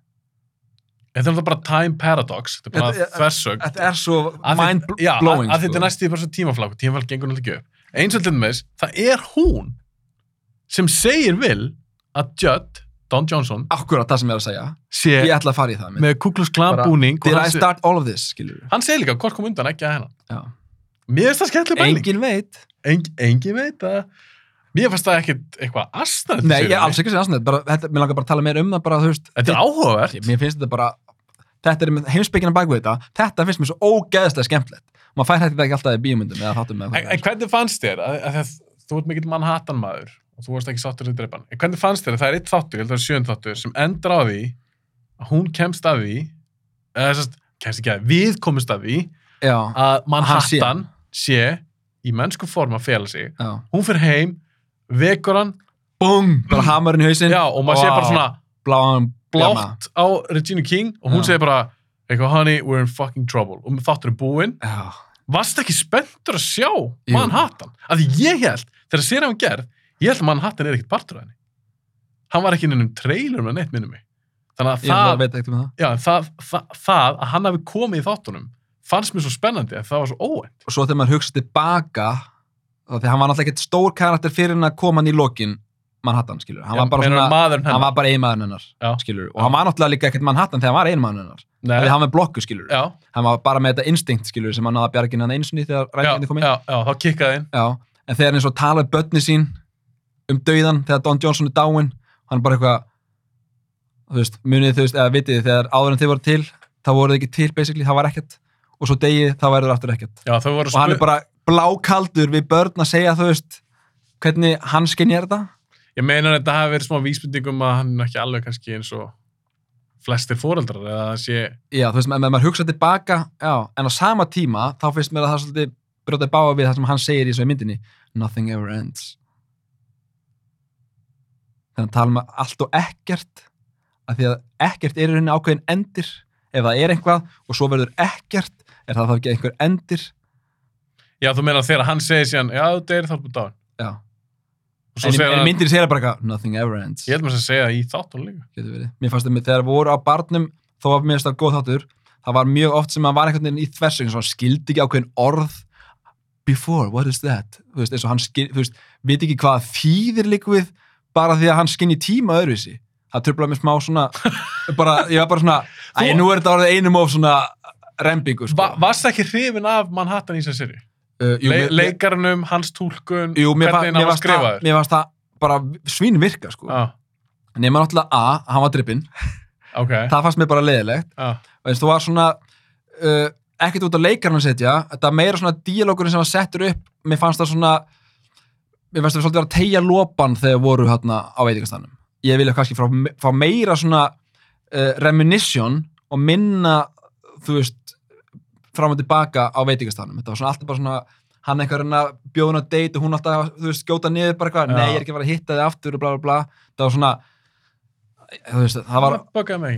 Þetta er náttúrulega bara time paradox, þetta er bara þversögn. Þetta er svo Að mind þetta- Já, að, að þetta sko. er næstu bara svo tímaflag, tímaflag gengur náttúrulega ekki upp. Eins og til dæmis, það er hún sem segir vil að Judd, Don Johnson, Akkurat það sem ég er að segja sé Ég ætla að fara í það með. Kuklus Klan Bara, búning og Did I start all of this, skilur hann segir líka hvort kom undan ekki að hennan. Já. Mér finnst það skemmtileg bæling. Engin veit Engin, engin veit það. Mér finnst það ekkit eitthvað astnætt. Nei, ég er alls ekki að segja þetta, Mér langar bara að tala meira um það bara, veist Þetta er áhugavert. Mér finnst þetta bara Þetta er heimsbyggina bak við þetta Þetta finnst mér svo ógeðslega skemmtilegt Maður fær þetta ekki alltaf í bíumundum En, en hvernig fannst þér að, að, að þú ert mikill Manhattan maður og þú varst ekki sáttur við drepan, en hvernig fannst þér að það er eitt þáttur, ég held að það er sjönd þáttur, sem endur á því að hún kemst að því eða þess að, kemst ekki að því, við komumst að því Já, að sé. Manhattan sé í mennsku form að fela sig, já. Hún fyrir heim vekur hann, Bum, bara hamarinn í hausinn. Já, og maður sé bara svona blátt á Regina King og hún Já. segir bara, eitthvað, honey, we're in fucking trouble. Og þátturinn búinn. Já, varst ekki spenntur að sjá Manhattan? Af því ég held, þegar sér hann gerð, ég held að Manhattan er ekkert partur af henni. Hann var ekki inn um trailer með neitt minnum mig. Þannig að það, um það já, það, það, það að hann hafi komið í þáttunum fannst mér svo spennandi að það var svo óvænt. Og svo þegar maður hugsa tilbaka þá Því hann var náttúrulega ekkert stór karakter fyrir hann að koma hann í lokin Manhattan, skilur Hann var bara svona hann var bara einmaðurinn hennar, Já. skilur og hann var náttúrulega líka ekkert Manhattan þegar hann var einmaðurinn hennar þegar hann var blokku, skilur já, hann var bara með þetta instinkt, skilur sem hann náða bjargin hann einu sinni þegar já, rækjandi kom inn já, já, þá kikkaði inn. Já, en þegar hann og talaði börni sín um dauðan þegar Don Johnson er dáinn. Hann er bara eitthvað þú veist, munið þú veist, eða vitið þegar áður en þið voru til þá voru þið ekki til basically, það var ekkert. Og svo degið, þá verður aftur ekkert. Já, og hann er bara blákaldur við börn að segja þú veist hvernig hann skinjar þetta? Ég meina að þetta hafi verið smá vísbendingum að hann er ekki alveg kannski eins og flestir fóreldrar eða það sé, já, þú veist, með maður hugsa tilbaka já, en á sama tíma, þá finnst mér að það svolítið brjótaði báa við það sem hann segir í svo í myndinni. Nothing ever ends þannig að tala um allt og ekkert af því að ekkert er í rauninni ákveðin endir ef það er eitthvað og svo verður ekkert er það þá ekki einhver endir Já, þú meina þegar hann segir síðan, já, þá er búin dáin. já. En, en hann, myndir segir bara eitthvað nothing ever ends ég held maður að segja í þáttunum líka. Mér fannst það þegar voru á barnum þó að mér finnst það góð þáttur það var mjög oft sem að var einhvern veginn í eins og hann skildi ekki ákveðin orð before, what is that þú veist, eins og hann skil, þú veist, veit ekki hvað þýðir líku við bara því að hann skinni tíma öðruvísi það tröflaði mér smá svona bara, ég var bara svona, æ, Þú- nú er þetta orðið einum of svona rembingu sko. Va varst það ekki hrifin af Manhattan í þessari seri? uh, jú, Le leikarnum, hans túlkun, jú, hvernig hann var það, skrifaður? mér fannst það bara svín virka sko. Já, nema náttúrulega A, hann var drippinn ok. það fannst mér bara leðilegt Já, og eins þú var svona uh, ekkert út á leikarinn að setja þetta meira svona díalókurinn sem var settur upp mér fannst það svona fannst það svolítið vera að tegja lopan þegar voru hérna á veitingastanum ég vilja kannski fá, fá meira svona uh, reminission og minna þú veist fram og tilbaka á veitingastanum þetta var svona alltaf bara svona hann eitthvað reyna hún að date og hún alltaf, þú veist, skjóta niður bara eitthvað, Já. nei, ég er ekki að fara að hitta þig aftur og bla bla bla, það var svona þú veist, það var.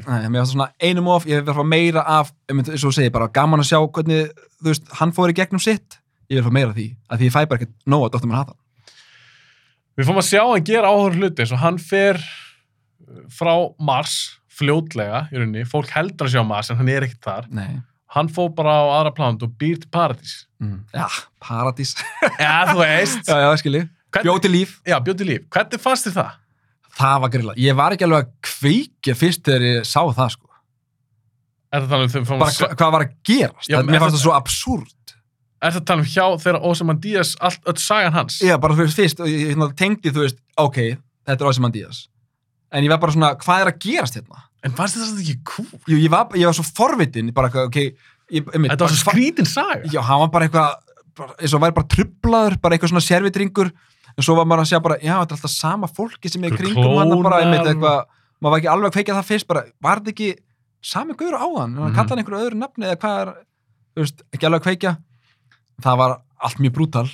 Nei, svona einum of, ég vil fá meira af, eins og þú segir, bara gaman að sjá hvernig, þú veist, hann fór í gegnum sitt, ég vil fá meira af því, að því ég fæ bara ekkert nóg að Dr. Manhattan. Við fórum að sjá hann gera áhugur hluti eins og hann fer uh, frá Mars fljótlega í rauninni, fólk heldur að sjá Mars en hann er ekkert þar. Nei. Hann fór bara á aðra plant og býr til paradís. Mm. Já, paradís. [LAUGHS] Já, þú veist. já, já, skilji. Hvernig- Bjóti líf. Já, bjóti líf. Hvernig fannst þér það? Það var grilla. Ég var ekki alveg að kveikja fyrst þegar ég sá það, sko. Er það talað um þegar Bara hva, hvað var að gerast? Já, það, mér fannst það svo absúrt. Er það talað um hjá þegar Ozymandias allt, öll sagan hans? Já, bara þú veist, fyrst, og ég, hérna tengdi, þú veist, ok, þetta er Ozymandias. En ég var bara svona, hvað er að gerast hérna? En fannst þér það ekki cool? Jú, ég var, ég var svo forvitin, bara, ok, ég, einmitt, Þetta var svo skrítin saga. Já, hann var bara eitthvað, bara, eins og væri bara trublaður, bara eitthvað svona servitringur, en svo var maður að segja bara, já, þetta er alltaf sama fólki sem er kringum hann bara, einmitt eitthvað, maður var ekki alveg að kveikja það fyrst, bara, var þetta ekki sami guður á hann, hann Mhm. kallaði hann einhverju öðru nafni eða hvað er, þú veist, ekki alveg að kveikja, það var allt mjög brútal.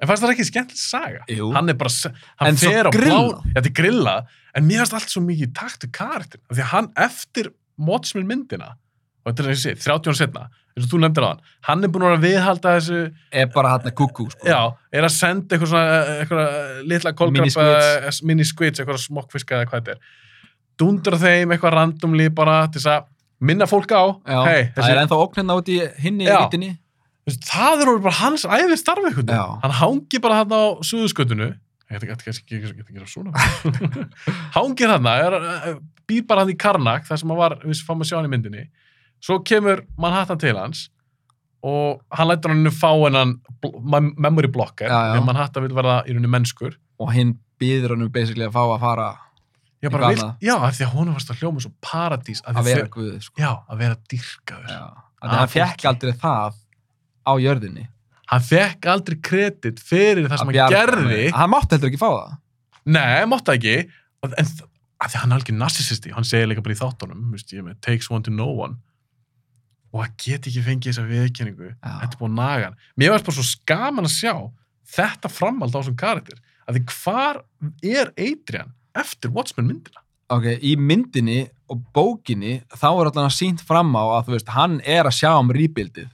En fannst það ekki skemmtileg saga? Jú. Hann er bara, hann En fer á blá... þetta er grillað, en mér fannst allt svo mikið í takt við karakter. Því að hann eftir Watchmen myndina, og þetta er þessi, 30 ára setna, eins og þú nefndir á hann, hann er búin að að viðhalda þessu, Er bara hann kúkú, sko. já, er að senda eitthvað svona, eitthvað litla kolkrabba, mini-squids, eitthvað smokkfiska eða hvað þetta er. Dundra þeim eitthvað randomly bara til þess að minna fólk á, Já, hei, það er ennþá óknirna út í hinni Já. vítinni. Það er bara hans æfið starfi. Hann hangi bara hann á suðuskötunu. Ég geti kannski ekki að gera svona. [LAUGHS] hangir hann, býr bara hann í Karnak, þar sem hann var, við fáum að sjá hann í myndinni. Svo kemur Manhattan til hans og hann lætur hann fá hennan memory blocker, þegar Manhattan vil verða í rauninni mennskur. Og hinn býður hann basically að fá að fara Já, bara vil, já, af því að hún varst að hljóma svo paradís. því að vera guð, sko. Já, að vera dyrkaður. Já. Að hann fólki. fekk aldrei það á jörðinni. Hann fekk aldrei kredit fyrir það sem hann gerði. Hann mátti heldur ekki fá það. Nei, mátti það ekki en þ- af því að hann er alveg narcissisti hann segir líka bara í þáttunum með, takes one to know one og hann get ekki fengið þessa viðkynningu þetta er búin að naga hann mér varst bara svo skaman að sjá þetta framhald á þessum karakter að því hvar er Adrian eftir Watchmen myndina Ok, í myndinni og bókinni þá er allan að sínt fram á að þú veist, hann er að sjá um rýbildið.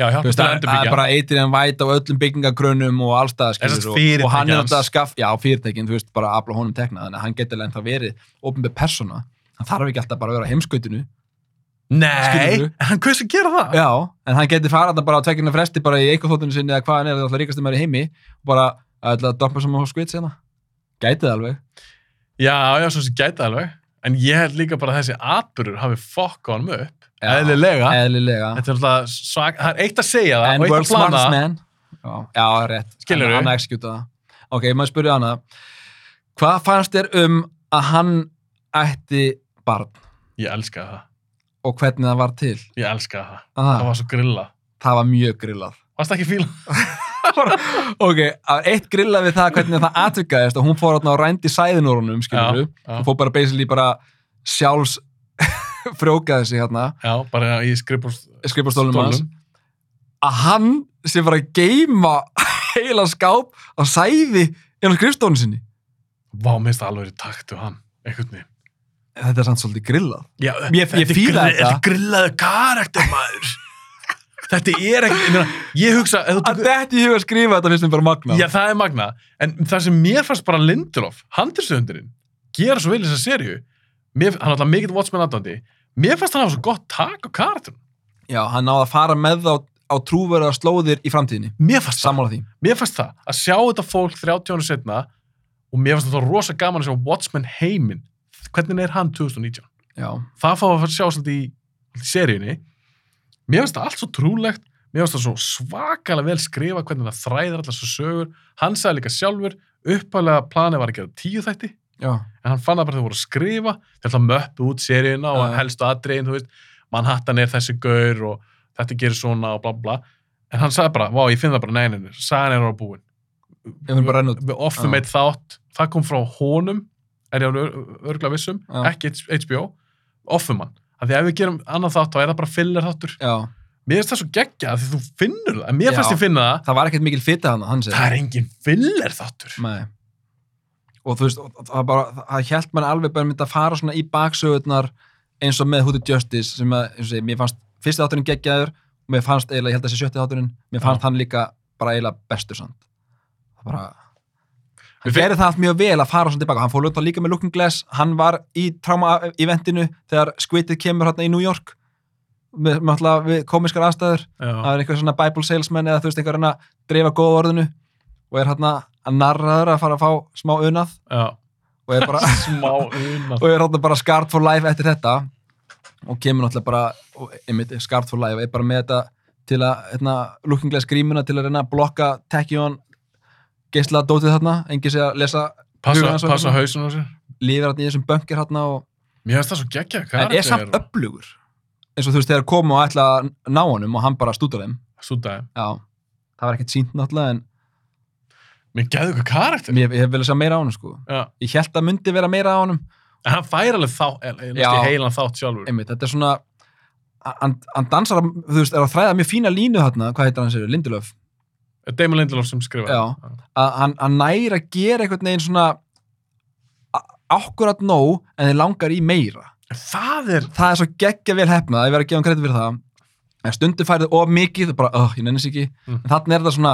Já, veist, að endurbyggja bara Adrian White á öllum byggingagrunum og allstað og, og hann er alltaf að skaff, já, fyrirtækin, þú veist, bara að afla honum tekna, þannig að hann getur lengt að verið ofnbæð persóna. Hann þarf ekki alltaf bara að vera á heimskautinu. nei, en hann hvers að gera það Já, en hann getur farað bara á tvekjuna fresti bara í eitthvað sinni eða hvað hann er, það er alltaf ríkastum er í heimi og bara að að doppa sem á skvits hérna. Gæti það alveg. já, já, svo sem gæti alveg en ég held líka bara að þessi atbyrður hafi fokka honum upp Já. Eðlilega Eðlilega. Þetta er alltaf svag, það er eitt að segja það And world's að smartest man. Já, já, rétt. Skilurðu? Hann, hann executa það. Ok, maður spurði hana. Hvað fannst þér um að hann ætti barn Ég elska það, og hvernig það var til? ég elska það Ah, Það var svo grilla það var mjög grillað. Varst ekki fíla? [LAUGHS] ok, að eitt grillað við það hvernig það atvikaðist og hún fór og rændi sæðinórunum, skilur já. Hún fór bara basically bara sjálfs [LAUGHS] frjókaði sig hérna, Já, bara í skrifbúrst skrifastólunum hans. Að hann sem var að geima [LAUGHS] heila skáp á sæði inn á skrifstólunum sinni. Vá, minnst alveg í takt við hann einhvern veginn þetta er samt svolítið grillað Já, Ég- ég er grill- þetta. Þetta er grillaðu karakter, maður. [LAUGHS] þetta er ekki, ég, meina, ég hugsa, að tekur- þetta í huga að skrifa þetta finnst mér bara magna Já, það er magna. En það sem mér fannst bara Lindelof, handilsöndurinn, gera svo vel þessa serju, mér, hann er alltaf mikill Watchmen aðdóndi, mér fannst hann hafa svo gott tak á karakterum. Já, hann náði að fara með þá á trúverða slóðir í framtíðinni Mér fannst það. sammála því Mér fannst það. Að sjá þetta fólk 30 ára setna og mér fannst það rosa gaman að sjá Watchmen heiminn. Hvernig er hann 2019? Já, Það fá að sjá svolítið í, í seríunni. Mér fannst það allt svo trúlegt. Mér fannst það svo svakalega vel skrifa hvernig það þræðir allar svo sögur. Hann sagði líka sjálfur, upphæðlega planið var að gera tíu þætti. já, en hann fann það bara þegar voru að skrifa þegar það möppu út seríuna og helstu atriðin, þú veist, Manhattan er þessi gaur og þetta gerir svona og bla bla en hann sagði bara, vá, ég finn það bara neinin sagan er á búin við offum Já. eitt þátt, það kom frá honum er ég alveg örgulega vissum Já. ekki HBO, offum hann. Af því ef við gerum annan þátt, þá er það bara filler þáttur. Já. Mér finnst það svo geggja því þú finnur það, en mér Já. fannst ég finna það. Það var ekkert mikil fita hann, hann það er engin filler þáttur. Nei. Og þú veist, það bara, það hjælt mann alveg bara myndi að fara svona í baksögurnar eins og með Hooded Justice sem að, eins og segi, mér fannst fyrsti þátturinn geggjaður og mér fannst eiginlega, ég held að þessi sjötti þátturinn mér fannst Já. hann líka bara eiginlega bestur samt. Það bara hann gerði það allt mjög vel að fara svona tilbaka, hann fór lúta líka með Looking Glass hann var í trauma-eventinu þegar Squidið kemur hérna í New York með, með komiskar aðstæður það er einhver svona Bible salesman eða þú veist einhver hann að dreifa góða orðinu og er hérna að narraður að fara að fá smá unað Já. og er bara, [LAUGHS] smá unna [LAUGHS] og er hérna bara scarred for life eftir þetta og kemur náttúrulega bara og einmitt, scarred for life, er bara með þetta til að, hérna, looking glass grímuna til að reyna að blokka Tachyon geisla dótið þarna, engin sé að lesa passa, og passa hausun á sér. Lífið hérna í þessum bönkir hérna og mér finnst það svo geggja en er samt öflugur. Eins og þú veist þegar komu og ætla að ná honum og hann bara stúta þeim. Sútaði. já, það var ekkert sínt náttúrulega en Mér gæði eitthvað karakter. mér, ég hef vel að sjá meira á honum sko Já. ég held að myndi vera meira á honum En hann fær alveg þá, eða Já. heilan þátt sjálfur. einmitt, þetta er svona hann, hann dansar, þú veist, er að þræða mjög fína línu þarna, hvað heitir hann sér, Lindelöf Damon Lindelof sem skrifa. Já. að hann, hann næri að gera einhvern veginn svona akkurat nóg en þeir langar í meira Það er, það er svo geggja vel hefnað, ég verð að gefa hann kredit fyrir það en stundum færið of mikið bara, oh, ég nennis ekki, Mm. en þannig er það svona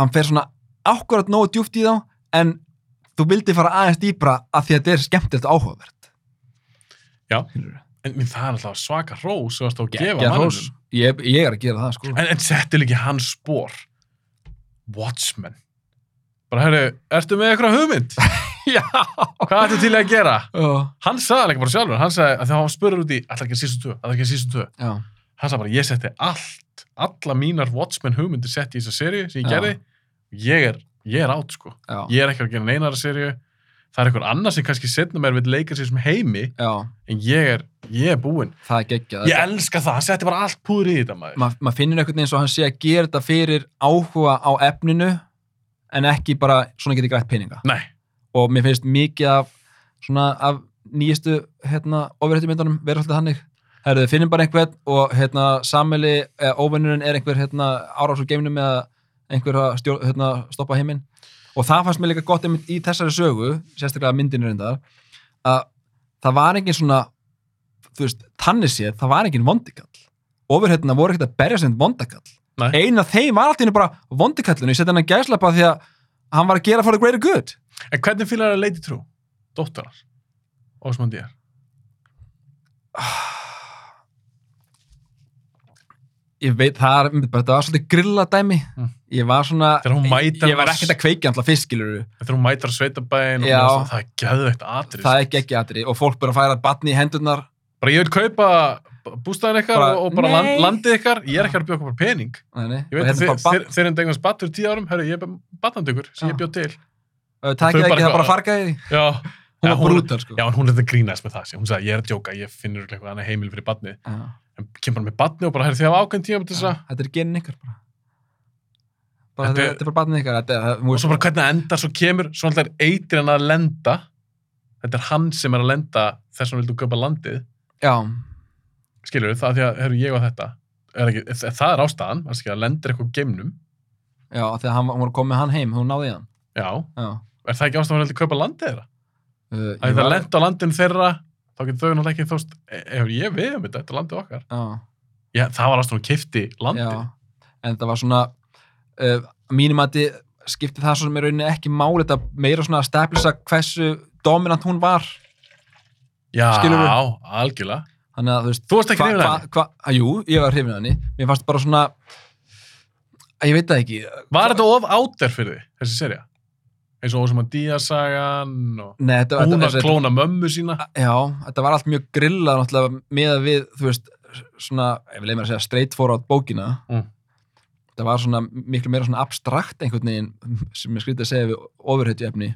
hann fer svona akkurat nógu djúpt í þá, en þú vildi fara aðeins dýpra að því að þetta er skemmtilegt áhugavert Já. En mér það er alltaf svaka rós sem varst að gefa manninum. hrós. ég, ég er að gera það sko En, en setti líki hans spór. Watchmen. Bara, herru, ertu með eitthvað hugmynd? [LAUGHS] já, Hvað ættu til að gera? já, Hann sagði líka bara sjálfur, hann sagði að þegar hann spurður út í, ætla ekki að sísum 2, ætla ekki að sísum 2. já. Hann sagði bara, ég setti allt, alla mínar Watchmen hugmyndir setti í þessa seríu sem ég Já. gerði. Ég er, ég er átt, sko. já. Ég er ekki að gera neinara seríu. Það er einhver annar sem kannski setna mér vil leika sér sem heimi, já, en ég er, ég er búinn. það er geggjað Ég elska það, hann setti bara allt púður í þetta maður. Ma, maður finnur einhvern veginn svo að hann sé að gera þetta fyrir áhuga á efninu en ekki bara svona getið grætt peninga Nei, og mér finnst mikið af svona af nýjastu hérna ofurhættumyndunum vera alltaf hannig Herðu, finnum bara einhvern og hérna samili, eða óvinnurinn er einhver hérna árás úr geiminum eða einhver að stjórn, hérna, stoppa heiminn og það fannst mér líka gott í þessari sögu sérstaklega myndinu reyndar að það var engin svona þú veist, tannis séð, það var engin vondikall ofurhættina voru ekkert að berja sem vondakall nei. eina þeim var alltaf bara vondikallinu, ég setja hann að gæslapa því að hann var að gera for the greater good En hvernig fýlar það Lady True? Dóttar hans? Osmond Díaz? [SIGHS] ég veit, það er, það var svolítið grilladæmi Mm. ég var svona, ég var ekkert að kveikja alltaf fyrst, skilur Þegar hún mætar sveitabæin Já. og það er gæðveikt atrið. það er ekki aðri og fólk bara færa batni í hendurnar Bara ég vil kaupa bústæðin ykkar Bara, og, og bara land, landið ykkar. Ég er ekki að bjóða okkur pening. Nei, nei. Ég og veit að hérna bat, þeir, þeir eru degast batt fyrir tíu árum. Herru, ég er batnandi ykkur sem Já. ég bjóð til. takið þau ekki bara það bara fargaði því Já. hún var brútal sko Já, hún er þetta grínast með það. Hún sagði, ég er að djóka, ég finnur eitthvað annað heimil fyrir batnið. Kemur með batnið og bara, herru, þið hafa ákveðin tíma að... þetta er genin ykkar bara, bara Þetta þetta, er- bara batni ykkar þetta, Og svo bara hvernig það endar, svo kemur, svo alltaf er eitir hann að lenda. Þetta er hann sem er að lenda þess vegna vildu kaupa landið. já, Skilur það því að, herru, ég og þetta. Er ekki, það er ástæðan, að lendir eitthvað geimnum. já, hann, var- var að koma með hann heim hún náði hann Já, já, er það ekki ástæðan að vildu kaupa landið þeirra? uh, Það er það lent á landinu þeirra, þá getur þau náttúrulega ekki þóst, ef ég við um þetta, þetta er landið okkar. Já, Já, það var alltaf kifti landið. en það var svona uh, mínum að þið skipti það sem er rauninni ekki máli þetta meira svona að steflisa hversu dominant hún var Já, algjörlega. þannig að þú veist Þú varst ekki hrifin hva- henni? að, Jú, ég var hrifin af henni mér fannst bara svona að ég veit það ekki Var þetta of áter fyrir þið, þessi serja? Eins og Ósama Díasagan og Nei, þetta, hún að klóna mömmu sína. já, þetta var allt mjög grillað náttúrulega með að við, þú veist svona, ef við leið mér að segja straight forward bókina Mm. þetta var svona miklu meira svona abstrakt einhvern veginn sem ég skrítið að segja við ofurhetju efni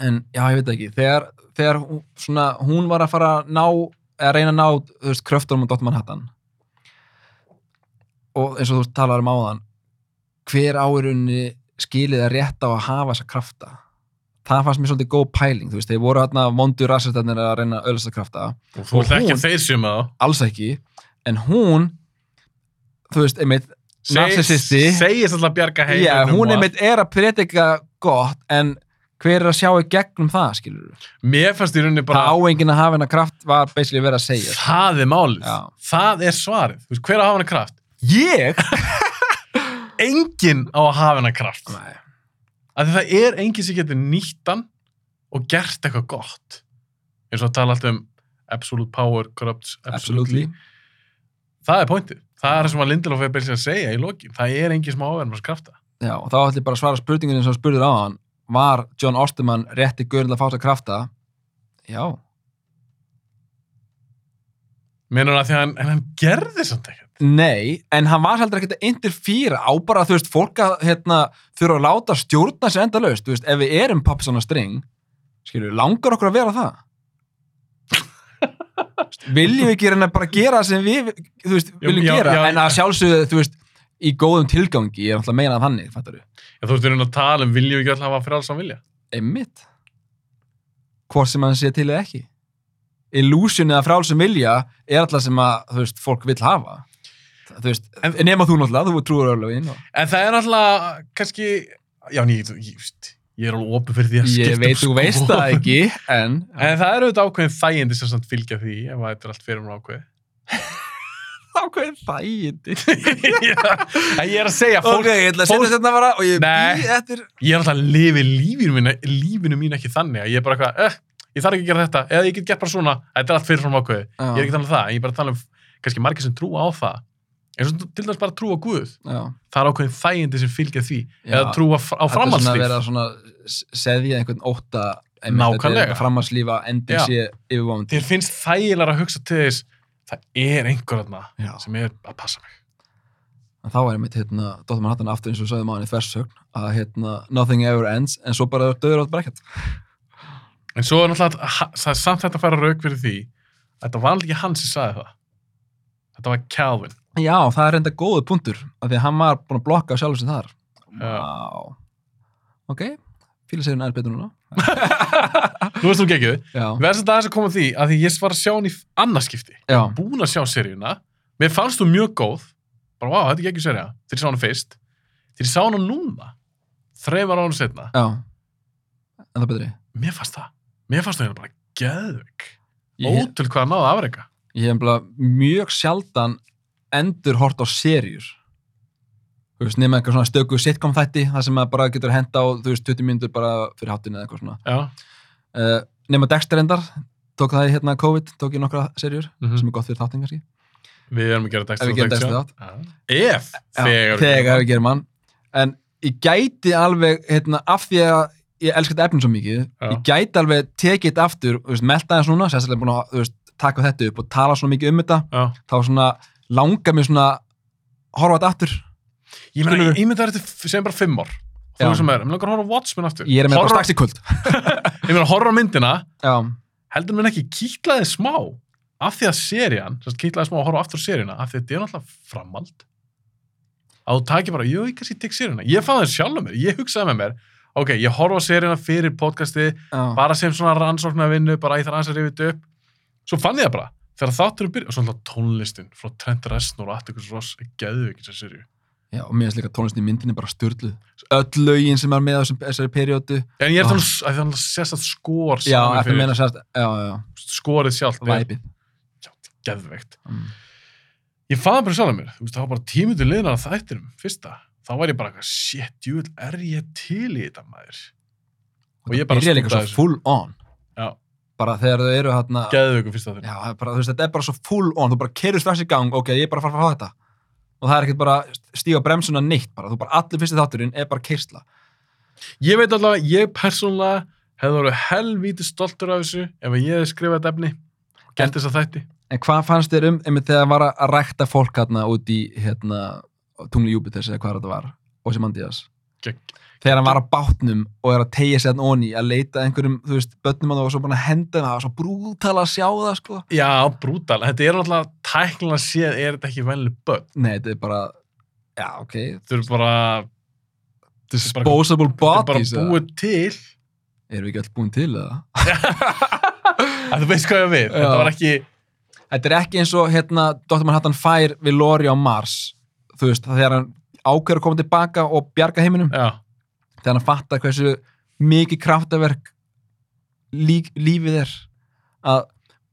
en já, ég veit ekki þegar, þegar svona, hún var að fara að ná eða reyna að ná, þú veist, kröftunum og Dotman Hattan og eins og þú talar um áðan hver áirunni skilið að rétt á að hafa þessa krafta það fannst mér svolítið góð pæling þú veist, þeir voru hérna vondur rassistarnir að reyna að öðlast krafta, Og þú Og ekki að þeir sem að alls ekki en hún þú veist, einmitt, narcissisti Segist alltaf að bjarga heiminum. já, hún einmitt er að predika gott en hver er að sjá í gegnum það, skilur við Mér fannst í rauninni bara... það áengin að hafa hennar kraft var basically verið að segja Það er málið. Já. Það er svarið. Þú veist, hver að hafa hana kraft? ég? [LAUGHS] Enginn á að hafa hana kraft. Nei. Því það er enginn sem getur nýttan og gert eitthvað gott. Eins og að tala alltaf um absolute power corrupts absolutely. absolutely Það er pointið. Það er það sem að Lindelof er byrjað að segja í lokin. Það er enginn sem áverðum að krafta. Já, og þá ætlum ég bara að svara spurningunni sem spurður á hann var John Osterman rétti görn að fá sér krafta já, Menur það því að hann, hann gerði samt ekkert. Nei en hann var heldur ekkert að interfýra á bara þú veist, fólk að hérna, þurfa að láta stjórna sér enda laust, þú veist, ef við erum papps on a string, skilju, langar okkur að vera það [LAUGHS] viljum við ekki reyna bara að gera það sem við, þú veist, viljum já, gera já, en að sjálfsögðu, þú veist í góðum tilgangi, ég er alltaf að meina þannig, fattar du Já, þú veist, við erum að tala um viljum við ekki alltaf hafa frálsam vilja. Einmitt. Hvort sem hann sé til eða ekki. Illusion eða frálsum vilja er alltaf sem að, þú veist, fólk vill hafa. Þú veist, nema þú náttúrulega, þú trúur örlögin. Og... En það er alltaf, kannski, já, ný, ég, ég, veist, ég er alveg opið fyrir því að skipta Ég um veit, þú veist skoðun. það ekki, en... En það er auðvitað ákveðin þægindi sem samt fylgja því, ef að þetta er allt fyrir mér ákveði. [LAUGHS] Ákveðin þægindi. [LAUGHS] Já, en ég er að segja, fólk, Ok, ég ætla að setja þetta bara og ég býð eftir... ég er alltaf að lifi lífinu mín, lífinu mín ekki þannig að ég er bara eitthvað, eh, ég þarf ekki að gera þetta, eða ég get gert bara svona, þetta er allt fyrir frá ákveði. Ég er ekki að tala um það, en ég er bara að tala um kannski margir sem trúa á það. Eins og til dæmis bara að trúa á Guð. Já. Það er ákveðin þægindi sem fylgja því, Já. eða trúa á Þetta er svona að vera svona s- seðja einhvern óta Nákvæmlega. framhalslífa Já. sé yfirvándi Þér finnst þægilega að hugsa til þess, það er einhver þarna Já. sem er að passa mig. En þá er mitt hérna, Dóttar Manhattan aftur eins og á hann í þversögn að hérna, nothing ever ends en svo bara döður átt bara ekkert. En svo er náttúrulega, að það er samt þetta að fara rauk fyrir því, að þetta var ekki hann sem sagði það. Þetta var Calvin. Já, það er reynda góðu punktur af því að hann var búin að blokka sjálfur sig þar. Vá. Ok, fíla sér nær betur núna. [LAUGHS] Þú veist þú. Já, Við erum samt aðeins að koma að því að því ég var að sjá hann í annarskipti. Búin að sjá seríuna. Mér fannst þú mjög góð. Bara, vá, þetta er geggjur seríu. Þegar ég sá hana fyrst. Þegar ég sá hana núna, þreifar ára setna, já. En það betri. mér fannst það. Mér fannst það bara geðvik. Ég, Ótil hvað að náða afreika. ég hef mjög sjaldan endur hort á serjur. Þú veist, nema eitthvað svona stöku sitcom þætti, það sem maður bara getur henda á, þú veist, 20 mínútur bara fyrir háttinu eða eitthvað svona. Uh, nema Dexter endar, tók það í hérna COVID, tók ég nokkra serjur, Mhm. sem er gott fyrir þáttin kannski. Við erum að gera Dexter við Dexter. Já. Ef, þegar, þegar við gerum hann en ég gæti alveg hérna, af því að ég elska þetta efnin svo mikið Já. ég gæti alveg tekið þetta aftur melta þess núna, sérstaklega búin að taka þetta upp og tala svona mikið um þetta Já. þá svona langar mér svona horfa þetta aftur Ég meina, ég myndi að þetta sem bara fimm ár. Já. Þú sem er, mér langar að horfa Watchmen aftur. ég er með bara strax í kvöld [LAUGHS] [LAUGHS] Ég meina, horfa á myndina, já, heldur mér ekki kýtlaði smá af því að serían, sérst kýtlaði smá að horfa aftur seríuna, af því að þetta er náttúrulega framhald. Að þú takir bara, jú, ég kannski tek seríuna. Ég fann það sjálf mér, ég hugsaði með mér, ok, ég horfa seríuna fyrir podcasti, já, bara sem svona rannsóknar vinnu, bara ég þetta ég það þegar þátturum byrja, og svona tónlistin frá Trent Reznor og Atticus Ross er geðvikið sér seríu. Já, og mér finnst líka tónlistin í myndinni bara styrluð. Öll lögin sem er með á þessari periódu. En ég er Ah. þannig að það er sérst að skor Já, saman eftir fyrir- meina sérst, já, já, já, skorið sjálft er væpið. geðveikt. Mm. Ég fann bara sjálf að mér, þú veist, það var bara tímundur liðnar að þættinum, fyrsta. Þá var ég bara eitthvað, shit, júvel, er ég til í þetta maður? Og ég bara byrja líka Já. Bara þegar þau eru hérna, Geðveiku fyrsta þurr. já, það er bara, þú veist, þetta er bara svo full on, þú bara kerur strax í gang, ok, ég er bara að fara að fá þetta. Og það er ekkert bara stíga bremsuna neitt bara, þú bara allir fyrsti þátturinn er bara kersla. Ég veit allavega, ég persónulega hefði verið helvíti stoltur af þessu ef ég hefði skrifað þetta efni gert þess að þætti. En hvað fannst þér um, einmitt þegar var að rækta fólk hérna út í, hérna, tungli Júpiters eða hvað þetta var, Ozymandias. Gegg. Þegar hann var á bátnum og er að tegja sér hann onni að leita einhverjum, þú veist, börnum hann og svo bara henda það, það var svo brútal að sjá það, sko. Já, brútal. Þetta er náttúrulega tæknilega séð, er þetta ekki venli börn. Nei, þetta er bara, já, ok, Þetta er bara, disposable þetta er bara bodies. búið til. Erum við ekki alltaf búin til eða? [LAUGHS] Þú veist hvað ég við. Þetta var ekki, Þetta er ekki eins og, hérna, Dr. Manhattan fær við Lori á Mars, þú veist, þegar hann ákveður að koma tilbaka og bjarga heiminum, já, þegar hann fattar hversu mikið kraftaverk lík, lífið er að,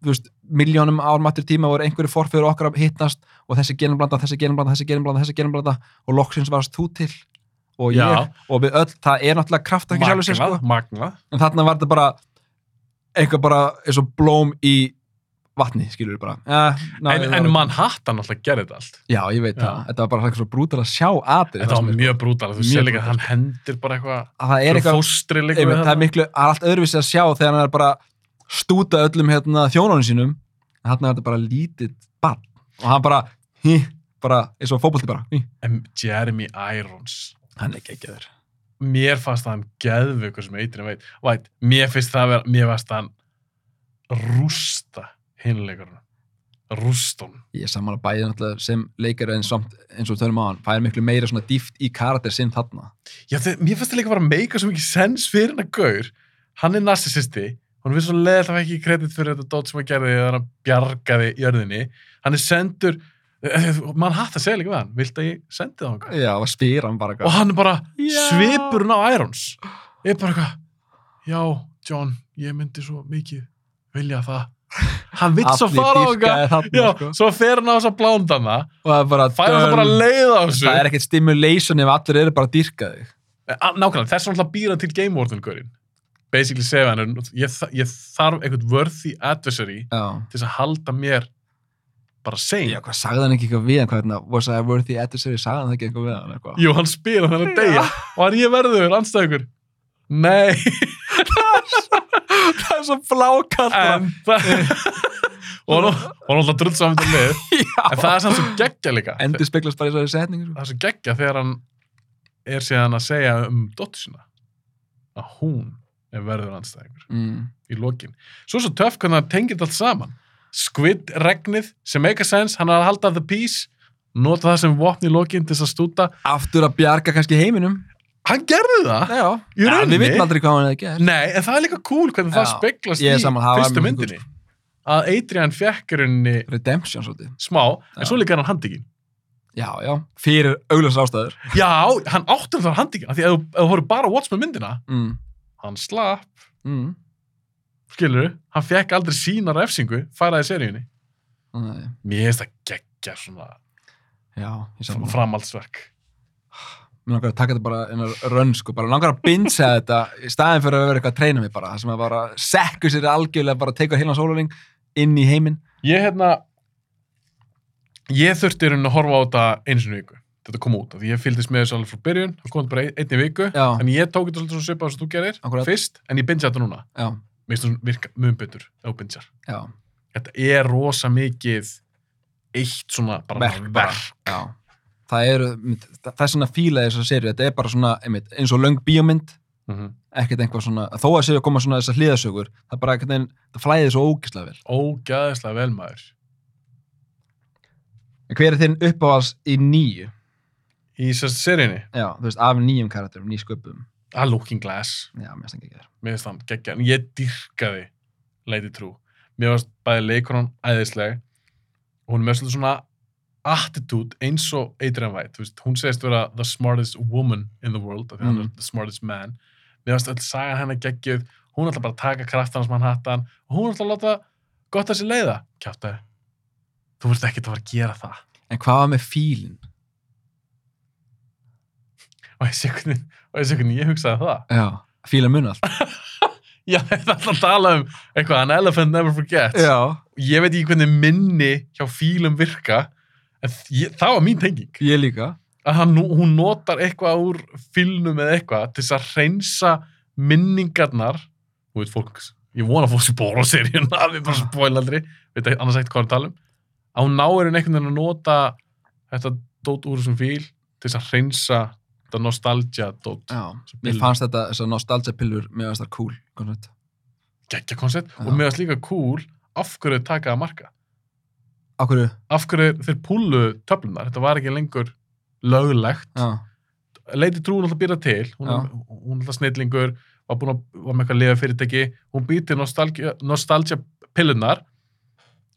þú veist, miljónum ármættir tíma voru einhverju forfeyður okkar að hittast og þessi genumblanda, þessi genumblanda, þessi genumblanda, þessi genumblanda og loksins varst þú til og ég Já. og við öll, það er náttúrulega kraftaverk í sjálfu sér, sko, magnað. en þarna var þetta bara eitthvað bara eins og blóm í vatni, skilur við bara. Ja, ná, En, en Manhattan náttúrulega gerði þetta allt. Já, ég veit það, þetta var bara eitthvað svo brútal að sjá atrið Þetta var mjög brútal. Þú sér líka að hann hendir bara eitthvað, að það er eitthvað fóstri líka einmitt, það er miklu, það er allt öðruvísi að sjá þegar hann er bara stúta öllum hérna, þjónunum sínum. En hann er þetta bara lítið barn. Og hann bara, hí, bara eins og fótbolti bara, hí, En Jeremy Irons, hann er þér mér fannst það hann geðveikur sem eitrinn veit. Væt, mér finnst það að vera, mér fannst það hann rústa hinleikurinn. Rústun. ég er saman að bæði náttúrulega sem leikari eins og tölum á hann, fær miklu meira svona dýft í karakter sinn þarna Já, þið, mér fannst það líka bara að meika svo mikið sens fyrir hann að gaur. Hann er narcissisti. Hún finnst svo leið að það ekki kredit fyrir þetta dót sem hann gerði þegar hann bjargaði jörðinni. Hann er sendur, mann hatt að segja líka við hann, vilt að ég sendi það hann? já, og spyr hann bara Og hann er bara Já. svipurinn á Irons. Ég er bara eitthvað, já, John, ég myndi svo mikið vilja það. Hann vill svo fara á Já, sko. svo fer hann á og það er bara fær hann bara dönn. leið á þessu. það er ekkert stimulation ef allir eru bara að dýrka þig Nákvæmlega, þess vegna alltaf býra til Game Warden-gaurinn. Basically segja hann, ég, ég þarf einhvern worthy adversary já til þess að halda mér bara sane. Já, hvað sagði hann ekki eitthvað við hann, hvað hérna, was I worthy adversary, sagði hann ekki eitthvað við hann, eitthvað? Jú, hann spyr hann þennan degja og hann ég verður, anstæðingur. Nei, [LAUGHS] [LAUGHS] það er svo blákall en það... [LAUGHS] og alltaf drull saman til lið. [LAUGHS] En það er samt svo geggja líka. endur speglast bara í svo setningu, sko. Það er svo geggja þegar hann er síðan að segja um dóttur sína að hún er verður anstæðingur. Mm. í lokin. Svo svo töff hvernig það tengir allt saman. Squid regnið sem make a sense, hann er að halda the peace, nota það sem vopn í lokin til þess að stúta. Aftur að bjarga kannski heiminum. Hann gerði það! Já, já við veitum aldrei hvað hann hefði gert. Nei, en það er líka cool hvernig það Já, speglast ég í það fyrstu myndinni. Að Adrian fekk í rauninni Redemption, svolítið. smá, en Já. svo líka hann handikinn. Já, já, fyrir augljósar ástæður. Já, hann áttur það handikinn, af því að ef þú- ef þú horfður bara að Watchmen myndina, Mm. hann slapp, Mm. skilur hann fekk aldrei sína refsingu, færaði seríunni. Nei. Mér finnst það geggja svona framhaldsverk. Mér langar að taka þetta bara einar rönn, sko, bara langar að binsa þetta í staðin fyrir að vera eitthvað að treyna mig bara, það sem að bara sekku sér algjörlega, bara teika heilan sólaring inn í heiminn. Ég hérna ég þurfti rauninni að horfa á þetta eins og viku þetta kom út, því ég fylgdist með þessu alveg frá byrjun það kom bara ein- einni viku, Já. en ég tók þetta svolítið svona svipað sem þú gerir, Akkúrat. fyrst en ég bingja þetta núna, Já, mér finnst það virka mjög betur þú bingjar, já, þetta er rosa mikið eitt svona bara verk bara. Já. Það eru, það er svona fíla þess að serju, þetta er bara svona, einmitt, eins og löng bíómynd, Mhm. ekkert einhvað svona, þó að séu að koma svona þessar hliðasögur, það bara einhvern veginn, það flæðið svo ógislega vel. ógæðislega vel maður En hver er þinn uppáhals í nýju? í þessast seríunni, Já, þú veist, af nýjum karakterum, ný sköpum. að Looking Glass Já, mér stengi ekki þér. mér finnst það geggja, en ég dyrkaði Lady True, mér finnst bæði leikurinn æðisleg og hún er með svolítið svona attitude eins og Adrian White, veist, hún segist vera the smartest woman in the world, af því hann Mm. er the smartest man mér varst öll saga hennar geggjuð hún ætla bara að taka kraftana sem hann hattan og hún ætla að láta gott að sér leiða kjátaði, þú veist ekki að fara að gera það En hvað var með fílin? [LAUGHS] og ég sé hvernig, og ég sé hvernig ég hugsaði það Já, fílin mun allt. [LAUGHS] já, það ætla að tala um eitthvað, an elephant never forgets Já. ég veit ekki hvernig minni hjá fílum virka ég, það var mín tenging Ég líka. að hann, hún notar eitthvað úr filnum eða eitthvað til þess að hreinsa minningarnar þú veit fólk, ég vona fólk sem bóra á seríuna [LAUGHS] að við bara spóila aldrei veit ekki annars ekkert hvað er að tala um að hún náir henni einhvern veginn að nota þetta dót úr þessum fíl til þess að hreinsa þetta nostalgia dót pillur. fannst þetta, þessar nostalgia pillur, fannst það cool. koncept. geggja koncept og mér varst líka cool af hverju þau taka að marka Á hverju? af hverju þeir púlu töflunar þetta var ekki lengur löglegt. Já. Lady True náttúrulega býra til. Hún, Já. hún er alltaf snillingur var búin að var með eitthvað liða fyrirtæki hún býr til nostalgia, nostalgia pillunar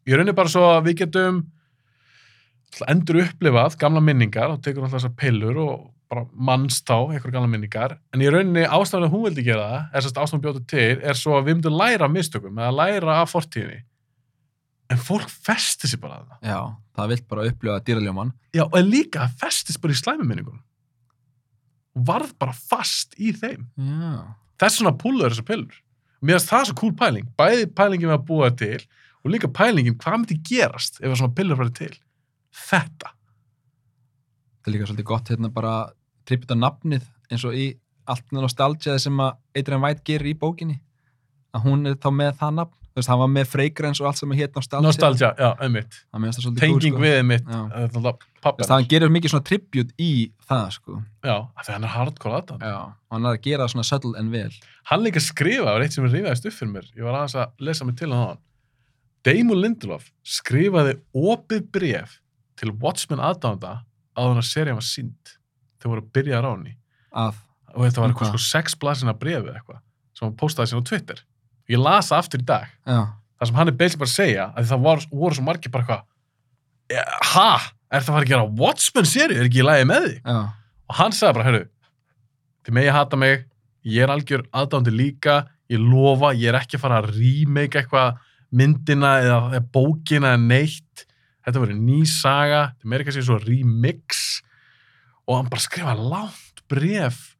ég raunir bara svo að við getum endur upplifað gamla minningar og tekur alltaf þessar pillur og bara mannst á einhverja gamla minningar. En í rauninni ástæðan að hún vildi gera það er sérst ástæðan bjótu til er svo að við myndum læra af mistökum eða læra af fortíðinni en fólk festi sér bara að það Já. Það vilt bara upplifa dýraljóman. Já, og líka það festist bara í slæmuminningunum. Varð bara fast í þeim. Já. Þess vegna púlaður þessar pillur. Mér finnst það svo cool pæling. Bæði pælingin við að búa það til og líka pælingin hvað myndi gerast ef að svona pillur farið til. Þetta. Það er líka svolítið gott hérna bara trippita nafnið eins og í allt með nostalgia sem að Adrian White gerir í bókinni. Að hún er þá með það nafn. Veist, hann var með Fragrance og allt sem hétt nostalgia. Nostalgia, já, einmitt. Tenging sko. við einmitt. Pappa. veist, hann gerir mikið svona tribute í það, sko. Já, af því hann er hardcore aðdáðan. Já. Og hann er að gera svona subtle en vel. Hann líka skrifaði, það var eitt sem rífaðist upp fyrir mér. Ég var aðeins að lesa mig til hann. Damon Lindelof skrifaði opið bref til Watchmen aðdánda að hann að serían var sínd. Þau voru að byrja að ráni. Að, Og þetta var Um eitthvað hvað? sko sex blasina brefið eitthvað sem hann postaði sér á Twitter. Ég las það aftur í dag. já. Það sem hann er beilsið bara að segja að það var, voru svo margir bara eitthvað "Eh, Ha? Er það að fara að gera Watchmen seríu? Er ekki í lagi með því? Já. og hann sagði bara, hörru þið megi hata mig, ég er algjör aðdándi líka, ég lofa ég er ekki að fara að remake eitthvað myndina eða, bókina eða neitt, þetta verður ný saga þetta meiri kannski svo remix og hann bara skrifa langt bref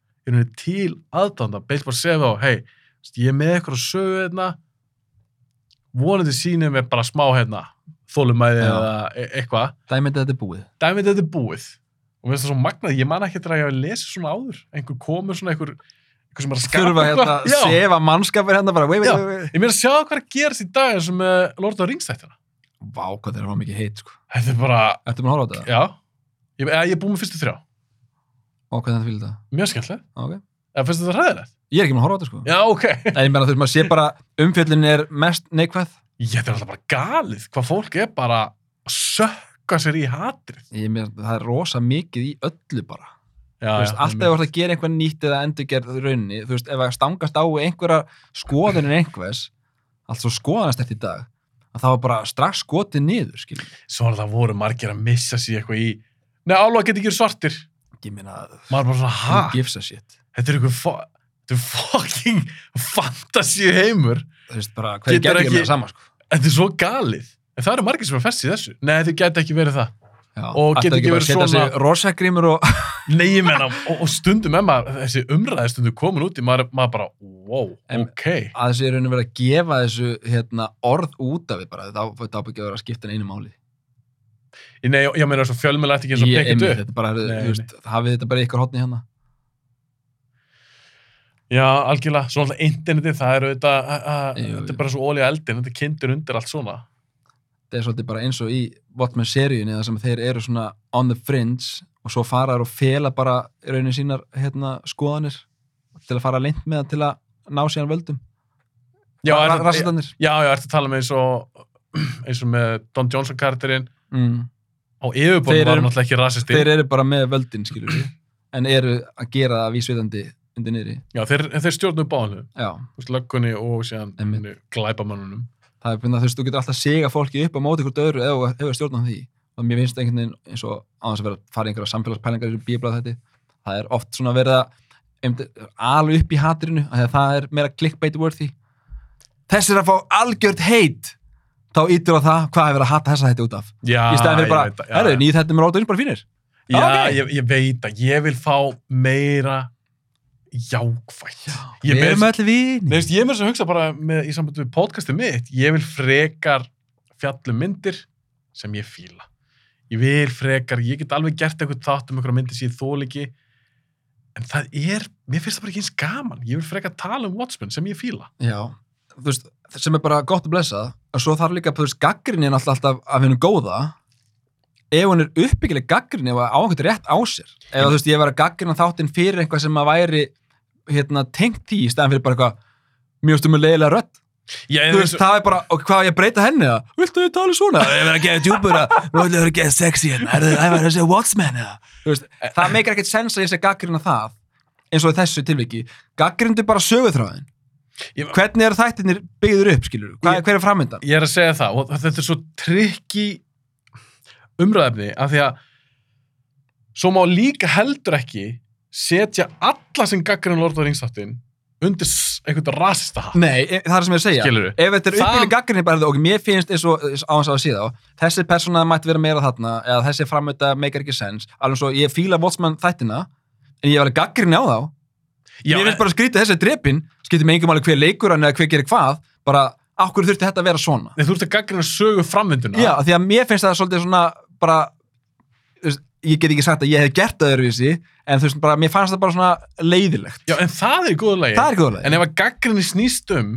til aðdánda, beint bara segja þá, hei ég er með eitthvað að sögu hérna vonandi sýnum við bara smá hérna þólumæði eða e- eitthvað Dæmið þetta er búið. dæmið þetta er búið og mér finnst það svo magnað, ég man ekki eftir að ég hafi lesið svona áður einhver komur svona einhver, einhver sem er að skapa Þurfa hérna að sefa mannskapir hérna bara, Já. wait, wait. ég meina að sjá hvað er að gerast í dag og með Lord of the Rings þættina Vá, hvað þeir hafa mikið heit, sko. þetta er bara, Ertu búin að horfa á þetta? já ég, ég er búið með fyrstu þrjá, Og hvernig þetta fylgir þetta? mjög skemmtileg Ok. eða finnst þetta ræðilegt? Ég er ekki búin að horfa á þetta, sko. Já, ok En ég meina, þú veist, maður sé bara, umfjöllin er mest neikvæð. ég þetta er alltaf bara galið, hvað fólk er bara að sökka sér í hatrið Ég meina, það er rosa mikið í öllu bara. já, Þú veist, alltaf ef þú ert að gera einhver nýtt eða endurgerð í rauninni, þú veist, ef að stangast á einhverja skoðunir einhvers, allt svo skoðanast eftir dag, að það var bara strax skotið niður, skiljum. svo er það voru margir að missa sér eitthvað í Nei, álfa geti ekki svartir Ég meina, maður er bara svona, who ha? gives a shit. Þetta er eitthvað þetta er fucking fantasíu heimur Þú veist, bara, hverju Getur ég ekki- með það sama, sko. Þetta er svo galið. En það eru margir sem er fest í þessu. Nei, þau geta ekki verið það. Já, Og getur ekki verið svona- rosagrímur og... [LAUGHS] Nei, menna, og, og stundum maður, þessi umræði stundum komin út í, maður, maður bara, wow, En- ok. að þessi er rauninni verið að gefa þessu hérna, orð út af því bara, þetta á- þetta ábyggja að vera að skipta einu máli. Nei, ég meina, svo fjölmjöla eftir ekki eins og pekit upp. Þetta bara, hafið þetta bara ykkur hotni hérna. Já, algjörlega, svo alltaf internetið, það eru þetta, þetta er bara svo ólíu eldin, þetta kindur undir allt svona. þetta er svolítið bara eins og í Watchmen seríunni þar sem þeir eru svona on the fringe og svo fara þær og fela bara í rauninni sínar hérna, skoðanir til að fara leint með það til að ná síðan völdum Já, er, já, já, ertu að tala með eins og, eins og með Don Johnson karakterinn, mm. á yfirbóðum Þeir var hann alltaf ekki rasisti. þeir eru bara með völdin skilur við en eru að gera það vísvitandi undir niðri. Já, þeir, þeir stjórnum báðinu, já, þú veist, löggunni og síðan Einmitt. glæpamannunum. það er byrjað þú veist, þú getur alltaf að sega fólki upp á móti hvort öðru ef þú stjórnar því. Og mér finnst einhvern veginn eins og þess að vera að fara í einhverja samfélagspælingar í bíblað þetta það er oft svona verið að einmitt, alveg upp í hatrinu að það er meira clickbait worthy þess er að fá algjört heit þá ítur á það hvað hefur að hata þessa hætti út af. Já, í staðin fyrir bara, herru, nýð þetta með rótunum bara fínir. Já, ok. ég, ég veit að ég vil fá meira jákvægt. Ég við erum með, allir vini Nei, veist, ég er þess að hugsa bara með, í samband við podcastið mitt, ég vil frekar fjallum myndir sem ég fíla. Ég vil frekar, ég get alveg gert eitthvað þátt um einhverja myndir sem ég þól ekki, en það er, mér finnst það bara ekki eins gaman. Ég vil frekar tala um Watchmen sem ég fíla. Já, þú veist, sem er bara gott að blessa og svo þarf líka, þú veist, gaggrinni er alltaf, alltaf af hennu góða ef hún er uppbyggileg gaggrinni og á einhvern rétt á sér ef þú veist, ég var að gaggrina þáttinn fyrir eitthvað sem að væri hérna, tengt því í staðan fyrir bara eitthvað mjög stumur leiðilega rödd Já, þú veist, það er bara, og hvað ég að breyta henni það? Viltu þið tala svona? Ég verð að gefa djúpur að, nú ætlum við að gefa sexy hérna, er það að segja Watchmen eða? Það meikir ekkert sens að ég sé gaggrina það, eins og þessu tilviki. Gaggrindu bara söguþráðin. ég, Hvernig eru þættirnir byggður upp, skilur þú? Ég- Hver er framöndan? ég er að segja það og þetta er svo trikki umræðefni af því að svo má líka heldur ekki setja alla sem gaggrinn Lord of the Rings þáttinn undir einhvern rasista hatt. Nei, e- það er sem ég er að segja. skilur Ef þetta er uppbyggileg gaggrinni bara, og mér finnst eins og á hans að síða á, þessi persóna mætti vera meira þarna, eða þessi framönda meikar ekki sens, alveg svo ég fíla Watchmen þættina, en ég var alveg gaggrinni á þá, Já, mér finnst bara að skrýta þessi drepin skiptir mig engum alveg hver leikur hann eða hver gerir hvað bara, okkur þurfti þetta að vera svona? En, þú ert að gaggrina sögu framvinduna. Já, því að mér finnst það svolítið svona bara, veist, ég get ekki sagt að ég hef gert það öðruvísi, en þú veist, bara, mér fannst það bara svona leiðilegt, Já, en það er í góðu lagi það er góðlega en ef að gaggrinni snýst um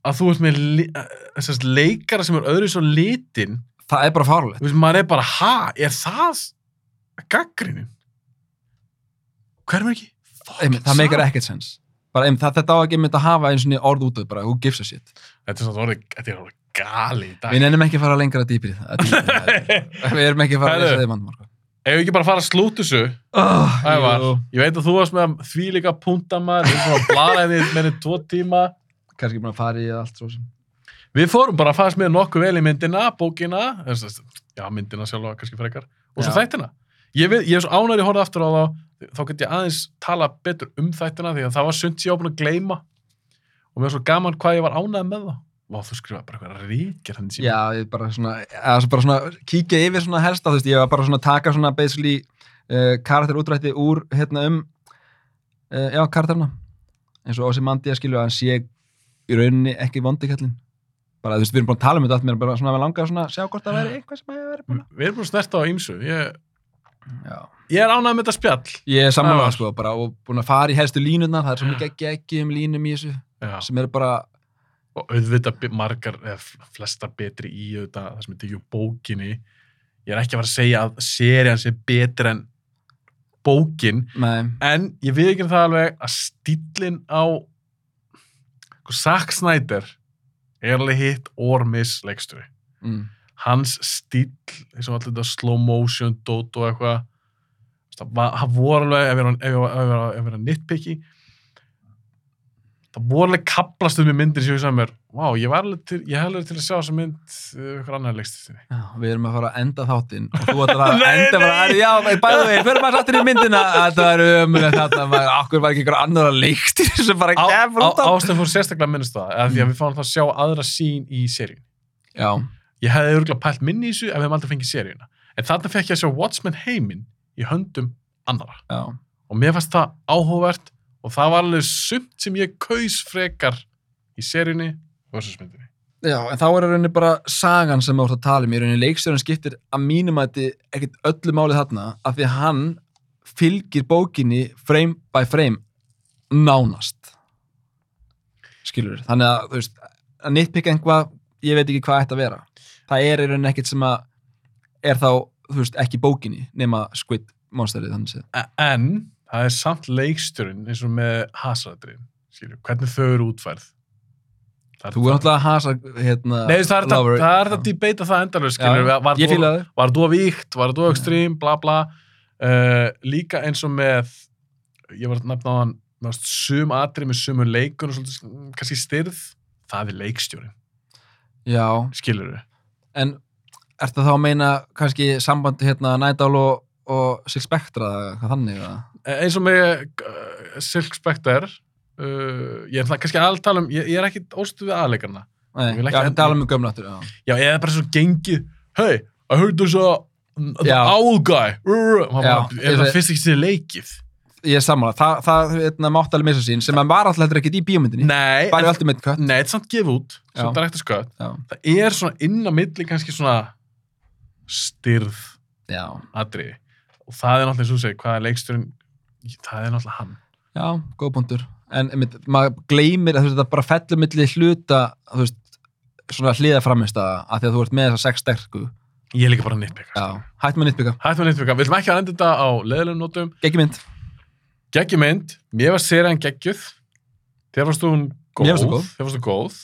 að þú ert með eh, leikara sem er öðru svo litin það er bara fárlegt þú veist, maður er bara, ha, er það gaggrinin? Hver er ekki? Einmitt, það meikar ekkert sens. Bara, einmitt, það, þetta á ekki einmitt að hafa eins og orð út af bara, who gives a shit? Þetta er svona orðið, þetta er orðið gali dag. við nennum ekki að fara lengra dýpir [LAUGHS] við erum ekki að fara að lesa þeim sko. Ef við ekki bara fara að slúta þessu, oh, ég veit að þú varst með því líka punta maður, við erum svona að blara þið með tvo tíma. kannski búin að fara í allt svo sem Við fórum bara að fara með nokkuð vel í myndina, bókina, já, myndina sjálfa kannski frekar, og svo Já. þættina. Ég, er svo ánæri að horfa aftur á þá, þá get ég aðeins tala betur um þættina því að það var sund ég búin að gleyma og mér var svo gaman hvað ég var ánægð með það. Vá, þú skrifaði bara eitthvað ríkir hann síma. Já, ég bara svona, bara svona kíkja yfir svona helsta, þú veist, ég var bara svona að taka svona basically uh, karakterútrætti úr hérna um uh, já, karakterna eins og Ósi Mandi að skilja að hann sé í rauninni ekki vondikallin bara, þú veist, við erum búin að tala um þetta allt mér er bara svona að langa svona að sjá hvort það væri eitthvað sem hefur verið búin Við erum búin að snerta á ýmsu. Ég, að Já. ég er ánægð með þetta spjall. Ég er Ævar. sko, bara og búin að fara í helstu línuna, það er svo mikið ekki ekki um línum í þessu, Já. sem eru bara og auðvitað margar, eða flesta betri í auðvitað, það sem er tekið úr bókinni. Ég er ekki að fara að segja að serían sé betri en bókin, með, en ég við ekki það alveg að stílinn á sko, Zack Snyder er alveg hitt or miss leikstöri mm, hans stíl, eins og allir þetta slow motion, dot og eitthvað það voru alveg ef ég var- að nitpicki það voru alveg kaplast um í myndir sem ég sagði mér, vá, ég var alveg til til að sjá þessa mynd ykkur annar leikstöri já, við erum að fara að enda þáttinn og þú ætlar að [LAUGHS] enda bara, nei. já, bæðu við, fyrir maður sáttir í myndina. Þetta er umlega þetta, maður, okkur var ekki einhver annar að leikstir sem bara gefur út á ástæðan fór sérstaklega að minnast það eða því að við fáum það að sjá aðra sín í seríun Já, ég hefði örgulega pælt minni í þessu ef við aldrei fengið seríuna. En þarna fekk ég að sjá Watchmen heiminn í höndum annara já, og mér fannst það áhugavert og það var alveg sumt sem ég kaus frekar í seríunni versus myndinni. Já, en þá er rauninni bara sagan sem átt að tala um. Í rauninni leikstjórun skiptir að mínum að þetta ekkert öllu máli þarna af því að hann fylgir bókinni frame by frame nánast. Skilur þannig að þú veist að nitpicka einhvað, ég veit ekki hvað ætti að vera. Það er í rauninni ekkert sem að er þá, þú veist, ekki bókinni nema Squid Monsterið þannig séð E- En það er samt leikstjórinn eins og með hasardrin, skilju, hvernig þau eru útfærð. Það Þú er náttúrulega að hasa hérna Nei, þú það er lover. það er þetta að debata það endalega, Já, skilju, var, fíla þau var þú að víkt, var þú að ekstrím, bla bla. Uh, líka eins og með ég var að nefna á hann með sum atrið með sumu leikun og svolítið, mm, kannski styrð það er leikstjórin, Já, skilur við en ertu þá að meina kannski sambandi hérna Owl og, og eða hvað þannig eða? Eins og með uh, Silk Spectre uh, ég er það kannski að tala um ég, ég er ekki óstu við aðleikarna Nei, Ég ekki já, enda- tala um gömnáttur, já. já, eða bara svo gengið. Hey, I heard there's a the owl guy. Uh, Já, bara, er ég það fyrst ekki sér leikið? Ég er sammála, Þa, það hérna, mátt alveg missa sín sem að var alltaf ekkert í bíómyndinni. nei, Bara í Ultimate Cut. nei, þetta er samt gefið út svo direkta skött það er svona inn á milli kannski svona styrð Já. atriði. Og það er náttúrulega eins og þú segir, hvað er leiksturinn það er náttúrulega hann. Já, góð punktur. En einmitt, maður gleymir að þú veist, þetta bara fellur milli hluta, þú veist, svona hliða framist að því að þú ert með þessa sex sterku. ég er líka bara nýttbyggast Já, hætt með nýttbyggja. hættum við nýttbyggja, við viljum ekki að enda þetta á leðilegum nótum? Gekki mynd. geggjumynd, mér var serían geggjuð. Þér varst hún góð, Mér fannst hún góð. þér varst hún góð.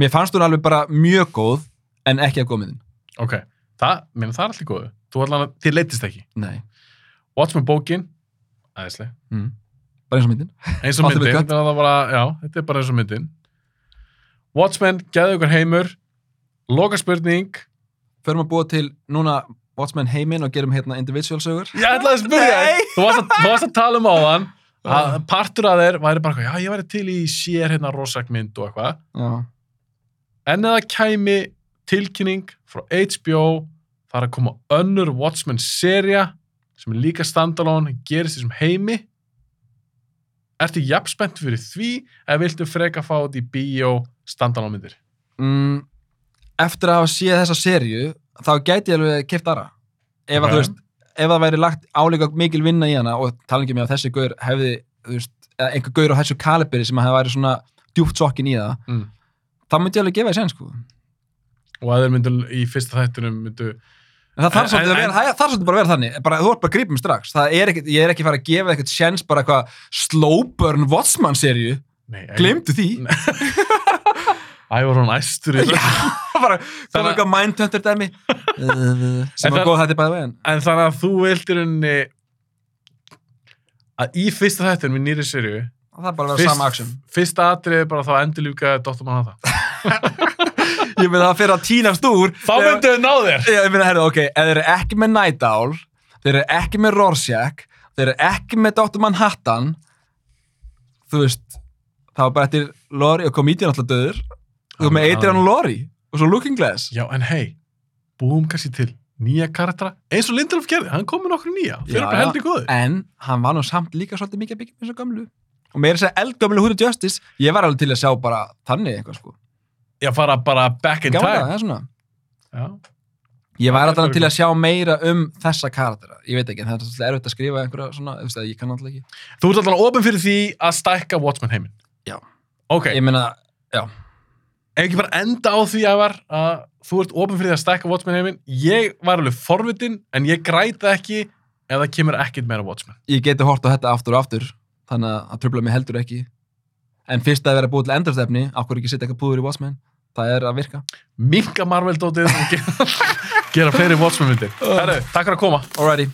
Mér fannst hún alveg bara mjög góð, en ekki að góð myndin. ok, það, mér það er allir góðu þú allan að, þér leittist ekki Nei. Watchmen bókin, æðisleg Mm. Bara eins og myndin. eins og myndin, þetta er, bara, já, þetta er bara eins og myndin Watchmen, geðu ykkur heimur loka spurning Förum að búa til núna Watchmen heiminn og gerum hérna individual sögur. ég ætlaði að spyrja þér. þú varst að, að tala um áðan að partur af þér væri bara, já, ég væri til í sér hérna rosakmynd og eitthvað en eða kæmi tilkynning frá HBO það er að koma önnur Watchmen seria sem er líka standalone gerist í þessum heimi ertu jafn spennt fyrir því eða viltu freka fá þetta í bíó standalone myndir Mm, eftir að séð þessa serju, þá gæti ég alveg kipt aðra. Ef að Ok. þú veist, ef það væri lagt áleika mikil vinna í hana og tala ekki með að þessi gaur hefði, þú veist, eða einhver gaur á þessu kaliberi sem hefði væri svona djúpt sokkin í það, mm. þá myndi ég alveg gefa því sen, sko. og að þeir myndu í fyrsta þættunum myndu það þarf svolítið það bara að vera þannig, bara, þú ert bara að grípa mig strax, það er ekkit, ég er ekki fara að gefa eitthvað sjens bara eitthvað slow burn Watchman serju, glemdu því. [LAUGHS] Æ, var hún æstur í Já, [LAUGHS] bara, koma að- eitthvað mindhunter dæmi, [LAUGHS] sem var það- góð þetta bæða veginn. En þannig að þú vildir henni að í fyrsta þættunum í nýri serju Það er fyrsta atriði bara þá endurljúka Dr. Manhattan Ég meina það fyrir að tínast úr. Þá myndu þau ná þér Ég meina, herru, ok, ef þeir eru ekki með Night Owl, þeir eru ekki með Rorschach, þeir eru ekki með Dr. Manhattan, þú veist, það var bara eftir Lori og komedian alltaf döður, þú veist með Adrian og Lori og svo Looking Glass. Já, en hei, búum kannski til nýja karaktera, eins og Lindelof gerði, hann kom með nokkur nýja, fyrir bara heldur góður. En hann var nú samt líka svolítið mikið að byggja með þessu gamlu. Og meira þess að eldgamlu of Justice, ég var alveg til að sjá bara þannig eitthvað, sko. Já, fara bara back in Gamla, time. það er svona. Já. Ég var Það er alltaf til að sjá meira um þessa karaktera. Ég veit ekki, það er svolítið erfitt að skrifa einhverja svona, þú veist að ég kann alltaf ekki. Þú ert alltaf ofin fyrir því að stækka Watchmen heiminn. Já. Ok, Ég meina, ef ekki bara enda á því að var að þú ert ofin fyrir því að stækka Watchmen heiminn, ég var alveg forvitin, en ég græta ekki ef það kemur ekkit meira Watchmen. ég geti hort á þetta aftur og aftur þannig að það tröfla mig heldur ekki en fyrst að vera búið til endurstefni okkur ekki setja eitthvað púður í Watchmen það er að virka Minka Marvel-dótið og gera, gera fleiri Watchmen myndir. Herru, takk fyrir að koma. Alrighty